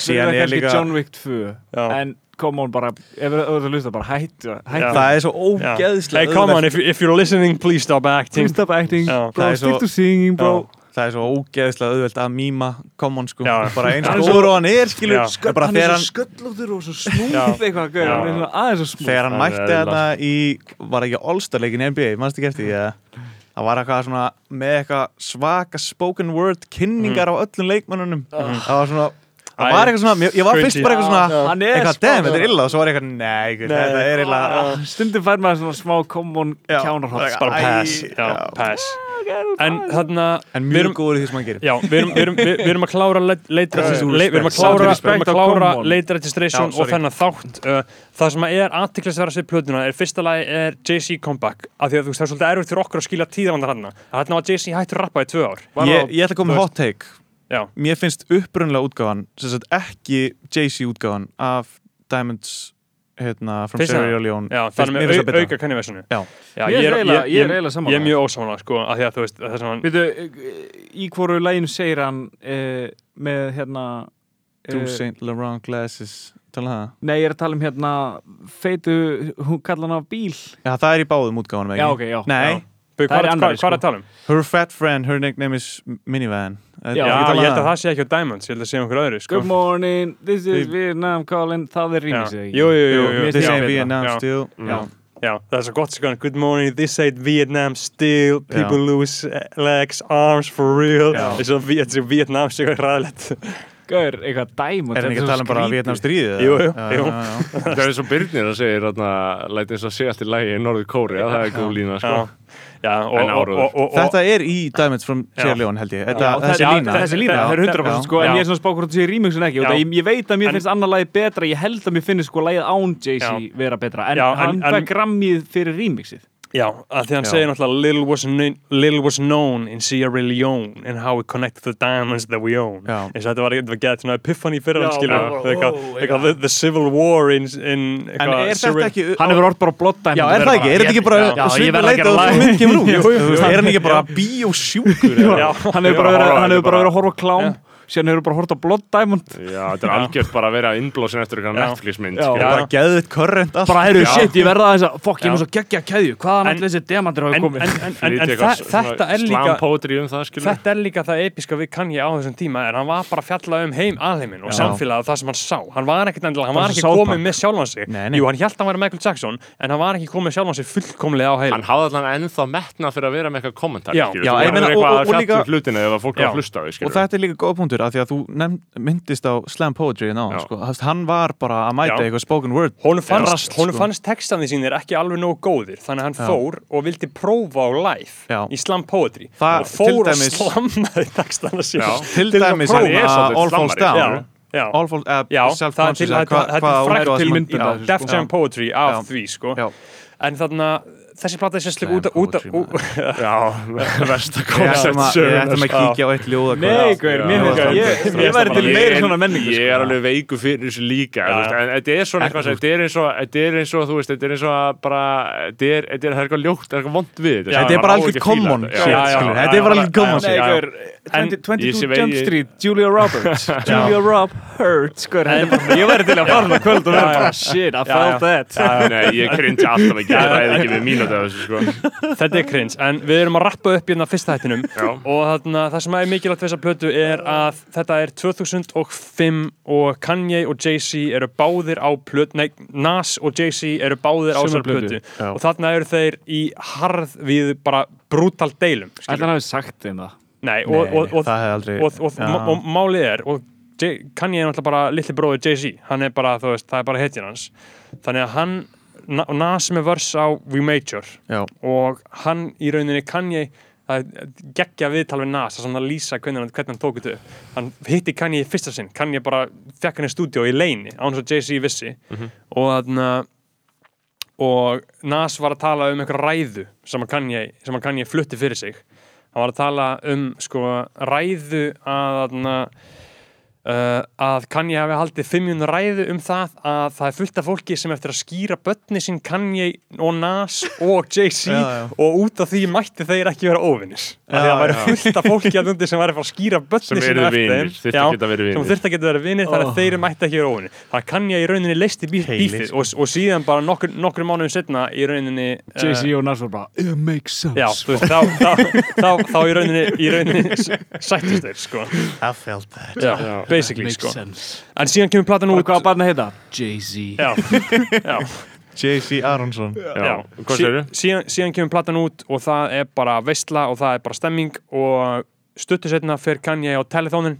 Speaker 5: Síðan er líka
Speaker 3: John Wick 2
Speaker 2: Já.
Speaker 3: En Common bara Ef þú ert að hlusta bara hættu
Speaker 2: Já.
Speaker 3: Hættu
Speaker 5: Það er svo
Speaker 2: já.
Speaker 5: ógeðslega
Speaker 2: hey come on, if, if you're listening please stop acting
Speaker 3: Please stop acting
Speaker 2: Já.
Speaker 3: Bro,
Speaker 5: svo-
Speaker 3: stick to singing bro
Speaker 5: Það er svo ógeðslega auðvelt að mýma Common sko
Speaker 2: Já.
Speaker 5: Bara eins
Speaker 3: er
Speaker 5: góður og hann er skilur
Speaker 2: Já.
Speaker 3: Hann er svo sköllóttur og svo smúð
Speaker 2: Já.
Speaker 3: eitthvað
Speaker 2: Já.
Speaker 3: Er
Speaker 5: Þegar hann mætti þetta í Var ekki All-Star-leikin NBA Manstu ekki eftir því að Það var eitthvað svona með eitthvað svaka spoken word kynningar á öllum leikmönnunum Það var svona Það var eitthvað svona, ég- var fyrst bara eitthvað svona
Speaker 3: Hann
Speaker 5: Eitthvað, damn, þetta er illa. Og svo var ég eitthvað, nei, þetta er illa.
Speaker 3: Stundum fær maður svona smá Common kjánarhótt
Speaker 2: bara pass, já, pass. En þarna
Speaker 5: En
Speaker 2: við
Speaker 5: mjög góður því sem hann gerir.
Speaker 2: Já, við erum, við erum, við, við erum að klára við við late registration og þennan þátt. Uh, það sem er aðtiklisverða sér plötuna er fyrsta lagi er Jay-Z comeback af því að þú veist það er svolítið erfitt fyrir okkur að skilja tíðavandar hann að hérna var Jay-Z hættur að rappa í tvö ár.
Speaker 5: Ég, ég ætla að koma með hot take
Speaker 2: Já,
Speaker 5: Mér finnst upprunlega sagt ekki Jay-Z útgáfan af Diamonds hérna, from Sierra? Leone
Speaker 2: er
Speaker 5: mér
Speaker 2: með au, auka.
Speaker 5: Já,
Speaker 3: Ég er eiginlega- er sammála.
Speaker 2: Ég er mjög ósamála sko, af því að þú veist það er svona
Speaker 3: Býtu, í hvoru læginu segir hann eh, með hérna eh,
Speaker 5: Saint Laurent glasses Tala um það?
Speaker 3: Nei, ég er að tala um hérna feitu, hún kalla hann á bíl
Speaker 5: Já, það er í báðum útgáfanum ekki?
Speaker 3: Já, ok, já
Speaker 5: Nei,
Speaker 2: Já.
Speaker 3: Það
Speaker 2: Hvað
Speaker 3: er
Speaker 2: er er
Speaker 3: sko.
Speaker 2: að tala um?
Speaker 5: her fat friend, her nickname is Minivan
Speaker 3: Já,
Speaker 2: Já,
Speaker 5: um
Speaker 2: ég held að það sé ekki á Diamonds, ég held að sé um okkur öðru sko.
Speaker 3: Good morning, this is Vietnam calling Það er
Speaker 2: Já.
Speaker 3: remixið ekki
Speaker 5: This ain't
Speaker 3: það.
Speaker 5: Vietnam still
Speaker 3: Já.
Speaker 2: Já, það er svo gott sko, good morning, this ain't Vietnam still, people
Speaker 5: Já.
Speaker 2: lose eh, legs, arms for real
Speaker 5: Já.
Speaker 2: Þessu Viet, Vietnam eitthvað ræðilegt
Speaker 3: Gaur, eitthvað diamond
Speaker 5: Er hann ekki að tala um bara Vietnam stríðið?
Speaker 2: Jú, jú, jú.
Speaker 4: Það er svo Byrnir að segja þarna, læti eins og sé allt í lægi í Norður Kóri, það er góð lína, sko.
Speaker 5: Þetta er í Diamonds from Sierra Leone held ég. Þetta,
Speaker 3: Já,
Speaker 5: Þessi lína.
Speaker 3: Þessi lína,
Speaker 2: Já.
Speaker 3: það er 100%
Speaker 5: Já.
Speaker 3: sko En ég er svona spákur að það sé remixin ekki. Ég, ég veit að mér
Speaker 2: En-
Speaker 3: finnst annar lagi betra Ég held að mér finnst sko lagið án Jay-Z vera betra. En
Speaker 2: Já, en-
Speaker 3: hann fær grammið fyrir remixið
Speaker 2: já, að því hann
Speaker 5: Já.
Speaker 2: segir náttúrulega little was, little was known in Sierra Leone and how we connect the diamonds that we own
Speaker 5: Já.
Speaker 2: eins og þetta var, þetta var gett svona epiphany fyrir hann skilur
Speaker 3: já,
Speaker 2: eitthvað,
Speaker 3: ó,
Speaker 2: eitthvað the, the civil war in, in
Speaker 5: En er þetta ekki
Speaker 3: Hann hefur orð bara á blotta
Speaker 5: Já, er það ekki? Er þetta ekki bara
Speaker 3: að gera
Speaker 5: og svo mynd kemur út? Er hann ekki bara bíósjúkur?
Speaker 2: Já,
Speaker 3: Hann hefur bara verið að horfa klám Síðan hefur bara hort á Blood Diamond.
Speaker 4: Já, þetta er algjört bara að vera innblósin eftir eitthvað
Speaker 2: Já.
Speaker 4: Netflix-mynd,
Speaker 3: Já.
Speaker 5: Bara korrent allt.
Speaker 3: Bara, heyrðu, shit, ég verða aðeins að Fokk, ég er svo geggja keðju. Hvaðan
Speaker 2: En-
Speaker 3: allir þessi diamantir hafa komið?
Speaker 2: en, en, en, þetta er líka
Speaker 4: um það, skilur.
Speaker 2: Þetta er líka það episka við kann ég á þessum tíma er hann var bara að fjalla um heim alheimin og samfélagið það sem hann sá. Hann var ekkert endilega, hann var ekki komið með sjálfan sig.
Speaker 5: Nei, nei.
Speaker 2: Jú, hann held að hann var Michael Jackson en hann var ekki komið með sjálfan sig fullkomlega á heim.
Speaker 4: Hann hafði allan ennþá metna fyrir að vera með eitthvað kommentar,
Speaker 5: og-
Speaker 4: að
Speaker 5: og
Speaker 4: fjalla
Speaker 5: líka-
Speaker 4: um að að
Speaker 5: þetta er líka góð punktur af því að þú myndist á slam poetry ná, sko. Hann var bara að mæta
Speaker 2: Já.
Speaker 5: eitthvað spoken word
Speaker 2: Honum fannst,
Speaker 5: sko.
Speaker 2: fannst textandi sínir ekki alveg nógu góðir þannig að hann
Speaker 5: Já.
Speaker 2: fór og vildi prófa á live
Speaker 5: Já.
Speaker 2: í slam poetry
Speaker 5: Það-
Speaker 2: og fór
Speaker 5: dæmis-
Speaker 2: slammaði textana sín
Speaker 4: Já.
Speaker 5: Til
Speaker 2: að
Speaker 5: dæmis hann
Speaker 4: er
Speaker 5: að All Falls Down
Speaker 2: Já, það er
Speaker 5: self-conscious
Speaker 2: til- er
Speaker 5: Já,
Speaker 3: þessu,
Speaker 2: Def
Speaker 3: sko.
Speaker 2: Jam Poetry af því sko en þarna þessi plata er sérslega út, út,
Speaker 5: poetry,
Speaker 2: út,
Speaker 4: Já, versta koncept
Speaker 5: að, við ætlum að kíkja á eitt ljóða
Speaker 3: Nei, ég, ég væri til
Speaker 4: Ég
Speaker 3: meira
Speaker 4: er-
Speaker 3: svona menningu
Speaker 4: Ég
Speaker 3: sko.
Speaker 4: er alveg veiku fyrir þessu líka en þetta er svona eitthvað þetta er eins og, þetta er eins og, þú veist, þetta er eins og að bara, þetta er, þetta er, það er eitthvað ljótt, það er eitthvað vond við
Speaker 5: Þetta er bara
Speaker 4: að fíla
Speaker 5: common
Speaker 4: þetta.
Speaker 5: Þetta er bara algjör common
Speaker 2: já,
Speaker 5: shit.
Speaker 3: Nei,
Speaker 2: já.
Speaker 3: gaur,
Speaker 2: En
Speaker 3: 20 22
Speaker 4: ég sé
Speaker 3: Jump Street, Julia Roberts. Julia þetta er bara- Ég væri til að fara með kvöld og bara Shit, I felt that.
Speaker 4: Ég cringe alltaf ekki, ég ræði ekki við mínúti af þessu, sko
Speaker 2: þetta er cringe en við erum að rappa upp hérna fyrsta hættinum
Speaker 4: Já.
Speaker 2: og þarna, það sem er mikilvægt við þessa plötu er að þetta er 2005 og Kanye og Jay-Z eru báðir á plötu nei, Nas og Jay-Z eru báðir á þessar
Speaker 3: plötu.
Speaker 2: plötu
Speaker 5: Já.
Speaker 2: og þarna eru þeir í harð við bara brútal deilum skilur.
Speaker 3: Ætla hann hafi sagt þeim það
Speaker 2: Nei, og, og, og,
Speaker 5: það hefði aldrei
Speaker 2: og, og, og málið er og Kanye er náttúrulega bara litli bróður Jay-Z hann er bara, þú veist, það er bara hetjan hans þannig að hann Na- Nas með vörs á We Major
Speaker 5: Já.
Speaker 2: og hann í rauninni Kanye er geggja viðtal við Nas er að lýsa hvernig hann, hvernig hann tók þetta hann hitti Kanye í fyrsta sinn. Kanye bara fekk hann í stúdíó í leini án að Jay-Z vissi. Og þannig og Nas var að tala um einhver ræðu sem að Kanye, sem að Kanye flutti fyrir sig. Hann var að tala um sko ræðu að þarna Uh, að Kanye hafi haldið 500 ræðu um það að það er fullt af fólki sem eftir að skýra börni sín Kanye og Nas og Jay-Z og út af því mætti þeir ekki vera óvinnir af því að
Speaker 5: Já,
Speaker 2: það væri fullt af fólki að undi sem væri að fara að skýra börni
Speaker 4: yrðu
Speaker 2: eftir
Speaker 4: vinir,
Speaker 2: þeim sem þurfti að geta verið vinir. þannig að
Speaker 3: Oh.
Speaker 2: þeir mætti ekki vera óvinnir þannig að Kanye í rauninni leisti bífið
Speaker 5: sko.
Speaker 2: og, og síðan bara nokkur, nokkur mánuðum setna í rauninni uh,
Speaker 3: Jay-Z og Nas var bara It makes sense.
Speaker 2: Já, veist, þá, þá, þá, þá í rauninni, í rauninni sættist þeir, sko.
Speaker 5: I felt that.
Speaker 2: Basically,
Speaker 3: Makes
Speaker 2: sko.
Speaker 3: sense
Speaker 2: En síðan kemur platan
Speaker 3: Og
Speaker 2: út
Speaker 3: hvað barna heita? Jay-Z
Speaker 2: Já, já,
Speaker 5: J.C. Aronsson?
Speaker 2: Síðan, síðan kemur platan út og það er bara veistla og það er bara stemming og stuttu setna fer Kanye á telethónin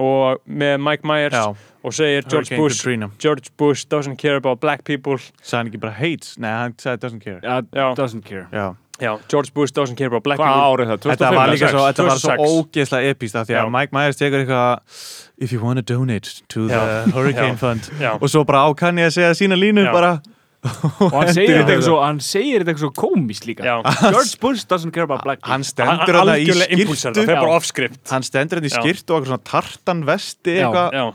Speaker 2: og með Mike Myers
Speaker 5: Já.
Speaker 2: og segir George Bush. George Bush doesn't care about black people
Speaker 5: Sagði hann ekki bara hates? Nei, hann sagði doesn't care
Speaker 3: Já,
Speaker 2: Já.
Speaker 3: doesn't care
Speaker 5: Já.
Speaker 2: George Bush doesn't care about black
Speaker 4: Hvað
Speaker 2: people
Speaker 4: árið það? 2005
Speaker 5: Þetta var líka svo, þetta var svo
Speaker 2: 2006.
Speaker 5: ógeðslega epíst af því að
Speaker 2: Já.
Speaker 5: Mike Myers tekur eitthvað If you wanna donate to the
Speaker 2: Já.
Speaker 5: Hurricane. Fund
Speaker 2: Já.
Speaker 5: og svo bara á kann ég að segja sína línur
Speaker 2: Já.
Speaker 5: bara
Speaker 3: Og hann segir þetta eitthvað svo, hann segir þetta eitthvað svo komist líka
Speaker 2: Já.
Speaker 3: George Bush doesn't care about black people
Speaker 5: hann stendur hann í
Speaker 2: algjörlega impulsar það,
Speaker 5: skirtu
Speaker 2: fer bara
Speaker 3: Já.
Speaker 2: off script
Speaker 5: hann stendur hann í
Speaker 2: Já.
Speaker 5: skirtu og eitthvað svona tartan vesti
Speaker 3: Já.
Speaker 5: eitthvað
Speaker 2: Já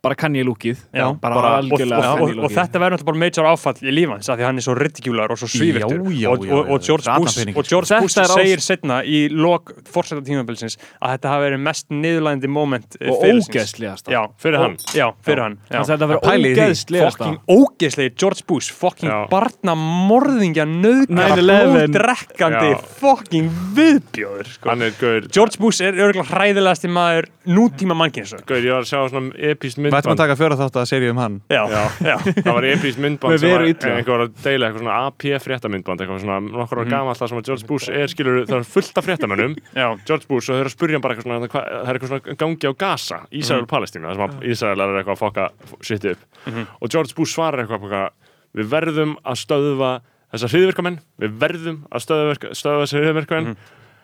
Speaker 3: Bara kann ég lúkið
Speaker 2: Já,
Speaker 3: bara,
Speaker 5: bara-
Speaker 2: og, og, og, og þetta verður náttúrulega bara major áfall í lífa hans af því hann er svo ridicúlar og svo svívirtur og. George Bush,
Speaker 5: Ratanpeningur,
Speaker 2: og George. Bush
Speaker 3: Þetta ás-
Speaker 2: segir setna í lok fórseta tímabilsins að þetta hafi verið mest niðurlægandi moment eh,
Speaker 3: Og
Speaker 2: já,
Speaker 4: Fyrir hann.
Speaker 2: já, fyrir hann já.
Speaker 3: Hann sagði þetta að
Speaker 5: í því.
Speaker 3: ógeðslegasta
Speaker 2: fucking ógeðslegi George Bush fucking
Speaker 4: Já.
Speaker 2: barna morðingja nöðgara
Speaker 3: 9/11.
Speaker 2: blóðdrekkandi
Speaker 4: Já.
Speaker 2: fucking viðbjóður sko.
Speaker 4: Er
Speaker 2: George Bush er örgulega hræðilegasti maður nútíma mannkynns
Speaker 4: Gaur, ég var að sjá svona epíst
Speaker 5: við ætlum að
Speaker 4: myndband.
Speaker 5: taka fjóra þátt að serið um hann.
Speaker 2: Já, já,
Speaker 4: Það var epíst myndband sem var einhver að deila eitthvað svona AP fréttamyndband eitthvað svona nokkur ára gamall það sem að George Bush er skilur það er fullt af fréttamönnum.
Speaker 2: Já,
Speaker 4: George Bush og þau eru að spurja bara eitthvað svona það er eitthvað svona gangi á Gaza Ísrael og Palestína það sem að Ísrael er eitthvað að fokka sitt upp. Og George Bush svarar eitthvað, eitthvað við verðum að stöðva þessa hriðvirkamenn við verðum að stöðva, stöðva þessa hriðvirkamenn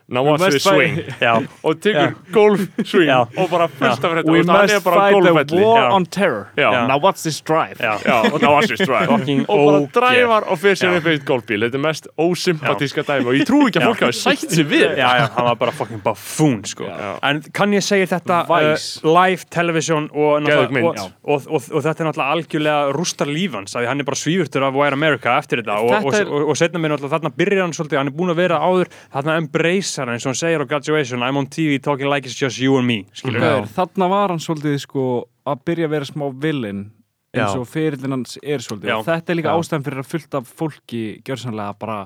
Speaker 4: now watch
Speaker 3: fight-
Speaker 4: swing. Og tekur golf swing.
Speaker 2: Já.
Speaker 4: og bara fullt af þetta.
Speaker 3: We
Speaker 4: og hann
Speaker 3: must
Speaker 4: er
Speaker 3: fight the
Speaker 4: golfvelli.
Speaker 3: war
Speaker 2: Já.
Speaker 3: on terror.
Speaker 4: Já.
Speaker 2: Já.
Speaker 3: Now what's this drive?
Speaker 2: já.
Speaker 4: Já, og now watch this drive.
Speaker 2: Fucking
Speaker 4: og bara
Speaker 2: ógeð.
Speaker 4: dræfar og fyrir sér upp eitt golfbíl. Þetta er mest ósympatíska dæmi. Og ég trú ekki að fólk hafi sætt sér við
Speaker 2: já, já, hann var bara fucking buffoon sko. En kann ég segja þetta uh, live television og, þetta er náttúrulega algjörlega rústar lífans að hann er bara svífurtur af Wire America eftir þetta. Og, og,
Speaker 3: Þetta
Speaker 2: og, og setna mér náttúrulega þarna byrjar hann svolítið, hann er búin að vera áður þarna embrace hann eins og hann segir á graduation I'm on TV talking like it's just you and me
Speaker 3: Þarna var hann svolítið sko að byrja að vera smá villin eins og fyrirlin hans er svolítið
Speaker 2: Já.
Speaker 3: og þetta er líka
Speaker 2: Já.
Speaker 3: ástæðan fyrir að fullt af fólki gjörsanlega bara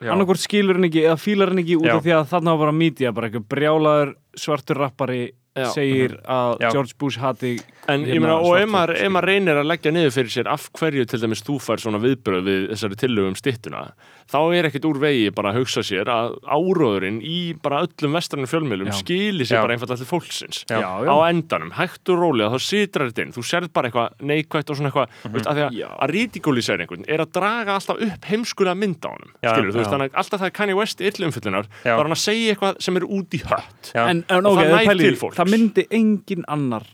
Speaker 4: Já.
Speaker 3: annarkvort skilur hann ekki eða fílar hann ekki út af því að þarna var bara media bara eitthvað brjálaður svartur rappari
Speaker 4: Já.
Speaker 3: segir að
Speaker 2: Já.
Speaker 3: George Bush hati
Speaker 4: En ég
Speaker 3: hérna,
Speaker 4: meina, og ef maður, ef maður reynir að leggja niður fyrir sér af hverju til dæmis þú fær svona viðbröð við þessari tillögum stittuna, þá er ekkit úr vegi bara að hugsa sér að áróðurinn í bara öllum vestrænum fjölmiðlum
Speaker 3: Já.
Speaker 4: skili sér
Speaker 2: Já.
Speaker 4: bara einfallega til fólksins.
Speaker 3: Já, já.
Speaker 4: Á endanum, hægt og rólega, þá sitrar þetta inn, þú sérð bara eitthvað neikvætt og svona eitthvað, mm veist, að því að,
Speaker 3: Já.
Speaker 4: að ridikulisera einhvern er að draga alltaf upp heimskulega mynd á honum,
Speaker 2: Já,
Speaker 4: skilur, þú veist, þannig að alltaf það Kanye West þá er hann að segja eitthvað sem er út í hött.
Speaker 2: Já.
Speaker 3: en, en
Speaker 4: Og það
Speaker 3: það,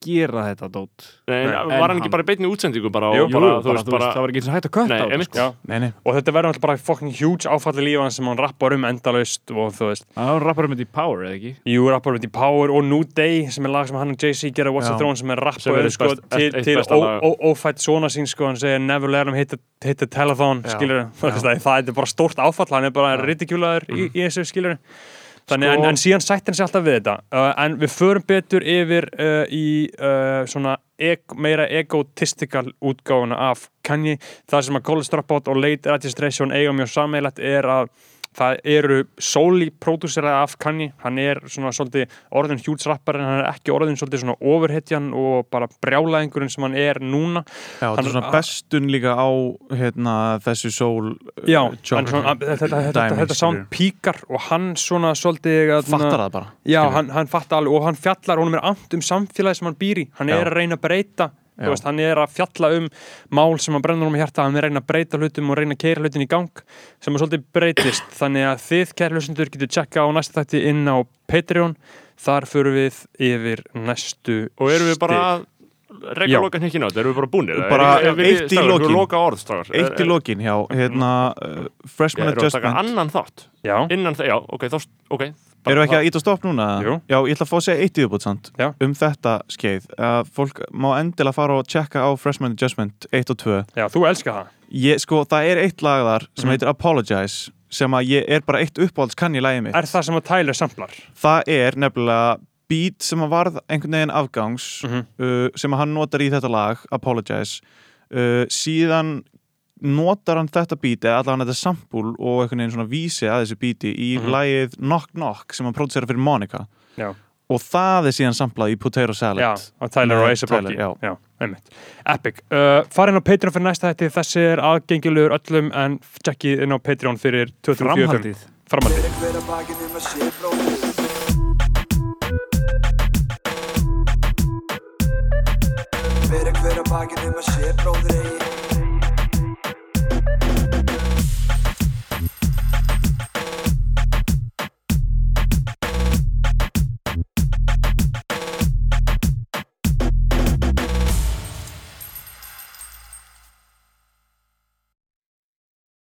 Speaker 3: gera þetta dót
Speaker 4: Nei,
Speaker 2: Nei,
Speaker 4: var hann ekki bara í beinni útsendingu bara
Speaker 2: Jú,
Speaker 4: og
Speaker 3: Jú,
Speaker 4: bara,
Speaker 3: bara,
Speaker 4: þú veist, bara
Speaker 3: það var ekki eins og hægt að kötta
Speaker 4: Nei,
Speaker 3: á þetta
Speaker 4: einmitt.
Speaker 3: sko.
Speaker 5: Nei, nei,
Speaker 2: og þetta verður alltaf bara fucking huge áfall í lífan sem hann rappar um endalaust og þú veist,
Speaker 3: Það var rappar um þetta í Power, eða ekki?
Speaker 2: Jú rappar um þetta í Power og New Day sem er lag sem hann og Jay-Z gera What's the
Speaker 5: Já.
Speaker 2: Throne sem er
Speaker 4: Sem
Speaker 2: rappar
Speaker 4: er
Speaker 2: sko,
Speaker 4: best-
Speaker 2: til,
Speaker 4: eitt
Speaker 2: til
Speaker 4: besta
Speaker 2: ó-
Speaker 4: lag.
Speaker 2: ó- ófætt svona sín sko, hann segir never let him hit the, hit the telethon
Speaker 5: Já.
Speaker 2: skilur, það, það er bara stórt áfall hann er bara ridikjúlaður í, í þessu skilur Þannig,
Speaker 5: Sko-
Speaker 2: en, en síðan sætti hann sig alltaf við þetta. Uh, en við förum betur yfir uh, í uh, svona eg, meira egotistical útgáfuna af Kanye, það sem að College Dropout og Late Registration eiga mjög sammeilagt er að það eru sóli pródúseraði af Kanye, hann er svona svolítið orðin hjútsrappar en hann er ekki orðin svolítið svona overhetjan og bara brjálæðingurinn sem hann er núna
Speaker 5: Já, þetta er svona bestun líka á hérna, þessu sól
Speaker 2: Já,
Speaker 5: uh, genre
Speaker 2: svona, þetta, þetta, þetta, þetta sound píkar og hann svona svolítið að-
Speaker 5: Fattar það bara
Speaker 2: Já, hann, hann fattar alveg og hann fjallar, honum er amt um samfélagi sem hann býr í, hann
Speaker 5: Já.
Speaker 2: er að reyna að breyta
Speaker 5: Já.
Speaker 2: Veist, hann er að fjalla um mál sem hann brennur um hjarta, hann er að reyna að breyta hlutum og reyna að keira hlutin í gang sem að svolítið breytist, þannig að þið kæri hlustendur getur tjekka á næsta þætti inn á Patreon, þar förum við yfir næstu
Speaker 4: Og erum við bara
Speaker 2: stig.
Speaker 4: að loka hnykkinu á þetta, erum við bara búnir?
Speaker 5: Bara eitt í lokin. Eitt í lokin, já, hérna uh, Freshman
Speaker 4: að
Speaker 5: Adjustment
Speaker 4: annan þátt?
Speaker 2: Já,
Speaker 4: Innan það, já, ok, þá, ok
Speaker 5: Erum við ekki að íta stopp núna?
Speaker 2: Jú.
Speaker 5: Já, ég ætla að fá að segja eitt í þúbútt samt
Speaker 2: Já.
Speaker 5: um þetta skeið að fólk má endilega fara og tjekka á Freshman Adjustment 1 og 2
Speaker 2: já, þú elskar það
Speaker 5: ég, sko, það er eitt lag þar sem
Speaker 2: Mhm.
Speaker 5: heitir Apologize sem að ég er bara eitt uppáhalds kann í lagi mitt
Speaker 2: Er það sem að Tyler samplar?
Speaker 5: það er nefnilega beat sem að varð einhvern veginn afgangs
Speaker 2: Mhm.
Speaker 5: uh, sem að hann notar í þetta lag Apologize uh, síðan notar hann þetta beat eða allavega þetta sampul og einhvern veginn svona vísi að þessu beati í
Speaker 2: Mhm.
Speaker 5: lagið Knock Knock sem hann pródusera fyrir Monica.
Speaker 2: Já.
Speaker 5: og það er síðan samplað í Potato Salad.
Speaker 2: Já, Tyler og
Speaker 5: Tyler,
Speaker 2: Rocky
Speaker 5: já.
Speaker 2: já, einmitt. Epic, uh, farin á Patreon fyrir næsta þetta þessi er aðgengilegur öllum en tjekkið inn á Patreon fyrir 2045
Speaker 3: Framhaldið
Speaker 2: Framhaldið.
Speaker 1: Fyrir hver að bakið um að sé um bróðir eigi